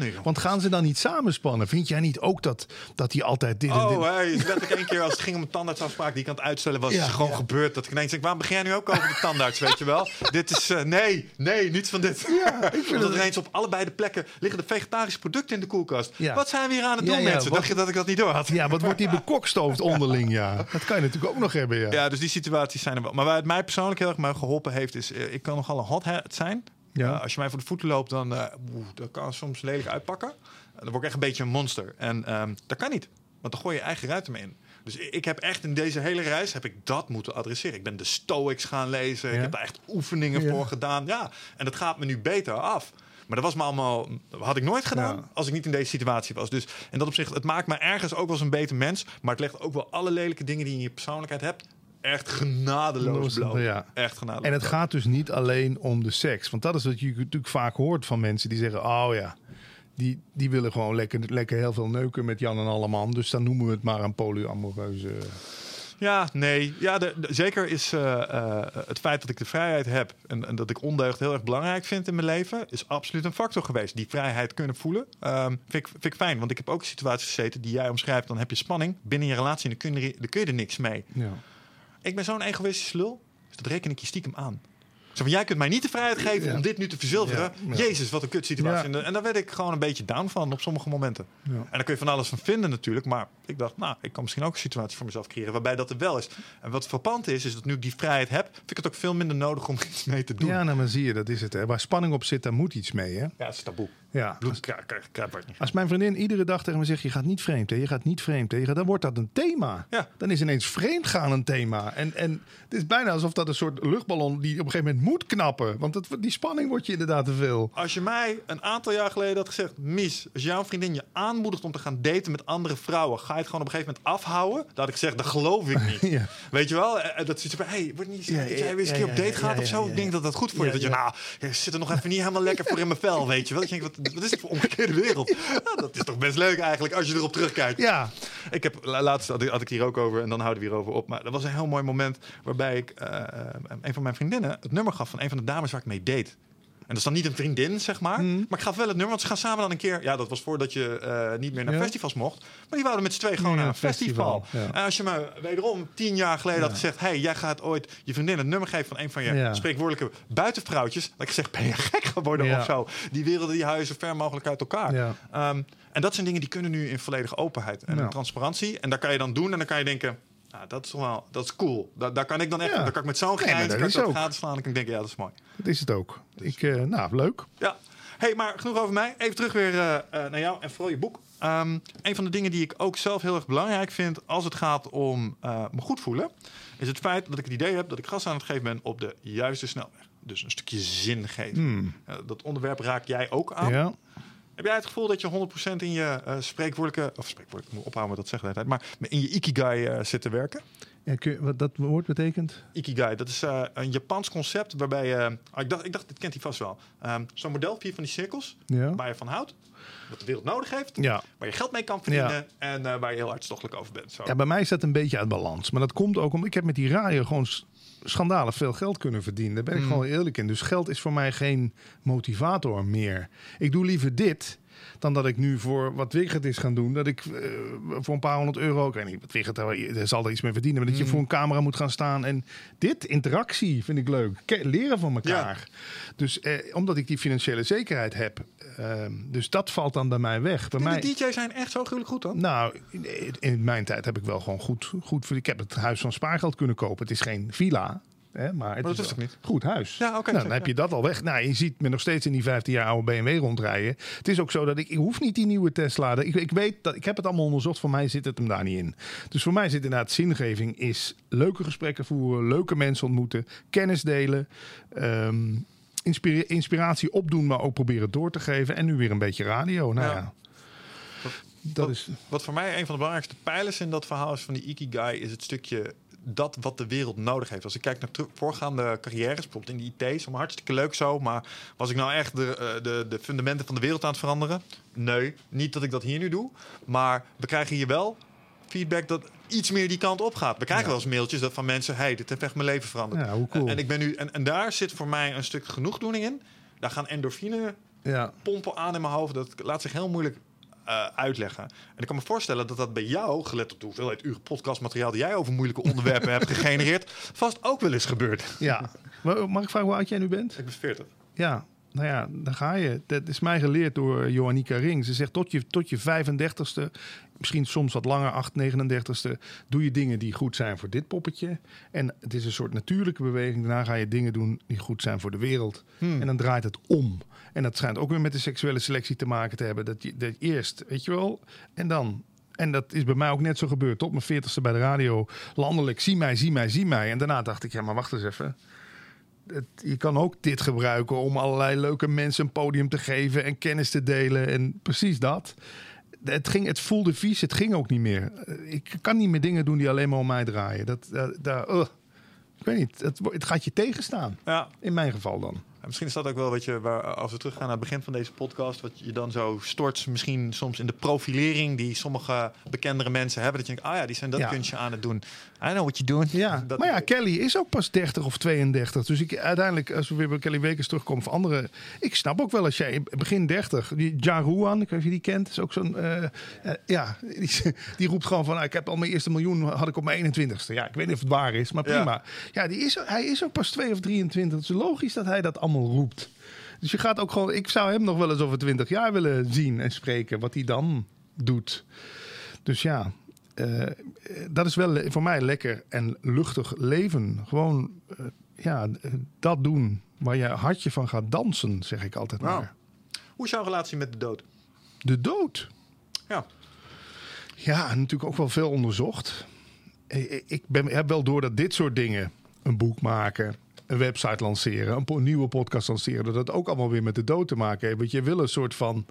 S1: joh.
S3: Want gaan ze dan niet samenspannen? Vind jij niet ook dat, dat hij altijd dit en dit...
S1: Oh, hey, letterlijk één keer als het ging om een tandartsafspraak die ik aan het uitstellen was,
S3: Ja,
S1: is gewoon
S3: ja.
S1: gebeurd. Dat ik ineens denk, waarom begin jij nu ook over de tandarts, weet je wel? dit is, eh, nee, nee, niets van dit.
S3: Ja, ik vind het-
S1: ineens op allebei de plekken liggen de vegetarische producten in de koelkast.
S3: Ja.
S1: Wat zijn we hier aan het doen, mensen?
S3: wat-
S1: Dacht je dat ik dat niet door had?
S3: Ja, wat wordt die bekokstoofd onderling, ja. Dat kan je natuurlijk ook nog hebben, ja.
S1: Ja, dus die situaties zijn er wel. Maar waar het mij persoonlijk heel erg mee geholpen heeft, is eh, ik kan nogal een hothead zijn.
S3: Ja.
S1: Eh, als je mij voor de voeten loopt, dan eh, oeh, dat kan soms lelijk uitpakken. Eh, dan word ik echt een beetje een monster. En ehm, dat kan niet, want dan gooi je je eigen ruiten mee in. Dus ik ik heb echt in deze hele reis heb ik dat moeten adresseren. Ik ben de Stoics gaan lezen.
S3: Ja.
S1: Ik heb daar echt oefeningen
S3: Ja.
S1: voor gedaan. Ja, en dat gaat me nu beter af. Maar dat was me allemaal, had ik nooit gedaan
S3: Ja.
S1: als ik niet in deze situatie was. Dus in dat opzicht, het maakt me ergens ook wel eens een beter mens. Maar het legt ook wel alle lelijke dingen die je in je persoonlijkheid hebt, echt genadeloos bloot.
S3: Ja.
S1: Echt genadeloos.
S3: En het gaat dus niet alleen om de seks. Want dat is wat je natuurlijk vaak hoort van mensen die zeggen: Oh ja, die, die willen gewoon lekker, lekker heel veel neuken met Jan en Alleman. Dus dan noemen we het maar een polyamoreuze.
S1: Ja, nee. Ja, de, de- zeker is eh, eh, het feit dat ik de vrijheid heb en, en dat ik ondeugd heel erg belangrijk vind in mijn leven, is absoluut een factor geweest. Die vrijheid kunnen voelen, ehm, vind, ik, vind ik fijn. Want ik heb ook situaties gezeten die jij omschrijft. Dan heb je spanning binnen je relatie en dan kun je, er- dan kun je er niks mee.
S3: Ja.
S1: Ik ben zo'n egoïstische lul, dus dat reken ik je stiekem aan. Zo van, jij kunt mij niet de vrijheid geven
S3: Ja.
S1: om dit nu te verzilveren.
S3: Ja.
S1: Jezus, wat een kutsituatie.
S3: Ja.
S1: En, daar werd ik gewoon een beetje down van op sommige momenten. En daar kun je van alles van vinden natuurlijk. Maar ik dacht, nou, ik kan misschien ook een situatie voor mezelf creëren waarbij dat er wel is. En wat frappant is, is dat nu ik die vrijheid heb, vind ik het ook veel minder nodig om iets mee te doen.
S3: ja, nou maar zie je, dat is het. Hè. Waar spanning op zit, daar moet iets mee. Hè?
S1: Ja, het is taboe.
S3: Ja. Als mijn vriendin iedere dag tegen me zegt: Je gaat niet vreemd, hè? je gaat niet vreemd, hè? gaat, dan wordt dat een thema.
S1: Ja.
S3: Dan is ineens vreemd gaan een thema. En, en het is bijna alsof dat een soort luchtballon die op een gegeven moment moet knappen. Want dat, die spanning wordt je inderdaad te veel.
S1: Als je mij een aantal jaar geleden had gezegd... Mies, als jouw vriendin je aanmoedigt om te gaan daten met andere vrouwen... ga je het gewoon op een gegeven moment afhouden? Had ik gezegd, dat geloof ik niet.
S3: Ja.
S1: Weet je wel? Eh, Dat zit van, hey, wordt niet dat jij weer eens een keer op date gaat of zo? Ik denk dat dat goed voor je Dat je, nou, je zit er nog even niet helemaal lekker voor in mijn vel, weet je wel? Ik denk, wat, wat is dit voor omgekeerde wereld? Nou, dat is toch best leuk eigenlijk, als je erop terugkijkt.
S3: Ja,
S1: Ik heb la- laatst had ik, had ik het hier ook over en dan houden we hierover op. Maar dat was een heel mooi moment waarbij ik eh, eh, een van mijn vriendinnen het nummer gaf van een van de dames waar ik mee date. En dat is dan niet een vriendin, zeg maar.
S3: Mhm.
S1: Maar ik gaf wel het nummer, want ze gaan samen dan een keer. Ja, dat was voordat je eh, niet meer naar
S3: Ja.
S1: festivals mocht. Maar die wouden met z'n twee gewoon
S3: Ja,
S1: naar een festival. En als je me wederom tien jaar geleden had gezegd: hey, jij gaat ooit je vriendin het nummer geven van een van je spreekwoordelijke buitenvrouwtjes. Dat ik zeg: ben je gek geworden of zo? Die werelden die huizen ver mogelijk uit elkaar. Ehm, en dat zijn dingen die kunnen nu in volledige openheid en in transparantie. En daar kan je dan doen en dan kan je denken, nou, dat is toch wel, dat is cool. Daar, daar kan ik dan echt,
S3: Ja.
S1: daar kan ik met zo'n
S3: Nee,
S1: grijns,
S3: dat
S1: kan ik
S3: is
S1: dat slaan. En ik denk, ja, dat is mooi.
S3: dat is het ook. Ik, eh, nou, leuk.
S1: Ja. Hey, maar genoeg over mij. Even terug weer eh, eh, naar jou en vooral je boek. Ehm, een van de dingen die ik ook zelf heel erg belangrijk vind als het gaat om me goed voelen, is het feit dat ik het idee heb dat ik gas aan het geven ben op de juiste snelweg. Dus een stukje zin geven. Eh, dat onderwerp raak jij ook aan.
S3: Ja.
S1: Heb jij het gevoel dat je 100% in je eh spreekwoordelijke, of spreekwoordelijk, ik moet ophouden met dat zeggen de tijd, maar in je ikigai eh, zit te werken?
S3: Ja, kun je- wat dat woord betekent?
S1: Ikigai, dat is eh, een Japans concept waarbij je, ah, ik, dacht, ik dacht, dit kent hij vast wel. Ehm, Zo'n model, vier van die cirkels,
S3: Ja.
S1: waar je van houdt, wat de wereld nodig heeft,
S3: Ja.
S1: waar je geld mee kan verdienen en waar je heel hartstochtelijk over bent. Zo.
S3: Ja, bij mij is dat een beetje uit balans. Maar dat komt ook omdat ik heb met die radio gewoon schandalig veel geld kunnen verdienen. Daar ben ik
S1: Mm.
S3: gewoon eerlijk in. Dus geld is voor mij geen motivator meer. Ik doe liever dit dan dat ik nu voor wat Wigert is gaan doen. Dat ik eh, voor een paar honderd euro, ik weet niet wat Wigert daar daar zal er iets mee verdienen. Maar dat
S1: Mm.
S3: je voor een camera moet gaan staan. En dit, interactie, vind ik leuk. Leren van elkaar. Dus eh, omdat ik die financiële zekerheid heb. Ehm, dus dat valt dan bij mij weg. Bij mij,
S1: de DJ's zijn echt zo gruwelijk goed dan?
S3: nou, in, in mijn tijd heb ik wel gewoon goed, goed... Ik heb het huis van spaargeld kunnen kopen. Het is geen villa, hè, maar het
S1: dat
S3: is
S1: toch niet?
S3: goed huis.
S1: Ja, oké,
S3: nou, dan heb je dat al weg. Nou, je ziet me nog steeds in die 15 jaar oude BMW rondrijden. Het is ook zo dat ik, ik hoef niet die nieuwe Tesla. Ik, ik weet dat ik heb het allemaal onderzocht. Voor mij zit het hem daar niet in. Dus voor mij zit inderdaad zingeving is leuke gesprekken voeren, leuke mensen ontmoeten, kennis delen. Ehm, inspira- inspiratie opdoen, maar ook proberen door te geven. En nu weer een beetje radio. Nou
S1: Ja.
S3: ja,
S1: Wat-
S3: dat is...
S1: Wat voor mij een van de belangrijkste pijlers in dat verhaal is van die Ikigai, is het stukje dat wat de wereld nodig heeft. Als ik kijk naar voorgaande carrières, bijvoorbeeld in de IT, is hartstikke leuk zo, maar was ik nou echt de, eh, de, de fundamenten van de wereld aan het veranderen? Nee, niet dat ik dat hier nu doe, maar we krijgen hier wel feedback dat iets meer die kant op gaat. We krijgen
S3: Ja.
S1: wel eens mailtjes dat van mensen, hey, dit heeft echt mijn leven veranderd.
S3: Ja, hoe cool.
S1: En, ik ben nu, en, en daar zit voor mij een stuk genoegdoening in. Daar gaan endorfine
S3: Ja,
S1: pompen aan in mijn hoofd. Dat laat zich heel moeilijk eh, uitleggen. En ik kan me voorstellen dat dat bij jou, gelet op de hoeveelheid uren podcastmateriaal die jij over moeilijke onderwerpen hebt gegenereerd, vast ook wel eens gebeurd.
S3: ja. Mag ik vragen hoe oud jij nu bent?
S1: Ik ben 40.
S3: Ja, nou ja, daar ga je. Dat is mij geleerd door Johannika Ring. Ze zegt tot je, tot je 35ste, misschien soms wat langer, 8, 39ste, doe je dingen die goed zijn voor dit poppetje. En het is een soort natuurlijke beweging. Daarna ga je dingen doen die goed zijn voor de wereld. En dan draait het om. En dat schijnt ook weer met de seksuele selectie te maken te hebben. Dat je dat eerst, weet je wel, en dan. En dat is bij mij ook net zo gebeurd. Tot mijn 40ste bij de radio. Landelijk, zie mij, zie mij, zie mij. En daarna dacht ik, ja, maar wacht eens even het, je kan ook dit gebruiken om allerlei leuke mensen een podium te geven en kennis te delen. En precies dat. Het, ging, het voelde vies, het ging ook niet meer. Ik kan niet meer dingen doen die alleen maar om mij draaien. Dat, ugh. ik weet niet, het, het gaat je tegenstaan.
S1: Ja.
S3: In mijn geval dan.
S1: En misschien is dat ook wel wat je, waar, als we teruggaan naar het begin van deze podcast, wat je dan zo stort, misschien soms in de profilering die sommige bekendere mensen hebben. Dat je denkt, ah ja, die zijn dat
S3: Ja.
S1: kunstje aan het doen. I know what you're doing.
S3: Ja,
S1: Dat-
S3: maar ja, Kelly is ook pas 30 of 32. Dus ik, uiteindelijk, als we weer bij Kelly Wekers terugkomen van anderen. Ik snap ook wel als jij in begin 30, die Ja Ruan, ik weet niet of je die kent, is ook zo'n. eh, eh, ja, die, die roept gewoon van: nou, ik heb al mijn eerste miljoen, had ik op mijn 21ste. Ja, ik weet niet of het waar is, maar prima. Ja, die is, hij is ook pas 2 of 23. Het is logisch dat hij dat allemaal roept. Dus je gaat ook gewoon, ik zou hem nog wel eens over 20 jaar willen zien en spreken, wat hij dan doet. Dus ja, eh, dat is wel voor mij lekker en luchtig leven. Gewoon eh, ja, eh, dat doen waar je hartje van gaat dansen, zeg ik altijd maar.
S1: Hoe is jouw relatie met de dood?
S3: De dood.
S1: Ja.
S3: Ja, natuurlijk ook wel veel onderzocht. Ik ben, heb wel door dat dit soort dingen, een boek maken, een website lanceren, een po- nieuwe podcast lanceren, dat het ook allemaal weer met de dood te maken heeft. Want je wil een soort van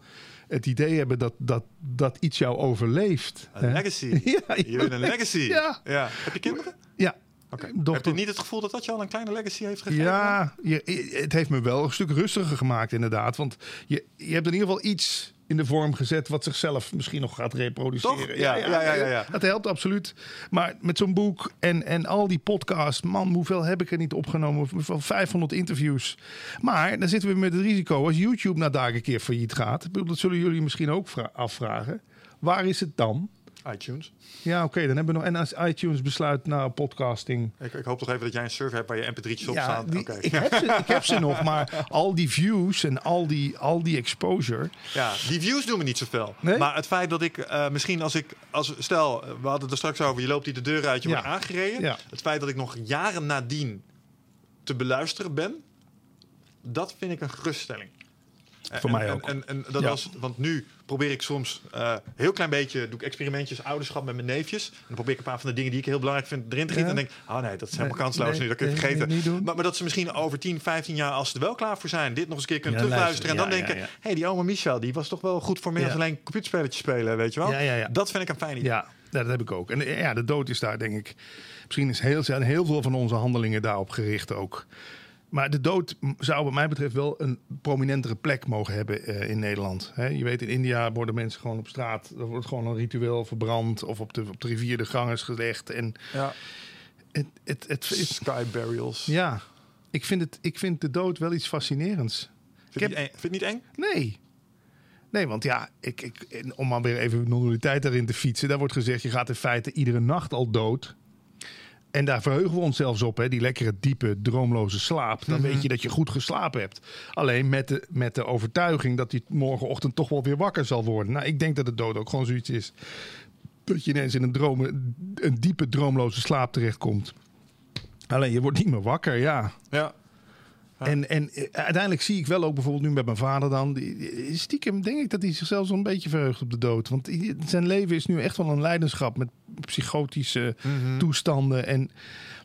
S3: het idee hebben dat, dat, dat iets jou overleeft.
S1: Een
S3: hè?
S1: legacy.
S3: Ja,
S1: Je wil een legacy.
S3: Ja.
S1: Heb je kinderen?
S3: Ja.
S1: Oké.
S3: Dochter-
S1: Heb je niet het gevoel dat dat je al een kleine legacy heeft gegeven?
S3: Ja, je, het heeft me wel een stuk rustiger gemaakt inderdaad. Want je, je hebt in ieder geval iets in de vorm gezet wat zichzelf misschien nog gaat reproduceren.
S1: Ja, ja, ja, ja, ja.
S3: Dat helpt absoluut. Maar met zo'n boek en, en al die podcasts, man, hoeveel heb ik er niet opgenomen? Van 500 interviews. Maar dan zitten we met het risico als YouTube na dagen een keer failliet gaat. Dat zullen jullie misschien ook vra- afvragen. Waar is het dan?
S1: iTunes.
S3: Ja, oké, dan hebben we nog. En als iTunes besluit, nou, podcasting.
S1: Ik, ik hoop toch even dat jij een server hebt waar je mp3'tjes op
S3: Ja,
S1: staan.
S3: die- ik, heb ze, ik heb ze nog, maar al die views en al die, al die exposure.
S1: Ja, die views doen me niet zoveel.
S3: Nee?
S1: Maar het feit dat ik eh, misschien als ik, als, stel, we hadden het er straks over, je loopt hier de deur uit, je
S3: Ja.
S1: wordt aangereden.
S3: Ja.
S1: Het feit dat ik nog jaren nadien te beluisteren ben, dat vind ik een geruststelling.
S3: Voor
S1: en,
S3: mij ook.
S1: En, en, dat
S3: Ja.
S1: was, want nu probeer ik soms eh heel klein beetje, doe ik experimentjes, ouderschap met mijn neefjes. En dan probeer ik een paar van de dingen die ik heel belangrijk vind erin te gieten.
S3: Ja.
S1: En denk, oh nee, dat is helemaal
S3: Nee,
S1: kansloos
S3: nee,
S1: nu, dat kun je vergeten.
S3: niet doen.
S1: Maar, maar dat ze misschien over 10, 15 jaar, als ze er wel klaar voor zijn, dit nog eens een keer kunnen
S3: Ja,
S1: terugluisteren. En dan denken, hé, hey, die oma Michel, die was toch wel goed voor meer dan alleen computerspelletjes spelen, weet je wel?
S3: Ja, ja, ja.
S1: Dat vind ik een fijn idee.
S3: Ja, dat heb ik ook. En eh, ja, de dood is daar, denk ik. Misschien is heel, zijn heel veel van onze handelingen daarop gericht ook. Maar de dood zou, wat mij betreft, wel een prominentere plek mogen hebben eh, in Nederland. Je weet, in India worden mensen gewoon op straat. Er wordt gewoon een ritueel verbrand. Of op de, op de rivier de gangers gelegd. En
S1: Ja.
S3: het, het, het, het-
S1: Sky burials.
S3: ja, ik vind, het, ik vind de dood wel iets fascinerends.
S1: Vind, je het niet eng?
S3: Nee. Nee, want ja, ik, ik, om maar weer even non-dualiteit daarin te fietsen. Daar wordt gezegd, je gaat in feite iedere nacht al dood. En daar verheugen we ons zelfs op, hè, die lekkere, diepe, droomloze slaap. Dan weet je dat je goed geslapen hebt. Alleen met de, met de overtuiging dat je morgenochtend toch wel weer wakker zal worden. Nou, ik denk dat de dood ook gewoon zoiets is. Dat je ineens in een, droom, een diepe, droomloze slaap terechtkomt. Alleen je wordt niet meer wakker, ja.
S1: Ja. Ja.
S3: En, en eh, uiteindelijk zie ik wel ook bijvoorbeeld nu met mijn vader dan. die- Stiekem denk ik dat hij zichzelf zo'n beetje verheugt op de dood. Want zijn leven is nu echt wel een leidenschap met psychotische toestanden. En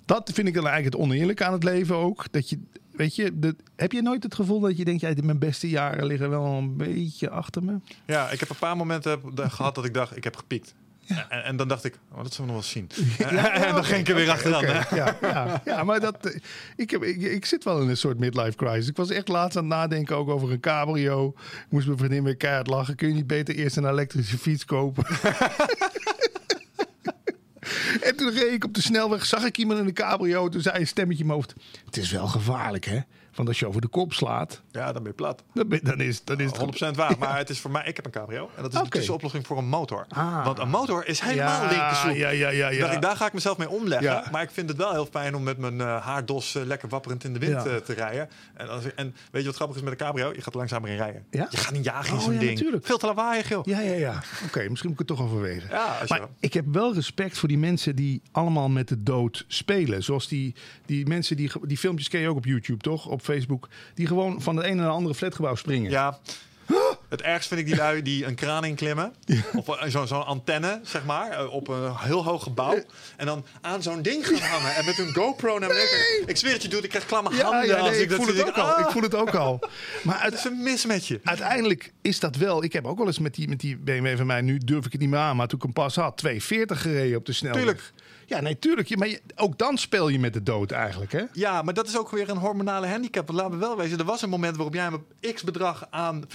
S3: dat vind ik dan eigenlijk het oneerlijke aan het leven ook. Dat je, weet je, de, heb je nooit het gevoel dat je denkt, ja, mijn beste jaren liggen wel een beetje achter me?
S1: Ja, ik heb een paar momenten gehad dat ik dacht, ik heb gepiekt. En, en dan dacht ik, oh, dat zullen we nog wel zien. en dan ging ik er weer achteraan.
S3: Ja, ja, maar dat, eh, ik, heb, ik, ik zit wel in een soort midlife crisis. Ik was echt laatst aan het nadenken ook over een cabrio. Ik moest mijn vriendin weer keihard lachen. Kun je niet beter eerst een elektrische fiets kopen? en toen reed ik op de snelweg, zag ik iemand in een cabrio. Toen zei een stemmetje in mijn hoofd, het is wel gevaarlijk hè. Want als je over de kop slaat,
S1: Ja, dan ben je plat.
S3: dan, ben- dan is, dan is het...
S1: 100% waar. Maar het is voor mij, ik heb een cabrio. En dat is de tussenoplossing voor een motor.
S3: Ah.
S1: Want een motor is helemaal
S3: ja,
S1: linkersoep.
S3: ja, ja, ja, ja.
S1: daar ga ik mezelf mee omleggen. Maar ik vind het wel heel fijn om met mijn eh, haardos eh, lekker wapperend in de wind eh, te rijden. En, als en weet je wat grappig is met een cabrio? Je gaat langzamer in rijden.
S3: Ja?
S1: Je gaat niet jagen in
S3: Oh,
S1: zo'n ding.
S3: natuurlijk.
S1: Veel te lawaaiig, joh.
S3: Ja, ja, ja. Oké, misschien moet ik het toch overwegen. Maar ik heb wel respect voor die mensen die allemaal met de dood spelen. Zoals die, die mensen, die, die filmpjes ken je ook op YouTube, toch? Op Facebook. Die gewoon van de ene naar de andere flatgebouw springen.
S1: Ja. Het ergst vind ik die lui die een kraan inklimmen. Of zo'n zo'n antenne, zeg maar. eh, Op een heel hoog gebouw. En dan aan zo'n ding gaan hangen. En met hun GoPro naar beneden. Ik zweer het je, doet. Ik krijg klamme
S3: Ja,
S1: handen.
S3: ja,
S1: als ik
S3: voel het ook al. Ik voel het ook al. Maar
S1: Het is een mis met je.
S3: uiteindelijk is dat wel... Ik heb ook wel eens met die, met die BMW van mij... Nu durf ik het niet meer aan, maar toen ik hem pas had... 240 gereden op de snelweg.
S1: Tuurlijk.
S3: Ja, nee, tuurlijk. Maar je- ook dan speel je met de dood eigenlijk, hè?
S1: Ja, maar dat is ook weer een hormonale handicap. Want laten we wel wezen, er was een moment waarop jij een x-bedrag aan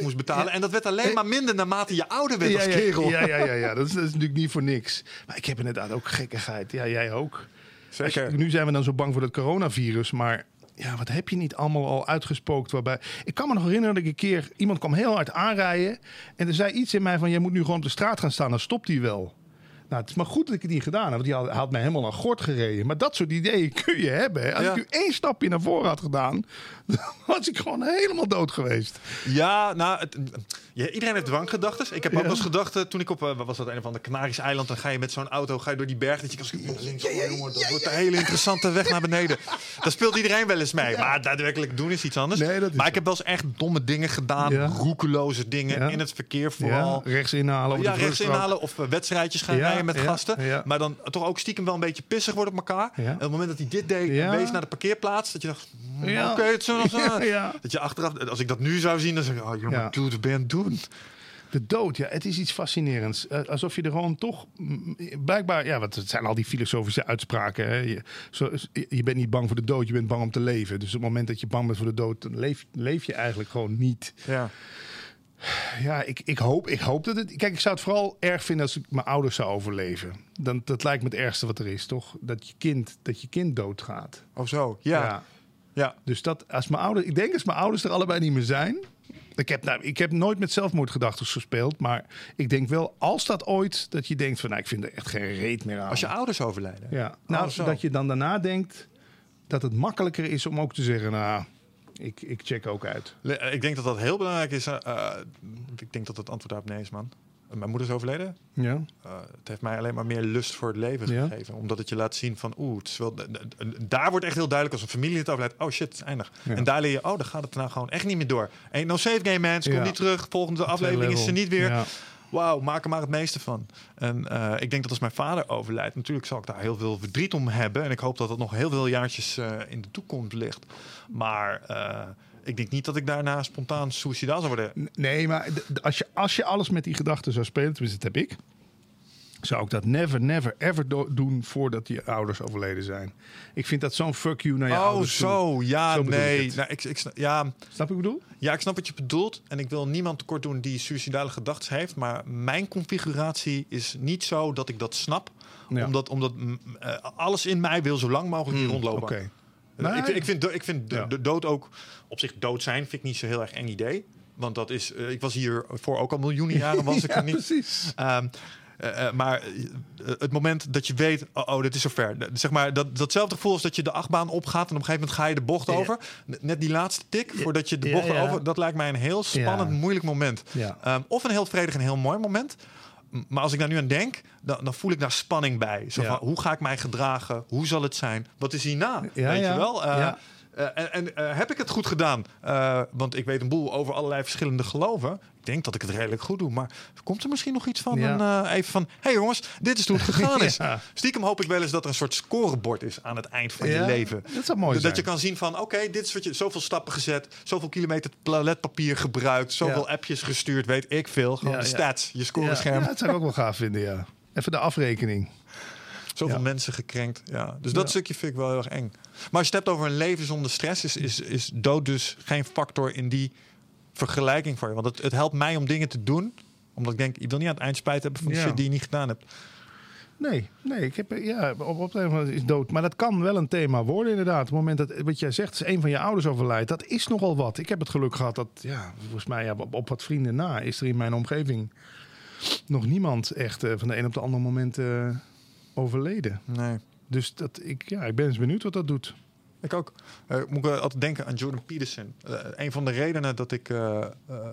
S1: moest betalen. En dat werd alleen maar minder naarmate je ouder werd
S3: ja,
S1: als
S3: ja,
S1: kerel.
S3: Ja, ja, ja, ja. Dat, is, dat is natuurlijk niet voor niks. Maar ik heb inderdaad ook gekkigheid. Ja, jij ook.
S1: Zeker.
S3: Nu zijn we dan zo bang voor het coronavirus, maar ja, wat heb je niet allemaal al uitgespookt? Waarbij ik kan me nog herinneren dat ik een keer iemand kwam heel hard aanrijden en er zei iets in mij van: jij moet nu gewoon op de straat gaan staan, dan stopt hij wel. Nou, het is maar goed dat ik het niet gedaan heb, want die had, had mij helemaal naar gort gereden. Maar dat soort ideeën kun je hebben. Als
S1: Ja.
S3: ik nu één stapje naar voren had gedaan, dan was ik gewoon helemaal dood geweest.
S1: Ja, nou, het, ja, iedereen heeft dwanggedachten. Ik heb ook wel eens gedacht, toen ik op, eh, wat was dat, een of ander Canarische eiland, dan ga je met zo'n auto ga je door die berg. Dat je kan zeggen, links, oh, jongen, dat wordt een hele interessante weg naar beneden. Daar speelt iedereen wel eens mee. Maar daadwerkelijk doen is iets anders.
S3: Nee, dat is
S1: maar ik heb wel eens echt domme dingen gedaan, roekeloze dingen in het verkeer vooral.
S3: Rechts inhalen.
S1: Ja,
S3: de
S1: rechts inhalen of eh, wedstrijdjes gaan rijden met gasten. Maar dan toch ook stiekem wel een beetje pissig worden op elkaar. En op het moment dat hij dit deed wees naar de parkeerplaats, dat je dacht, mm,
S3: Ja.
S1: oké, het zullen
S3: Ja, ja.
S1: Dat je achteraf, als ik dat nu zou zien, dan zeg ik, oh jongen,
S3: Ja.
S1: dude, wat ben je aan het doen?
S3: De dood, ja, het is iets fascinerends. Eh, alsof je er gewoon toch, mm, blijkbaar, ja, want het zijn al die filosofische uitspraken. Hè. Je, zo, je bent niet bang voor de dood, je bent bang om te leven. Dus op het moment dat je bang bent voor de dood, dan leef, leef je eigenlijk gewoon niet.
S1: Ja.
S3: Ja, ik, ik, hoop, ik hoop dat het. Kijk, ik zou het vooral erg vinden als ik mijn ouders zou overleven. Dan, dat lijkt me het ergste wat er is, toch? Dat je kind, dat je kind doodgaat.
S1: Of zo, ja. ja.
S3: Dus dat als mijn ouders, ik denk als mijn ouders er allebei niet meer zijn. Ik heb, nou, ik heb nooit met zelfmoordgedachten gespeeld, maar ik denk wel als dat ooit dat je denkt van, nou, ik vind er echt geen reet meer aan.
S1: Als je ouders overlijden.
S3: ja, nou,
S1: Oh, zo.
S3: dat je dan daarna denkt dat het makkelijker is om ook te zeggen, nou, ik, ik check ook uit.
S1: Eh, Ik denk dat dat heel belangrijk is. eh, eh, ik denk dat het antwoord daarop nee is, man. Eh, Mijn moeder is overleden.
S3: Ja,
S1: Eh, het heeft mij alleen maar meer lust voor het leven
S3: Ja.
S1: gegeven. Omdat het je laat zien van, oeh, het is wel, daar wordt echt heel duidelijk als een familie het overlijdt. Oh shit, het is eindig.
S3: Ja.
S1: En daar leer je, oh, dan gaat het nou gewoon echt niet meer door. Ain't no save game, man. Ze komt niet terug. Volgende aflevering is ze niet weer. Wauw, maak er maar het meeste van. En eh, ik denk dat als mijn vader overlijdt, natuurlijk zal ik daar heel veel verdriet om hebben. En ik hoop dat het nog heel veel jaartjes in de toekomst ligt. Maar ik denk niet dat ik daarna spontaan suicidaal zou worden.
S3: Nee, maar als je, als je alles met die gedachten zou spelen, tenminste dat heb ik, zou ik dat never, never, ever do- doen voordat je ouders overleden zijn. Ik vind dat zo'n fuck you naar je
S1: oh,
S3: ouders toe.
S1: zo. Ja,
S3: Zo bedoel ik
S1: nee. Nou, ik, ik, snap- ja,
S3: Snap ik bedoel?
S1: Ja, ik snap wat je bedoelt. En ik wil niemand tekort doen die suicidale gedachten heeft. Maar mijn configuratie is niet zo dat ik dat snap.
S3: Ja.
S1: Omdat, omdat eh, alles in mij wil zo lang mogelijk hier rondlopen.
S3: Oké. Nee.
S1: ik, vind- ik vind, ik vind de,
S3: Ja.
S1: de dood ook op zich dood zijn vind ik niet zo heel erg eng idee. Want dat is, eh, ik was hier voor ook al miljoenen jaren was ik
S3: Ja,
S1: er niet.
S3: precies.
S1: Ehm, eh, eh, maar het moment dat je weet, oh, oh dit is zover. Zeg maar, dat, datzelfde gevoel als dat je de achtbaan opgaat en op een gegeven moment ga je de bocht over. Net die laatste tik voordat je de bocht over. Dat lijkt mij een heel spannend, moeilijk moment.
S3: Ja.
S1: Ehm, of een heel vredig en heel mooi moment. Maar als ik daar nu aan denk, dan, dan voel ik daar spanning bij. Zo van, hoe ga ik mij gedragen? Hoe zal het zijn? Wat is hierna?
S3: Ja,
S1: weet
S3: ja.
S1: je wel? Eh, en en eh, heb ik het goed gedaan? Eh, want ik weet een boel over allerlei verschillende geloven. Ik denk dat ik het redelijk goed doe. Maar komt er misschien nog iets van?
S3: Ja.
S1: Een, even van, hé hey jongens, dit is hoe het gegaan is.
S3: Ja.
S1: Stiekem hoop ik wel eens dat er een soort scorebord is aan het eind van je leven.
S3: dat zou mooi
S1: dat
S3: zijn.
S1: je kan zien van, oké, dit is wat je, zoveel stappen gezet. Zoveel kilometer toiletpapier gebruikt. Zoveel appjes gestuurd, weet ik veel. Gewoon de stats, je scorescherm.
S3: ja, dat zou ik ook wel gaaf vinden, ja. Even de afrekening.
S1: Zoveel mensen gekrenkt. Ja. Dus dat stukje vind ik wel heel erg eng. Maar als je het hebt over een leven zonder stress, is, is, is dood dus geen factor in die vergelijking voor je. Want het, het helpt mij om dingen te doen. Omdat ik denk, ik wil niet aan het eind spijt hebben van de
S3: Ja.
S1: shit die je niet gedaan hebt.
S3: Nee, nee, ik heb, ja, op, op de is dood. Maar dat kan wel een thema worden, inderdaad. Op het moment dat, wat jij zegt, is een van je ouders overlijdt, dat is nogal wat. Ik heb het geluk gehad dat, ja, volgens mij, ja, op, op wat vrienden na, is er in mijn omgeving nog niemand echt eh, van de een op de andere moment eh, overleden.
S1: Nee.
S3: Dus dat, ik, ja, ik ben eens benieuwd wat dat doet.
S1: Ik ook. Eh, ik moet ik altijd denken aan Jordan Peterson. Eh, een van de redenen dat ik. eh, eh,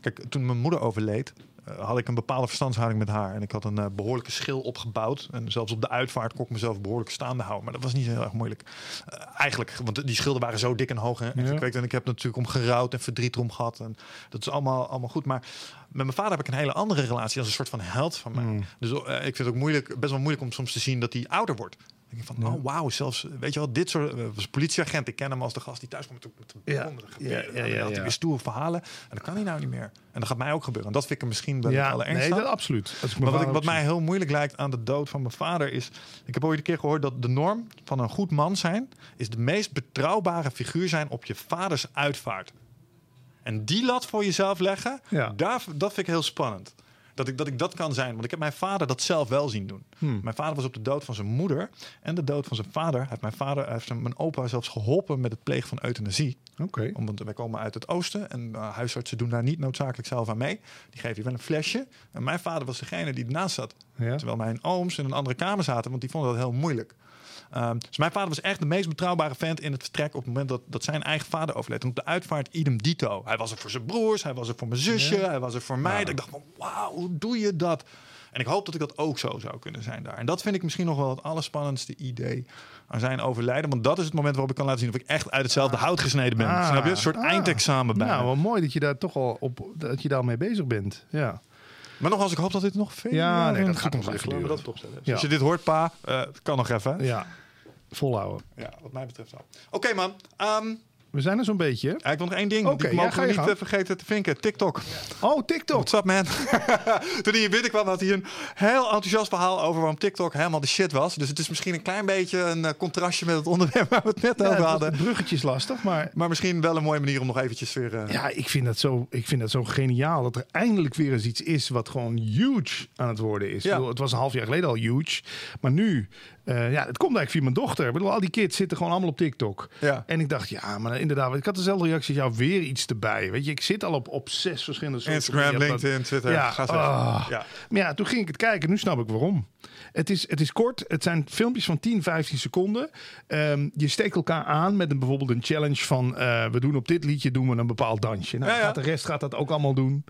S1: kijk, toen mijn moeder overleed, eh, had ik een bepaalde verstandshouding met haar. En ik had een eh, behoorlijke schil opgebouwd. En zelfs op de uitvaart kon ik mezelf behoorlijk staande houden. Maar dat was niet heel erg moeilijk. Eh, eigenlijk, want die schilden waren zo dik en hoog en,
S3: Ja.
S1: gekweekt. En ik heb natuurlijk om gerouwd en verdriet erom gehad. En dat is allemaal, allemaal goed. Maar met mijn vader heb ik een hele andere relatie als een soort van held van mij.
S3: Mm.
S1: Dus eh, ik vind het ook moeilijk, best wel moeilijk om soms te zien dat hij ouder wordt. Denk van, oh wauw, zelfs, weet je wel, dit soort, uh, politieagent, ik ken hem als de gast die thuis komt met, met
S3: Ja.
S1: met.
S3: Ja, ja, ja, ja.
S1: weer stoere verhalen. En dat kan hij nou niet meer. En dat gaat mij ook gebeuren. En dat vind ik er misschien wel
S3: ja, nee, dat absoluut.
S1: Maar wat, ik, wat mij heel moeilijk lijkt aan de dood van mijn vader is... Ik heb ooit een keer gehoord dat de norm van een goed man zijn... is de meest betrouwbare figuur zijn op je vaders uitvaart. En die lat voor jezelf leggen,
S3: Ja.
S1: daar, dat vind ik heel spannend. Dat ik, dat ik dat kan zijn. Want ik heb mijn vader dat zelf wel zien doen.
S3: Hmm.
S1: Mijn vader was op de dood van zijn moeder en de dood van zijn vader. Hij heeft mijn vader, hij heeft zijn- mijn opa zelfs geholpen met het plegen van euthanasie.
S3: Oké.
S1: Omdat wij komen uit het oosten en uh, huisartsen doen daar niet noodzakelijk zelf aan mee. Die geven je wel een flesje. En mijn vader was degene die ernaast zat.
S3: Ja.
S1: Terwijl mijn ooms in een andere kamer zaten, want die vonden dat heel moeilijk. Ehm, dus mijn vader was echt de meest betrouwbare vent in het vertrek op het moment dat, dat zijn eigen vader overleed. En op de uitvaart idem dito. Hij was er voor zijn broers, hij was er voor mijn zusje,
S3: Ja.
S1: hij was er voor mij. Dat ik dacht van, wauw, hoe doe je dat? En ik hoop dat ik dat ook zo zou kunnen zijn daar. En dat vind ik misschien nog wel het allerspannendste idee aan zijn overlijden. Want dat is het moment waarop ik kan laten zien of ik echt uit hetzelfde hout gesneden ben.
S3: Ah.
S1: Snap je? Een soort
S3: Ah.
S1: eindexamen bij.
S3: Nou, wel mooi dat je daar toch al op, dat je daarmee bezig bent. Ja.
S1: Maar nogals, ik hoop dat dit nog veel
S3: Ja, nee, dat gaat nog even
S1: dat opstellen. Dus
S3: Ja.
S1: als je dit hoort, pa, eh, kan nog even.
S3: Ja. Volhouden.
S1: Ja, wat mij betreft wel. Oké man, Ehm,
S3: We zijn er zo'n beetje.
S1: ja, ik wil nog één ding. Die
S3: ja,
S1: mogen we niet eh, vergeten te vinken. TikTok.
S3: Oh, TikTok.
S1: What's up man? Toen hij hier binnenkwam had hij een heel enthousiast verhaal over waarom TikTok helemaal de shit was. Dus het is misschien een klein beetje een eh, contrastje met het onderwerp waar we het net
S3: Ja,
S1: over hadden.
S3: het bruggetje is lastig, maar
S1: Maar misschien wel een mooie manier om nog eventjes weer... eh,
S3: ja, ik vind, dat zo, ik vind dat zo geniaal dat er eindelijk weer eens iets is wat gewoon huge aan het worden is.
S1: Ja.
S3: Bedoel, het was een half jaar geleden al huge, maar nu, ja, het komt eigenlijk via mijn dochter. Ik bedoel, al die kids zitten gewoon allemaal op TikTok.
S1: Ja.
S3: En ik dacht, ja, maar inderdaad, ik had dezelfde reactie als jou, weer iets erbij. Weet je, ik zit al op, op zes verschillende social
S1: Instagram, LinkedIn, Twitter.
S3: Ja,
S1: ga zo.
S3: ah.
S1: ja.
S3: Maar ja, toen ging ik het kijken. Nu snap ik waarom. Het is, het is kort. Het zijn filmpjes van 10, 15 seconden. Ehm, je steekt elkaar aan met een, bijvoorbeeld een challenge van... eh, we doen op dit liedje doen we een bepaald dansje. Nou,
S1: Ja, ja.
S3: Gaat de rest gaat dat ook allemaal doen.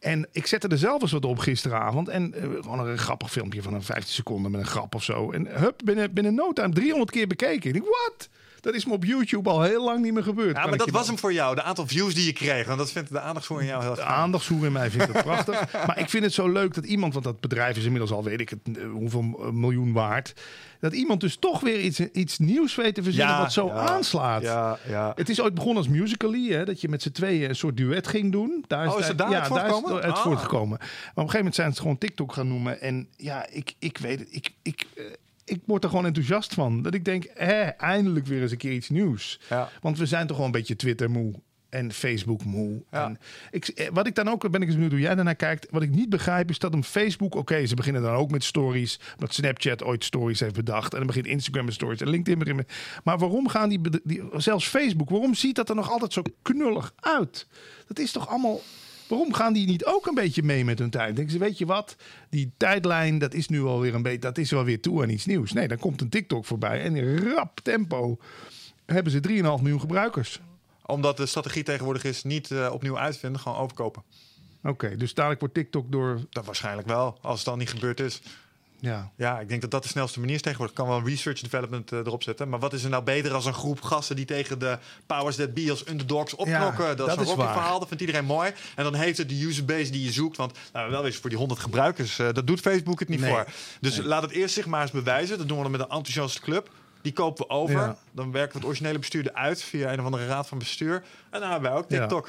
S3: En ik zette er zelf eens wat op gisteravond. En eh, gewoon een grappig filmpje van een 15 seconden met een grap of zo. En hup, binnen, binnen no time 300 keer bekeken. Ik denk, wat? Dat is me op YouTube al heel lang niet meer gebeurd.
S1: Ja, maar dat was
S3: dan-
S1: hem voor jou. De aantal views die je kreeg. Want dat vindt de aandachtsvoer in jou heel
S3: de aandachtshoer in mij vindt het prachtig. Maar ik vind het zo leuk dat iemand, want dat bedrijf is inmiddels al weet ik het eh, hoeveel eh, miljoen waard. Dat iemand dus toch weer iets, iets nieuws weet te verzinnen wat zo
S1: ja,
S3: aanslaat.
S1: Ja, ja.
S3: Het is ooit begonnen als musical.ly, hè, dat je met z'n tweeën een soort duet ging doen. Daar
S1: Oh, is het daaruit
S3: ja, daar is het uit
S1: Ah.
S3: voortgekomen. Maar op een gegeven moment zijn ze het gewoon TikTok gaan noemen. En ja, ik, ik weet het. Ik, ik, eh, ik word er gewoon enthousiast van. Dat ik denk, hè, eindelijk weer eens een keer iets nieuws.
S1: Ja.
S3: Want we zijn toch wel een beetje Twitter moe. En Facebook moe.
S1: Ja.
S3: En ik, eh, wat ik dan ook, ben ik eens benieuwd hoe jij daarnaar kijkt. Wat ik niet begrijp is dat een Facebook, oké, ze beginnen dan ook met stories. Dat Snapchat ooit stories heeft bedacht. En dan begint Instagram met stories en LinkedIn begint met. Maar waarom gaan die, die, zelfs Facebook, waarom ziet dat er nog altijd zo knullig uit? Dat is toch allemaal. Waarom gaan die niet ook een beetje mee met hun tijd? Denken ze, weet je wat, die tijdlijn, dat is nu alweer een beetje, dat is wel weer toe aan iets nieuws. Nee, dan komt een TikTok voorbij en in rap tempo hebben ze 3,5 miljoen gebruikers.
S1: Omdat de strategie tegenwoordig is niet eh, opnieuw uitvinden, gewoon overkopen.
S3: Oké, dus dadelijk wordt TikTok door.
S1: Dat waarschijnlijk wel, als het dan niet gebeurd is.
S3: Ja.
S1: Ja, ik denk dat dat de snelste manier is tegenwoordig. Ik kan wel research development eh, erop zetten. Maar wat is er nou beter als een groep gasten die tegen de powers that be als underdogs opknokken?
S3: Ja,
S1: dat,
S3: dat
S1: is een. Rocky-verhaal, dat vindt iedereen mooi. En dan heeft het de userbase die je zoekt. Want nou, wel eens voor die 100 gebruikers, eh, dat doet Facebook het niet
S3: Nee.
S1: voor. Dus laat het eerst zich maar eens bewijzen. Dat doen we dan met een enthousiaste club. Die kopen we over.
S3: Ja.
S1: Dan werken we het originele bestuur eruit via een of andere raad van bestuur. En dan hebben wij ook
S3: Ja.
S1: TikTok.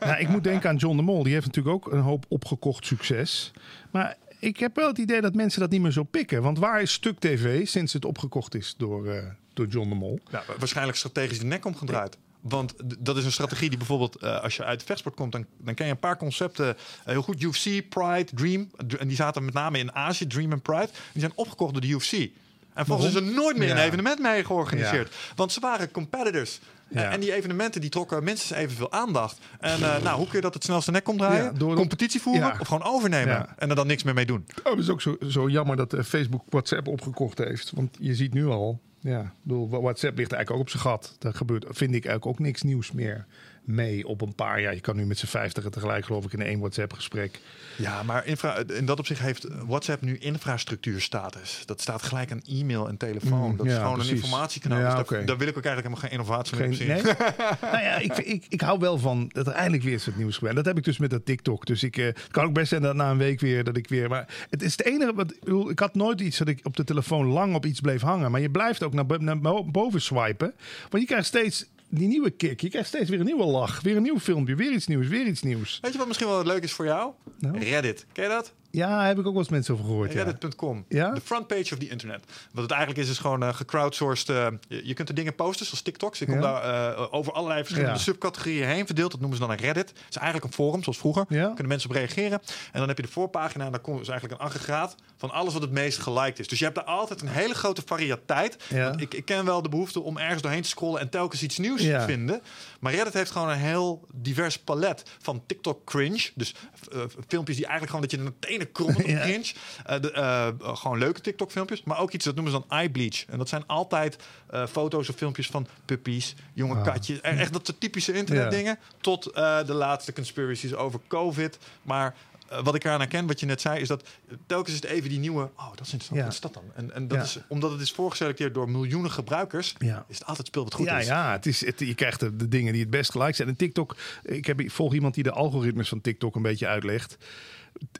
S3: Nou, ik moet denken aan John de Mol. Die heeft natuurlijk ook een hoop opgekocht succes. Maar ik heb wel het idee dat mensen dat niet meer zo pikken. Want waar is Stuk TV sinds het opgekocht is door, eh, door John de Mol?
S1: Ja, waarschijnlijk strategisch de nek omgedraaid. Want dat is een strategie die bijvoorbeeld, eh, als je uit de vechtsport komt, dan, dan ken je een paar concepten eh, heel goed. UFC, Pride, Dream. En die zaten met name in Azië, Dream en Pride. Die zijn opgekocht door de UFC. En volgens is er nooit meer een evenement mee georganiseerd. Want ze waren competitors.
S3: Ja.
S1: En die evenementen die trokken minstens evenveel aandacht. En eh, nou, hoe kun je dat het snelste nek omdraaien?
S3: Ja, door-
S1: Competitie voeren
S3: Ja.
S1: of gewoon overnemen. En er dan niks meer mee doen.
S3: Oh, het is ook zo, zo jammer dat eh, Facebook WhatsApp opgekocht heeft. Want je ziet nu al, ja, bedoel, WhatsApp ligt eigenlijk ook op zijn gat. Daar gebeurt, vind ik eigenlijk ook niks nieuws meer mee op een paar jaar. Je kan nu met z'n vijftigen tegelijk, geloof ik, in één WhatsApp-gesprek.
S1: Ja, maar infra, in dat opzicht heeft WhatsApp nu infrastructuurstatus. Dat staat gelijk aan e-mail en telefoon.
S3: Mm,
S1: dat is
S3: ja,
S1: gewoon
S3: precies.
S1: een informatiekanaal.
S3: Ja,
S1: dus daar, wil ik ook eigenlijk helemaal geen innovatie meer
S3: Geen,
S1: op zien.
S3: nee? nou ja, ik, ik, ik hou wel van dat er eindelijk weer eens het nieuws gebeurt. Dat heb ik dus met dat TikTok. Dus ik eh, kan ook best zijn dat na een week weer dat ik weer. Maar het is het enige wat. Ik, bedoel, ik had nooit iets dat ik op de telefoon lang op iets bleef hangen. Maar je blijft ook naar, naar bo- boven swipen. Want je krijgt steeds die nieuwe kick. Je krijgt steeds weer een nieuwe lach. Weer een nieuw filmpje. Weer iets nieuws. Weer iets nieuws.
S1: Weet je wat misschien wel leuk is voor jou?
S3: Nou?
S1: Reddit. Ken je dat?
S3: Ja, daar heb ik ook wel eens mensen over gehoord. Ja.
S1: Reddit.com.
S3: Ja?
S1: De front page of the internet. Wat het eigenlijk is, is gewoon eh gecrowdsourced. eh, je, je kunt er dingen posten, zoals TikToks. Komt
S3: Ja.
S1: daar eh, over allerlei verschillende
S3: Ja.
S1: subcategorieën heen verdeeld. Dat noemen ze dan een Reddit. Het is eigenlijk een forum, zoals vroeger.
S3: Ja.
S1: Kunnen mensen op reageren. En dan heb je de voorpagina. En daar komt dus eigenlijk een aggregaat van alles wat het meest geliked is. Dus je hebt daar altijd een hele grote variëteit. Ik, ik ken wel de behoefte om ergens doorheen te scrollen en telkens iets nieuws te vinden. Maar Reddit heeft gewoon een heel divers palet van TikTok cringe. Dus filmpjes die eigenlijk gewoon dat je de
S3: Ja.
S1: cringe. Eh, de, eh, gewoon leuke TikTok filmpjes. Maar ook iets dat noemen ze dan eye bleach. En dat zijn altijd eh, foto's of filmpjes van puppies, jonge
S3: Ah.
S1: katjes. En echt dat soort typische internetdingen. Tot eh, de laatste conspiracies over COVID. Maar eh, wat ik eraan herken, wat je net zei, is dat eh, telkens is het even die nieuwe. Oh, dat is interessant.
S3: Ja.
S1: Wat is dat dan? En, en dat
S3: Ja.
S1: is omdat het is voorgeselecteerd door miljoenen gebruikers.
S3: Ja.
S1: Is het altijd speel wat goed
S3: ja,
S1: is.
S3: ja het is, het, je krijgt de, de dingen die het best gelijk zijn. En TikTok, ik, heb, ik volg iemand die de algoritmes van TikTok een beetje uitlegt.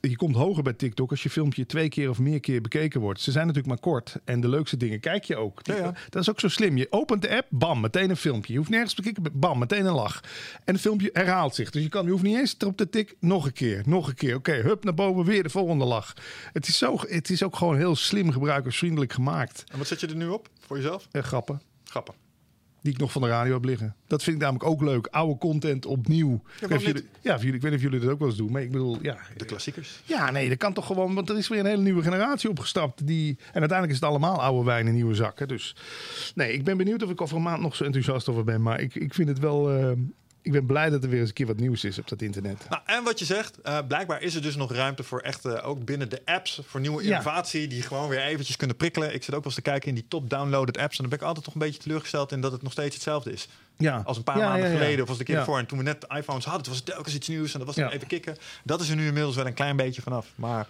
S3: Je komt hoger bij TikTok als je filmpje twee keer of meer keer bekeken wordt. Ze zijn natuurlijk maar kort. En de leukste dingen kijk je ook.
S1: Ja, ja.
S3: Dat is ook zo slim. Je opent de app, bam, meteen een filmpje. Je hoeft nergens te kijken, bam, meteen een lach. En het filmpje herhaalt zich. Dus je, kan, je hoeft niet eens erop te tik, nog een keer, nog een keer. Oké, hup, naar boven, weer de volgende lach. Het is, zo, het is ook gewoon heel slim gebruikersvriendelijk gemaakt.
S1: En wat zet je er nu op voor jezelf?
S3: Eh, grappen
S1: Grappen.
S3: Die ik nog van de radio heb liggen. Dat vind ik namelijk ook leuk. Oude content opnieuw. ik, weet niet of
S1: waarom
S3: jullie, ja, of jullie, ik weet niet of jullie dat ook wel eens doen. Maar ik bedoel, ja.
S1: De klassiekers.
S3: Ja, nee, dat kan toch gewoon. Want er is weer een hele nieuwe generatie opgestapt. Die, en uiteindelijk is het allemaal oude wijn in nieuwe zakken. Dus nee, ik ben benieuwd of ik over een maand nog zo enthousiast over ben. Maar ik, ik vind het wel. eh, ik ben blij dat er weer eens een keer wat nieuws is op dat internet.
S1: Nou, en wat je zegt, eh, blijkbaar is er dus nog ruimte voor echt, eh, ook binnen de apps, voor nieuwe
S3: Ja.
S1: innovatie die gewoon weer eventjes kunnen prikkelen. Ik zit ook wel eens te kijken in die top downloaded apps en dan ben ik altijd toch een beetje teleurgesteld in dat het nog steeds hetzelfde is.
S3: Ja.
S1: Als een paar
S3: Ja,
S1: maanden
S3: ja,
S1: geleden of als de keer
S3: Ja.
S1: ervoor. En toen we net de iPhones hadden, was het telkens iets nieuws en dat was dan even kicken. Dat is er nu inmiddels wel een klein beetje vanaf. Maar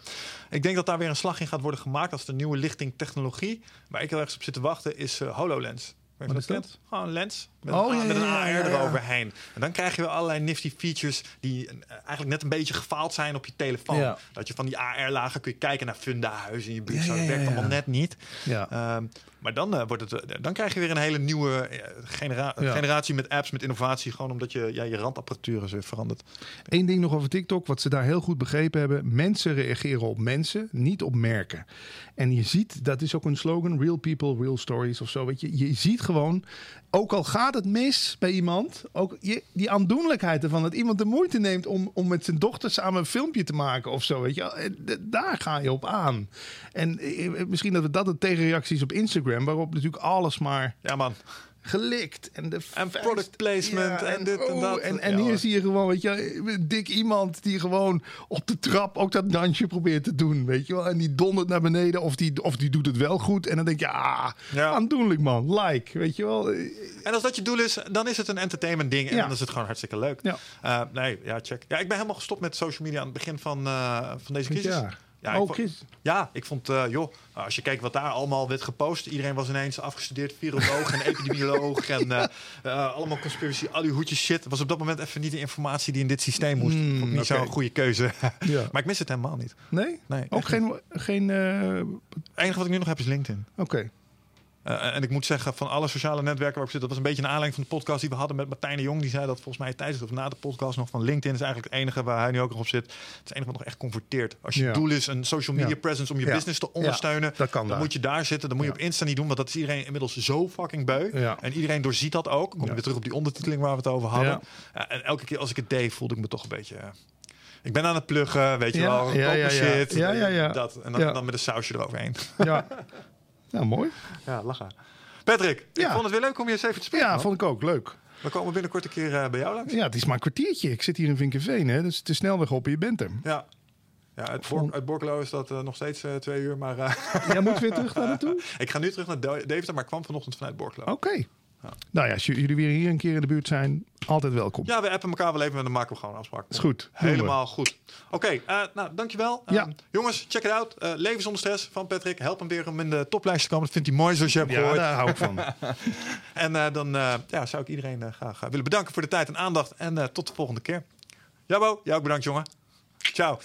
S1: ik denk dat daar weer een slag in gaat worden gemaakt als de nieuwe lichting technologie. Waar ik heel erg op zit te wachten is eh, HoloLens. Weet je
S3: Wat
S1: wat
S3: is
S1: dat kent? Gewoon een lens met,
S3: Oh,
S1: een,
S3: ja,
S1: met een
S3: ja,
S1: AR
S3: ja,
S1: eroverheen. En dan krijg je weer allerlei nifty features die eh, eigenlijk net een beetje gefaald zijn op je telefoon. Dat je van die AR-lagen kun je kijken naar fundahuizen in je buurt. Dat werkt allemaal net niet.
S3: Ja.
S1: Ehm, maar dan, eh, wordt het, eh, dan krijg je weer een hele nieuwe eh, genera-
S3: Ja.
S1: generatie met apps, met innovatie. Gewoon omdat je, ja, je randapparatuur is weer veranderd.
S3: Eén ding nog over TikTok, wat ze daar heel goed begrepen hebben. Mensen reageren op mensen, niet op merken. En je ziet, dat is ook een slogan, real people, real stories of zo. Weet je, je ziet gewoon, ook al gaat het mis bij iemand, ook je, die aandoenlijkheid ervan. Dat iemand de moeite neemt om, om met zijn dochter samen een filmpje te maken of zo. Weet je, daar ga je op aan. En misschien dat we dat de tegenreacties op Instagram, waarop natuurlijk alles maar
S1: Ja, man.
S3: gelikt. En, de
S1: En product placement en dit en
S3: oh,
S1: dat.
S3: En, en
S1: Ja,
S3: hier zie je gewoon, weet je, dik iemand die gewoon op de trap ook dat dansje probeert te doen, weet je wel. En die dondert naar beneden of die, of die doet het wel goed. En dan denk je, ah,
S1: Ja.
S3: aandoenlijk man, like, weet je wel.
S1: En als dat je doel is, dan is het een entertainment ding. En dan is het gewoon hartstikke leuk.
S3: Ja.
S1: Eh, nee, ja, check. Ja, ik ben helemaal gestopt met social media aan het begin van, eh, van deze crisis. Ja, ik vond-. Ja, ik vond, joh, als je kijkt wat daar allemaal werd gepost. Iedereen was ineens afgestudeerd viroloog en epidemioloog. En eh, eh, allemaal conspiracy, al die hoedjes shit. was op dat moment even niet de informatie die in dit systeem moest.
S3: Hmm,
S1: Vond ik niet
S3: oké.
S1: zo'n goede keuze.
S3: Ja.
S1: maar ik mis het helemaal niet.
S3: Nee?
S1: Nee,
S3: Ook geen... geen eh,
S1: Het enige wat ik nu nog heb is LinkedIn.
S3: Oké.
S1: Eh, en ik moet zeggen, van alle sociale netwerken waar ik zit, dat was een beetje een aanleiding van de podcast die we hadden met Martijn de Jong. Die zei dat volgens mij tijdens of na de podcast nog van LinkedIn is eigenlijk het enige waar hij nu ook nog op zit. Het is het enige wat nog echt converteert. Als je
S3: Ja.
S1: doel is een social media
S3: Ja.
S1: presence om je business te ondersteunen,
S3: dat kan
S1: dan
S3: daar.
S1: moet je daar zitten. Dan moet je op Insta niet doen, want dat is iedereen inmiddels zo fucking beu. En iedereen doorziet dat ook. Kom je weer terug op die ondertiteling waar we het over hadden.
S3: Ja.
S1: Ja, en elke keer als ik het deed, voelde ik me toch een beetje. eh, ik ben aan het pluggen, weet je
S3: Ja,
S1: wel.
S3: ja, ja, ja.
S1: shit.
S3: Ja, ja, ja.
S1: Dat. En dan met een sausje eroverheen.
S3: Ja. ja, mooi.
S1: Ja, lachen. Patrick, ik vond het weer leuk om je eens even te spreken.
S3: Ja,
S1: man.
S3: vond ik ook. Leuk.
S1: We komen binnenkort een keer eh, bij jou langs.
S3: Ja, het is maar een kwartiertje. Ik zit hier in Vinkenveen, hè. Dus het is snelweg op en je bent er.
S1: Ja. Ja, uit, Bork, uit Borkelo is dat eh, nog steeds eh, twee uur. Maar
S3: Jij moet weer terug daar naartoe?
S1: ik ga nu terug naar Deventer, maar ik kwam vanochtend vanuit Borkelo.
S3: Oké. Nou ja, als jullie weer hier een keer in de buurt zijn, altijd welkom.
S1: Ja, we appen elkaar wel even en dan maken we gewoon een afspraak.
S3: Is goed. We.
S1: Helemaal goed. Oké, eh, nou dankjewel.
S3: Ja.
S1: Ehm, jongens, check it out. Eh Leven zonder stress van Patrick. Help hem weer om in de toplijst te komen. Dat vindt hij mooi zoals je hebt
S3: Ja,
S1: gehoord.
S3: daar hou ik van.
S1: En eh, dan ja, zou ik iedereen graag willen bedanken voor de tijd en aandacht. En tot de volgende keer. Jabo, jou ook bedankt jongen. Ciao.